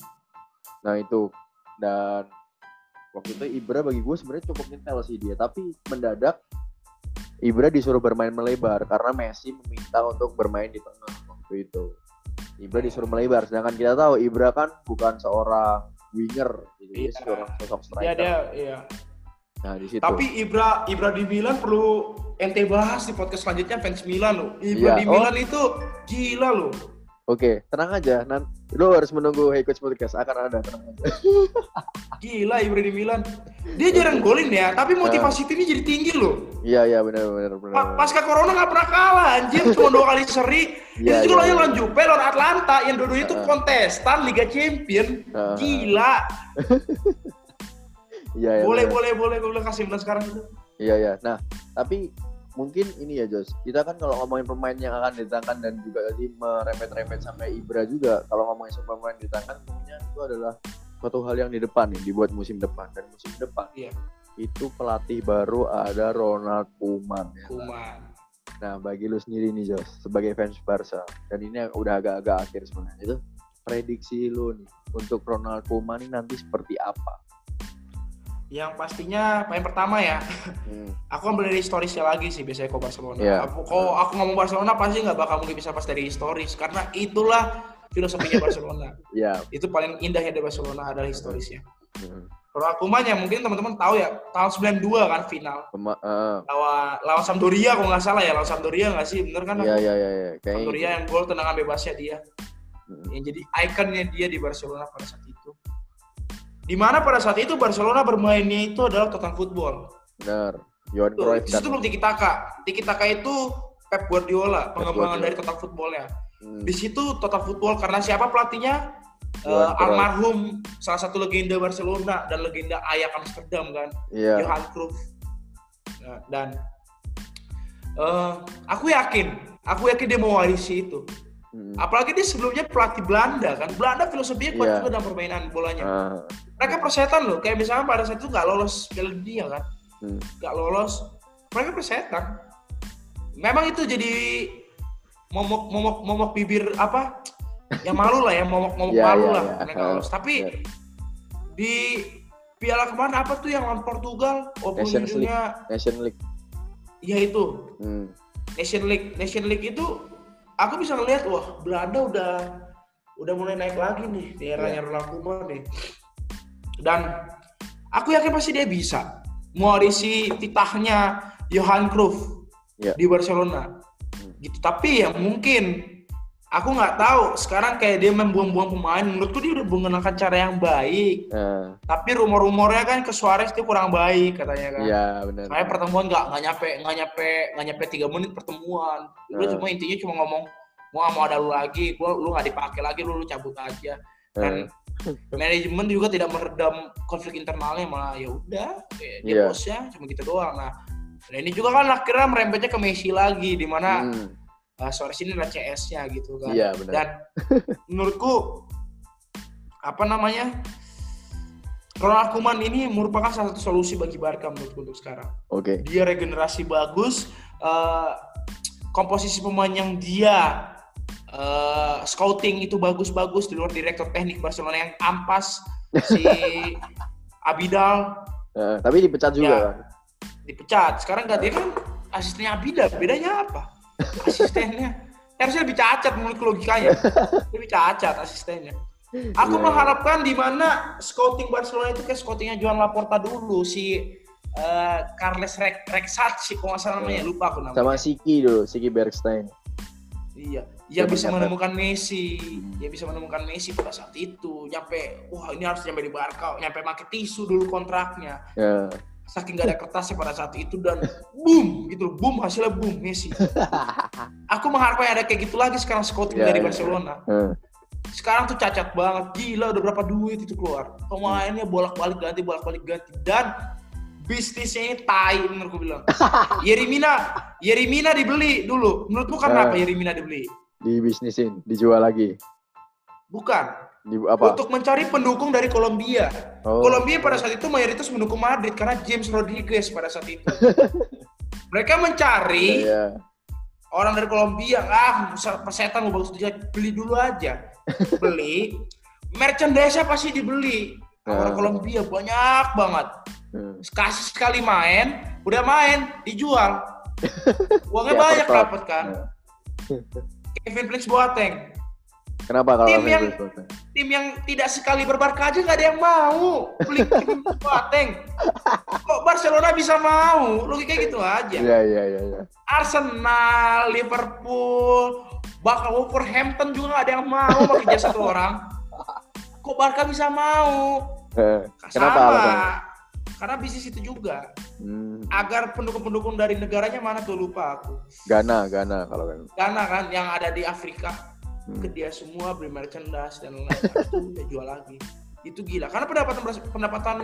Nah itu dan waktu itu Ibra bagi gue sebenarnya cukup nyetel sih dia tapi mendadak Ibra disuruh bermain melebar karena Messi meminta untuk bermain di tengah waktu itu. Ibra disuruh melebar sedangkan kita tahu Ibra kan bukan seorang winger gitu, dia Iya. seorang sosok Dia striker. dia iya. Nah di situ. Tapi Ibra Ibra di Milan perlu ente bahas di podcast selanjutnya fans Milan loh. Ibra Iya. di Oh. Milan itu gila loh. Oke, tenang aja. Nanti lo harus menunggu Hey Coach Podcast akan ada tenang aja. Gila Ibra di Milan. Dia jarang golin ya, tapi motivasi timnya jadi tinggi loh. Iya iya benar benar benar. Pa- Pasca corona nggak pernah kalah anjir, cuma dua kali seri. Iya, itu juga iya, lawan iya. Juve, lawan Atlanta yang dua-duanya itu Heeh. kontestan Liga Champion. Heeh. Gila. Iya iya. boleh, boleh, boleh, gue bilang kasih sekarang itu. Iya ya. Nah, tapi mungkin ini ya Jos. Kita kan kalau ngomongin pemain yang akan ditangkan dan juga tadi merepet-repet sampai Ibra juga. Kalau ngomongin soal pemain ditangkan, tentunya itu adalah suatu hal yang di depan nih, dibuat musim depan dan musim depan. Iya. Itu pelatih baru ada Ronald Koeman. Ya. Kuman. Nah, bagi lu sendiri nih Jos, sebagai fans Barca dan ini udah agak-agak akhir sebenarnya itu prediksi lu nih untuk Ronald Koeman ini nanti seperti apa? Yang pastinya paling pertama ya, Hmm. aku ambil dari historisnya lagi sih biasanya kalau Barcelona. Iya. Aku, kalau aku ngomong Barcelona pasti nggak bakal mungkin bisa pas dari historis karena itulah filosofinya Barcelona. Ya, Itu paling indahnya dari Barcelona adalah historisnya. hmm. Ronald Koeman yang mungkin teman-teman tahu ya tahun 92 kan final Pema- eh, lawan lawan Sampdoria kalau nggak salah ya lawan Sampdoria nggak sih bener kan iya iya iya. Kayaknya Sampdoria gitu. yang gol tendangan bebasnya dia Mm. yang jadi ikonnya dia di Barcelona pada saat itu di mana pada saat itu Barcelona bermainnya itu adalah total football Benar. Johan Cruyff di kan. situ belum tiki taka tiki taka itu Pep Guardiola pengembangan Guardiola. dari total footballnya Hmm. di situ total football karena siapa pelatihnya Cruyff. almarhum salah satu legenda Barcelona dan legenda Ajax Amsterdam kan Iya. Johan Cruyff Nah, dan eh, aku yakin aku yakin dia mau warisi itu Hmm. apalagi dia sebelumnya pelatih Belanda kan Belanda filosofinya kuat Iya. juga dalam permainan bolanya Ah, mereka persetan loh kayak misalnya pada saat itu nggak lolos Piala Dunia kan hmm. nggak lolos mereka persetan memang itu jadi momok momok momok bibir apa yang malu lah ya momok momok Iya, malu iya, lah iya. mereka Ah, lolos tapi iya. di piala ke mana apa tuh yang lawan Portugal walaupun Nations League. Nation League. ya itu Hmm. Nation League Nation League itu aku bisa ngelihat wah Belanda udah udah mulai naik lagi nih di eranya Iya. Ronald Koeman nih dan aku yakin pasti dia bisa mewarisi titahnya Johan Cruyff Iya. di Barcelona Hmm. gitu tapi ya mungkin aku nggak tahu sekarang kayak dia membuang-buang pemain menurutku dia udah menggunakan cara yang baik Ah, tapi rumor-rumornya kan ke Suarez dia kurang baik katanya kan Iya benar. Kayak pertemuan nggak nggak nyampe nggak nyampe nggak nyampe tiga menit pertemuan. Lu Nah. cuma intinya cuma ngomong gua nggak mau ada lu lagi, gua lu nggak dipakai lagi, lu, lu cabut aja. Dan manajemen juga tidak meredam konflik internalnya malah ya udah dia Iya. bosnya cuma gitu doang. Nah, nah ini juga kan akhirnya merembetnya ke Messi lagi di mana Hmm. Uh, Suarez ini adalah CS-nya gitu kan. Iya benar. Dan menurutku apa namanya? Ronald Koeman ini merupakan salah satu solusi bagi Barca menurutku untuk sekarang Oke. dia regenerasi bagus eh, komposisi pemain yang dia eh, scouting itu bagus-bagus di luar direktur teknik Barcelona yang ampas si Abidal Eh, tapi dipecat juga Ya. kan. dipecat sekarang gak dia kan asistennya Abidal bedanya apa asistennya harusnya lebih cacat menurut logikanya lebih cacat asistennya aku Iya. mengharapkan di mana scouting Barcelona itu kayak scoutingnya Joan Laporta dulu si eh, Carles Rek Rexach kalau nggak salah namanya lupa aku namanya Sama Siki dulu, Siki Bergstein. Iya, dia bisa menemukan Messi. Dia bisa menemukan Messi pada saat itu. Nyampe, wah ini harus nyampe di Barca. Nyampe pakai tisu dulu kontraknya. Ya. Saking gak ada kertasnya pada saat itu dan boom gitu loh. Boom hasilnya boom Messi. Aku mengharapkan ada kayak gitu lagi sekarang scouting Iya, dari iya. Barcelona. Eh, Sekarang tuh cacat banget. Gila udah berapa duit itu keluar. Pemainnya bolak-balik ganti, bolak-balik ganti dan bisnisnya ini tai menurutku bilang. Yerimina, Yerimina dibeli dulu. Menurutmu karena Eh. apa Yerimina dibeli? dibisnisin, dijual lagi. Bukan. Di apa? Untuk mencari pendukung dari Kolombia. Oh. Kolombia pada saat itu mayoritas mendukung Madrid karena James Rodriguez pada saat itu. Mereka mencari Iya. orang dari Kolombia, ah pesetan mau bagus dia beli dulu aja. Beli, merchandise-nya pasti dibeli. Orang Ah. Kolombia banyak banget. Hmm. Kasih sekali main, udah main, dijual. Uangnya Kayak banyak dapat kan. Nah. Kevin Felix Boateng. Kenapa kalau Tim yang- Boateng? tim yang tidak sekali berbarca aja nggak ada yang mau beli Boateng. Kok Barcelona bisa mau? Logikanya gitu aja. Iya iya iya iya. Arsenal, Liverpool, bahkan Wolverhampton juga nggak ada yang mau pakai jasa satu orang. Kok Barca bisa mau? Eh, Kenapa Sama. Karena bisnis itu juga. Hmm. Agar pendukung-pendukung dari negaranya mana tuh lupa aku. Ghana, Ghana kalau kan. Ghana kan yang ada di Afrika. Ke dia semua beli merchandise dan lain-lain itu jual lagi itu gila karena pendapatan pendapatan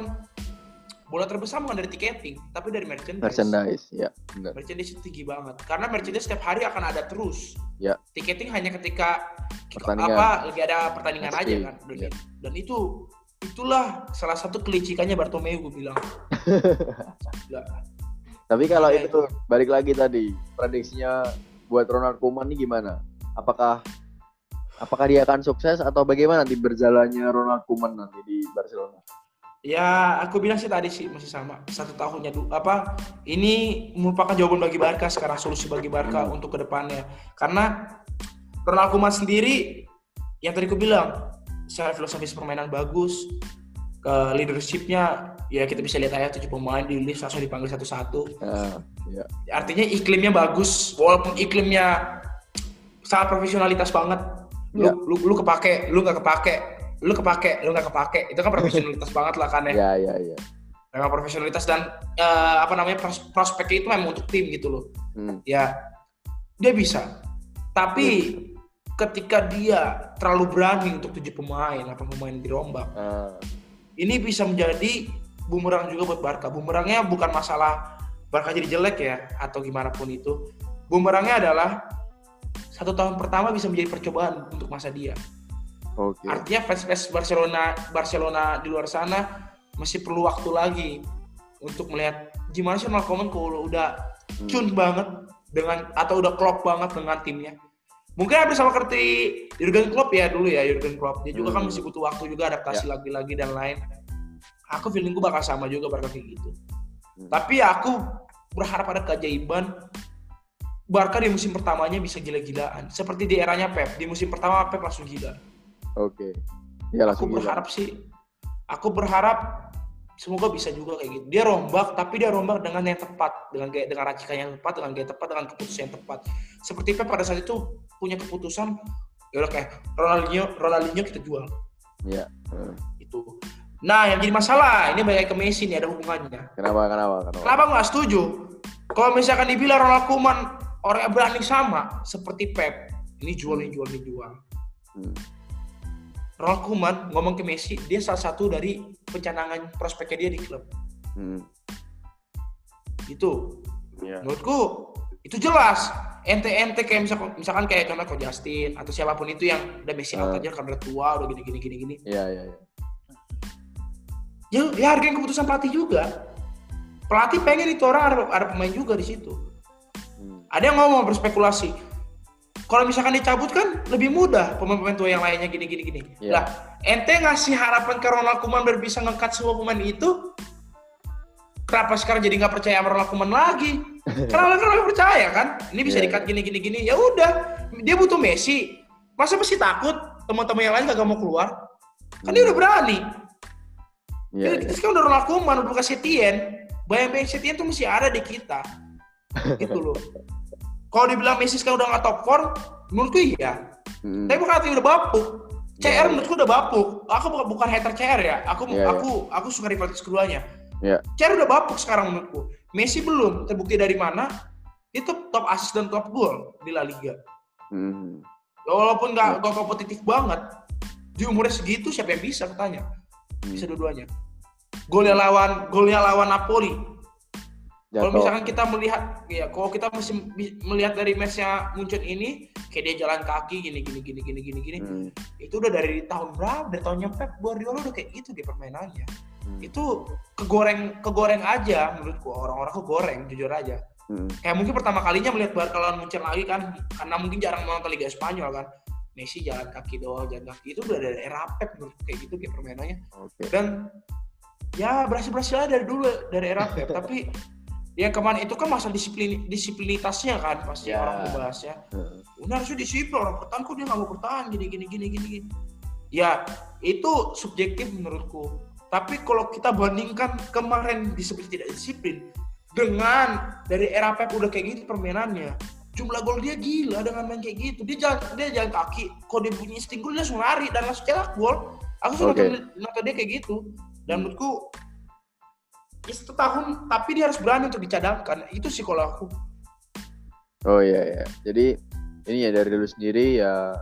bola terbesar bukan dari tiketing tapi dari merchandise Merchandise, ya benar. merchandise itu tinggi banget karena merchandise setiap hari akan ada terus Ya. tiketing hanya ketika Pertandingan. apa lagi ada pertandingan Pasti, aja kan dan, ya. dan itu itulah salah satu kelicikannya Bartomeu gue bilang Gila. Tapi kalau itu tuh balik lagi tadi prediksinya buat Ronald Koeman nih gimana? Apakah apakah dia akan sukses atau bagaimana nanti berjalannya Ronald Koeman nanti di Barcelona? Ya, aku bilang sih tadi sih masih sama. Satu tahunnya dulu. Apa? Ini merupakan jawaban bagi Barca sekarang solusi bagi Barca Hmm. untuk ke depannya. Karena Ronald Koeman sendiri yang tadi aku bilang, secara filosofis permainan bagus, ke leadershipnya ya kita bisa lihat aja tujuh pemain di list langsung dipanggil satu-satu. Ah, iya. Artinya iklimnya bagus, walaupun iklimnya sangat profesionalitas banget. Lu, Ya. lu, lu kepake, lu nggak kepake, lu kepake, lu nggak kepake. Itu kan profesionalitas banget lah kan ya. Iya, iya, iya. Memang profesionalitas dan eh, apa namanya pros- prospeknya itu memang untuk tim gitu loh. Hmm. Ya dia bisa. Tapi ketika dia terlalu berani untuk tujuh pemain, apa pemain dirombak, Ah, ini bisa menjadi bumerang juga buat Barca. Bumerangnya bukan masalah Barca jadi jelek ya atau gimana pun itu. Bumerangnya adalah satu tahun pertama bisa menjadi percobaan untuk masa dia. Oke. Artinya fans-fans Barcelona Barcelona di luar sana masih perlu waktu lagi untuk melihat gimana sih Koeman kalau udah Hmm. cun banget dengan atau udah klop banget dengan timnya. Mungkin hampir sama seperti Jurgen Klopp ya dulu ya Jurgen Klopp. Dia juga kan Hmm. masih butuh waktu juga adaptasi lagi-lagi dan lain. Aku feeling gue bakal sama juga bakal kayak gitu. Hmm. Tapi aku berharap ada keajaiban Barca di musim pertamanya bisa gila-gilaan. Seperti di eranya Pep. Di musim pertama Pep langsung gila Oke. Iya aku langsung gila. berharap sih aku berharap semoga bisa juga kayak gitu dia rombak tapi dia rombak dengan yang tepat dengan gaya dengan racikan yang tepat dengan gaya tepat dengan keputusan yang tepat seperti Pep pada saat itu punya keputusan ya udah kayak Ronaldinho Ronaldinho kita jual Iya. Hmm. itu nah yang jadi masalah ini balik ke Messi nih ada hubungannya Kenapa? Kenapa? Kenapa? kenapa nggak setuju kalau misalkan dibilang Ronald Koeman orang yang berani sama seperti Pep ini jual ini jual ini jual Hmm. Ronald Koeman ngomong ke Messi, dia salah satu dari pencanangan prospeknya dia di klub. Hmm. Itu Iya. menurutku itu jelas. Ente-ente kayak misalkan, misalkan kayak contoh Ko Justin atau siapa pun itu yang udah Messi out Ah. aja karena udah tua, udah gini gini gini gini. Iya, iya, iya. Ya, ya hargain keputusan pelatih juga. Pelatih pengen itu orang ada, ada pemain juga di situ. Hmm. Ada yang ngomong berspekulasi. Kalau misalkan dicabut kan lebih mudah pemain-pemain tua yang lainnya gini gini gini. Iya. Lah, ente ngasih harapan ke Ronald Koeman biar bisa ngangkat semua pemain itu. Kenapa sekarang jadi nggak percaya sama Ronald Koeman lagi? Karena orang percaya kan? Ini bisa Iya, dikat gini gini gini. Ya udah, dia butuh Messi. Masa masih takut teman-teman yang lain gak mau keluar? Kan dia udah berani. Iya, Kita, kita sekarang udah Ronald Koeman, udah bukan Setien. Bayang-bayang Setien tuh masih ada di kita. Gitu loh. Kalau dibilang Messi sekarang udah nggak top 4, menurutku iya. Hmm. Tapi bukan artinya udah bapuk. Iya, CR iya. menurutku udah bapuk. Aku bukan, bukan hater CR ya. Aku Iya, iya. aku aku suka rivalitas keduanya. Iya. CR udah bapuk sekarang menurutku. Messi belum. Terbukti dari mana? Itu top assist dan top goal di La Liga. Hmm. Walaupun nggak nggak kompetitif banget, di umurnya segitu siapa yang bisa katanya? Hmm. Bisa dua-duanya. Golnya lawan golnya lawan Napoli. Kalau misalkan kita melihat, ya kalau kita masih melihat dari matchnya Munchen ini, kayak dia jalan kaki gini gini gini gini gini gini, Hmm. itu udah dari tahun berapa? Dari tahunnya Pep Guardiola udah kayak gitu dia permainannya. Hmm. Itu kegoreng kegoreng aja menurutku orang-orang kegoreng jujur aja. Hmm. Kayak mungkin pertama kalinya melihat Barca lawan Munchen lagi kan, karena mungkin jarang nonton Liga Spanyol kan. Messi jalan kaki doang, jalan kaki itu udah dari era Pep menurutku kayak gitu kayak permainannya Oke. dan ya berhasil berhasil dari dulu dari era Pep tapi yang kemarin itu kan masalah disiplin disiplinitasnya kan pasti Ya. orang membahasnya Hmm. Udah harusnya disiplin orang bertahan kok dia nggak mau bertahan gini gini gini gini gini. Ya itu subjektif menurutku. Tapi kalau kita bandingkan kemarin disiplin tidak disiplin dengan dari era Pep udah kayak gitu permainannya jumlah gol dia gila dengan main kayak gitu. Dia jalan dia jalan kaki kalau dia bunyi sting gol dia langsung lari dan langsung cetak gol. Aku suka Oke. nonton, nonton dia kayak gitu. Dan menurutku ya satu tahun tapi dia harus berani untuk dicadangkan itu sih kalau aku Oh iya iya. Jadi ini ya dari lu sendiri ya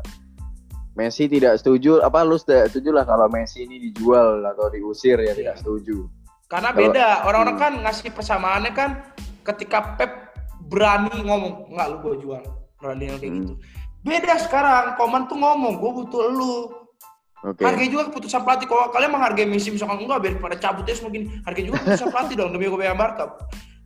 Messi tidak setuju apa lu tidak setuju lah kalau Messi ini dijual atau diusir ya Iya. tidak setuju. Karena Kalau- beda, orang-orang Hmm. kan ngasih persamaannya kan ketika Pep berani ngomong, nggak lu gue jual. Ronaldinho kayak Hmm. gitu. Beda sekarang, Koman tuh ngomong, gue butuh lu. Oke. Hargai juga keputusan pelatih. Kalau kalian menghargai Messi misalkan enggak, biar pada cabut aja semua gini. Hargai juga keputusan pelatih dong, demi gue Barca.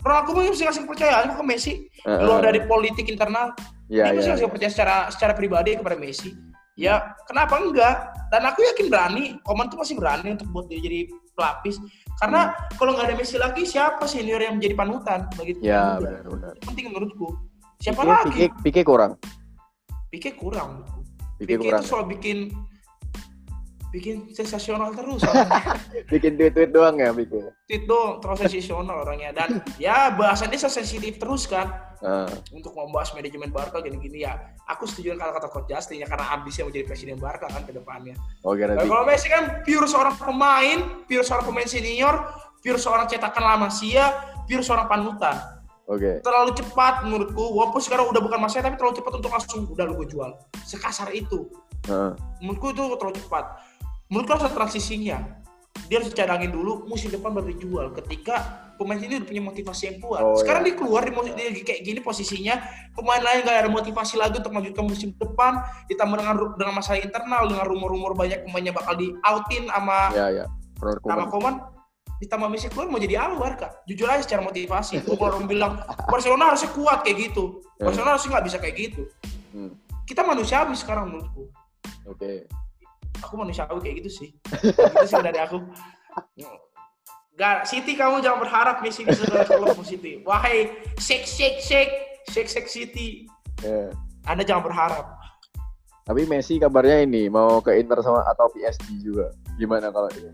Ronaldo mungkin mesti ngasih kepercayaan ke Messi. Eh, Keluar eh. dari politik internal, Iya dia mesti iya. ngasih kepercayaan secara secara pribadi kepada Messi. Ya, kenapa enggak? Dan aku yakin berani, Koman tuh masih berani untuk buat dia jadi pelapis. Karena kalau nggak ada Messi lagi, siapa senior yang menjadi panutan bagi tim Ya muda? benar benar. Itu penting menurutku. Siapa Pique, lagi? Pique, Pique kurang. Pique kurang. Pique Pique kurang. itu soal bikin bikin sensasional terus bikin tweet-tweet doang ya bikin. Tweet dong terus sensasional orangnya dan ya bahasannya sensitif terus kan Ah, untuk membahas manajemen Barca gini-gini ya. Aku setuju dengan kata-kata Coach Justin ya karena ambisnya menjadi presiden Barca kan ke depannya. Oke Nah, kalau Messi kan pure seorang pemain, pure seorang pemain senior, pure seorang cetakan La Masia, pure seorang panutan. Oke. Terlalu cepat menurutku, walaupun sekarang udah bukan masanya tapi terlalu cepat untuk langsung udah lu gue jual. Sekasar itu. Ah, Menurutku itu terlalu cepat. Harus ada transisinya. Dia harus cadangin dulu, musim depan baru dijual. Ketika pemain ini udah punya motivasi yang kuat. Oh, Sekarang iya. dia keluar di musim dia kayak gini posisinya, pemain lain gak ada motivasi lagi untuk melanjutkan musim depan. Ditambah dengan dengan masalah internal, dengan rumor-rumor banyak pemainnya bakal di outin sama ya ya. Sama. Koman. Ditambah Messi keluar mau jadi apa Barca? Jujur aja secara motivasi. Kalau orang bilang Barcelona harusnya kuat kayak gitu. Ya. Barcelona harusnya nggak bisa kayak gitu. Hmm, Kita manusiawi sekarang menurutku Oke. Aku manusiawi kayak gitu sih. Gitu sih dari aku. Gak, City kamu jangan berharap Messi bisa ke City. Wahai shake shake shake shake shake City, Ya. Anda jangan berharap. Tapi Messi kabarnya ini mau ke Inter sama atau PSG juga. Gimana kalau itu?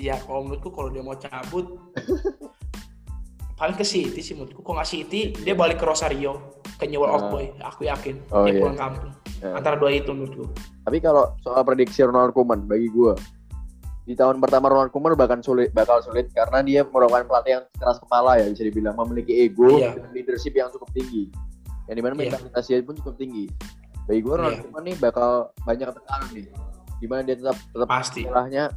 Iya, kalau menurutku kalau dia mau cabut paling ke City sih menurutku. Kok nggak City, dia balik ke Rosario, ke New World Ah. Boy. Aku yakin Oh, dia iya. pulang kampung. Ya. Antara dua itu menurutku. Tapi kalau soal prediksi Ronald Koeman bagi gue di tahun pertama Ronald Koeman bakal sulit bakal sulit karena dia merupakan pelatih yang keras kepala ya bisa dibilang memiliki ego Iya. dan leadership yang cukup tinggi. Yang di mana Iya. mentalitasnya pun cukup tinggi. Bagi gue Ronald Iya. Koeman nih bakal banyak tekanan nih. Di mana dia tetap tetap Pasti.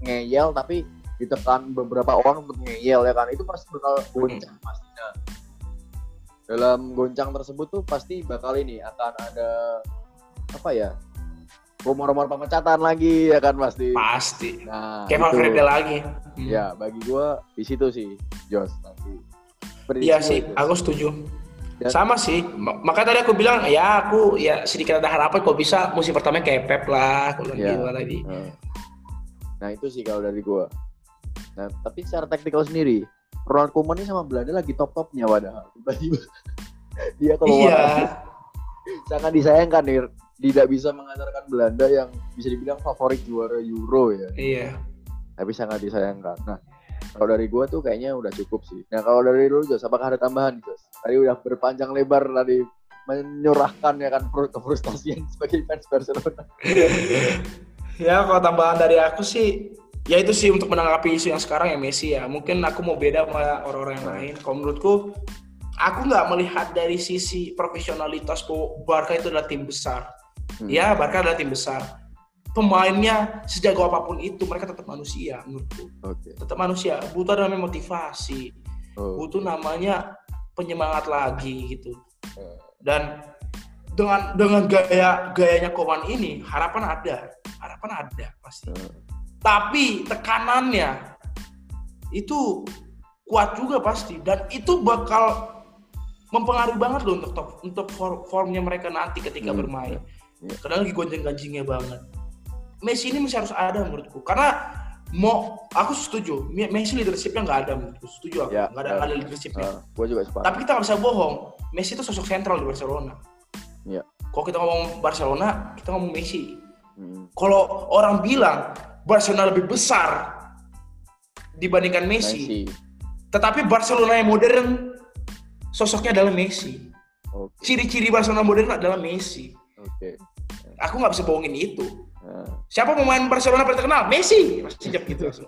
ngeyel tapi ditekan beberapa orang untuk ngeyel ya kan itu pasti bakal goncang pastinya. Dalam goncang tersebut tuh pasti bakal ini akan ada apa ya rumor-rumor pemecatan lagi ya kan pasti. Pasti. Nah, Kayak. Valverde lagi. Hmm. Ya, bagi gua di situ sih, Jos nanti. Iya sih, itu. aku setuju. Dan- Sama sih. M- Makanya tadi aku bilang ya aku ya sedikit ada harapan kok bisa musim pertama kayak Pep lah, kalau Iya. gitu tadi. Nah. Nah, itu sih kalau dari gua. Nah, tapi secara taktikal sendiri, Ronald Koeman ini sama Belanda lagi top-topnya padahal. Tiba-tiba dia keluar. Iya. Sangat disayangkan nih tidak bisa mengantarkan Belanda yang bisa dibilang favorit juara Euro ya. Iya. Tapi sangat disayangkan. Nah, kalau dari gua tuh kayaknya udah cukup sih. Nah, kalau dari lu Jos, apakah ada tambahan Jos? Tadi udah berpanjang lebar tadi menyurahkan ya kan fru- kefrustasian sebagai fans Barcelona. Ya kalau tambahan dari aku sih ya itu sih untuk menanggapi isu yang sekarang ya Messi ya. Mungkin aku mau beda sama orang-orang yang lain. Kalau menurutku aku nggak melihat dari sisi profesionalitas bahwa Barca itu adalah tim besar. Hmm. Ya Barca adalah tim besar. Pemainnya sejago apa pun itu mereka tetap manusia menurutku. Oke. Tetap manusia. Butuh namanya motivasi. Oh. butuh namanya penyemangat lagi gitu Eh. dan dengan dengan gaya gayanya Koman ini harapan ada harapan ada pasti Eh. Tapi tekanannya itu kuat juga pasti. Dan itu bakal mempengaruhi banget loh untuk top, untuk for- formnya mereka nanti ketika Hmm, bermain. Iya. kadang lagi gonjang-ganjingnya banget. Messi ini masih harus ada menurutku. Karena mau aku setuju. Me- Messi leadershipnya nggak ada menurutku. Setuju aku. Ya, nggak ada, ya. nggak ada leadershipnya. Eh, gua juga sepakat. tapi kita nggak bisa bohong. Messi itu sosok sentral di Barcelona. Iya. kalau kita ngomong Barcelona kita ngomong Messi. Hmm. kalau orang bilang Barcelona lebih besar dibandingkan Messi, Messi. tetapi Barcelona yang modern sosoknya adalah Messi Oke. ciri-ciri Barcelona modern adalah Messi Oke. aku nggak bisa bohongin itu Nah, siapa pemain Barcelona paling terkenal Messi masih gitu langsung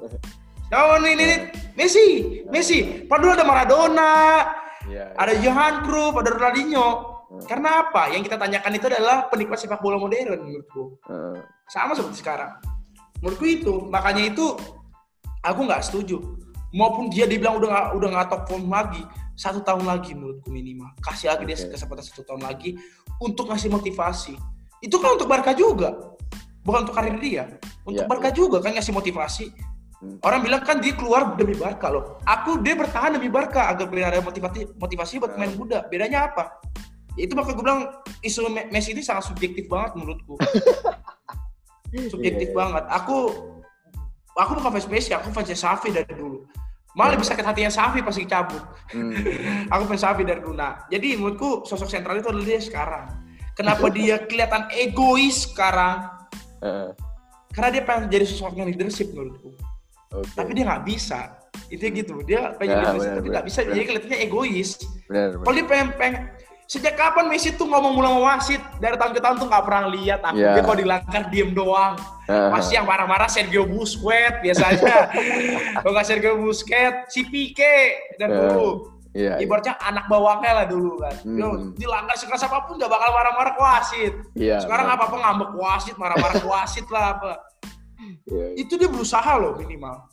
Oh ini, ini, ini, Messi, Messi. Padahal ada Maradona, Iya. ada Johan Cruyff, ada Ronaldinho. Hmm. Karena apa? Yang kita tanyakan itu adalah penikmat sepak bola modern menurutku. Eh, Sama seperti sekarang. Menurutku itu, makanya itu aku nggak setuju. Maupun dia dibilang udah nggak udah nggak top form lagi, satu tahun lagi menurutku minimal. Kasih lagi dia Oke. kesempatan satu tahun lagi untuk ngasih motivasi. Itu kan untuk Barca juga, bukan untuk karir dia. Untuk Iya, Barca juga kan ngasih motivasi. Hmm. Orang bilang kan dia keluar demi Barca loh. Aku dia bertahan demi Barca agar biar ada motivasi motivasi buat pemain muda. Bedanya apa? Ya itu makanya gue bilang isu Me- Messi ini sangat subjektif banget menurutku. subjektif iya. banget. Aku aku bukan fans Messi, aku fans Safi dari dulu. Malah lebih sakit hatinya Safi pas dicabut. hmm. aku fans Safi dari dulu. Nah, jadi menurutku sosok sentral itu adalah dia sekarang. Kenapa dia kelihatan egois sekarang? Eh, karena dia pengen jadi sosok yang leadership menurutku Oke. tapi dia nggak bisa itu gitu dia pengen Ya, leadership benar, tapi nggak bisa benar. jadi kelihatannya egois kalau dia pengen pengen sejak kapan Messi tuh ngomong mula sama wasit dari tahun ke tahun tuh nggak pernah lihat aku Ya. dia kalau dilanggar diem doang pasti yang marah-marah Sergio Busquets biasanya kalau nggak Sergio Busquets si Pique dan Ya. dulu Iya, iya. ibaratnya anak bawangnya lah dulu kan Dia Hmm. dilanggar sekeras apa pun nggak bakal marah-marah ke wasit Iya. sekarang benar. apa apa ngambek wasit marah-marah ke wasit lah apa Iya, iya. itu dia berusaha loh minimal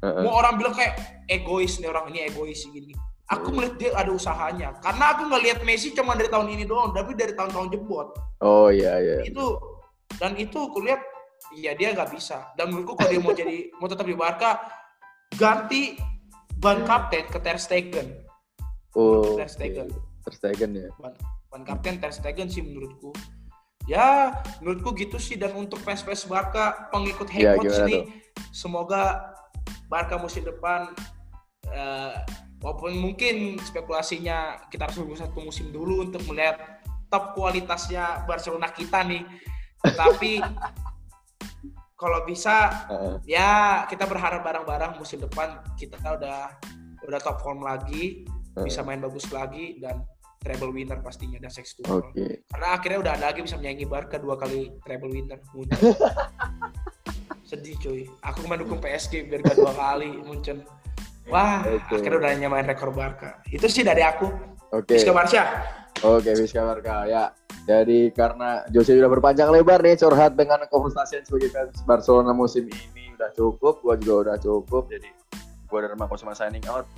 Heeh. mau orang bilang kayak egois nih orang ini egois gini aku Iya. melihat dia ada usahanya karena aku nggak lihat Messi cuma dari tahun ini doang tapi dari tahun-tahun jebot Oh iya iya. itu dan itu aku lihat iya dia nggak bisa dan menurutku kalau dia mau jadi mau tetap di Barca ganti ban kapten ke Ter Stegen Oh. Ter Stegen Ter Stegen ya. ban, ban kapten Ter Stegen sih menurutku ya menurutku gitu sih dan untuk fans-fans Barca pengikut Ya, coach gimana nih semoga Barca musim depan eh, walaupun mungkin spekulasinya kita harus menunggu satu musim dulu untuk melihat top kualitasnya Barcelona kita nih. Tapi kalau bisa Heeh. ya kita berharap bareng-bareng musim depan kita udah udah top form lagi bisa main bagus lagi dan treble winner pastinya dan sextuple Oke. karena akhirnya udah ada lagi bisa menyaingi Barca dua kali treble winner. Sedih cuy. Aku mendukung PSG biar gak dua kali muncul wah Oke. akhirnya udah nyamain rekor Barca itu sih dari aku Oke. Rizka Barca Oke, Vizca Barca. Ya, jadi karena Jose udah berpanjang lebar nih curhat dengan kefrustasian sebagai fans Barcelona musim ini udah cukup, gua juga udah cukup. Jadi gua dari Marco sama signing out.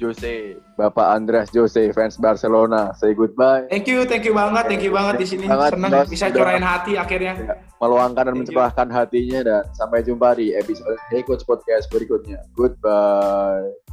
Jose, Bapak Andreas Jose, fans Barcelona, say goodbye. thank you thank you banget thank you banget di sini senang bisa curahin hati akhirnya Ya, meluangkan dan mencurahkan hatinya dan sampai jumpa di episode Hey Coach Podcast berikutnya. Goodbye.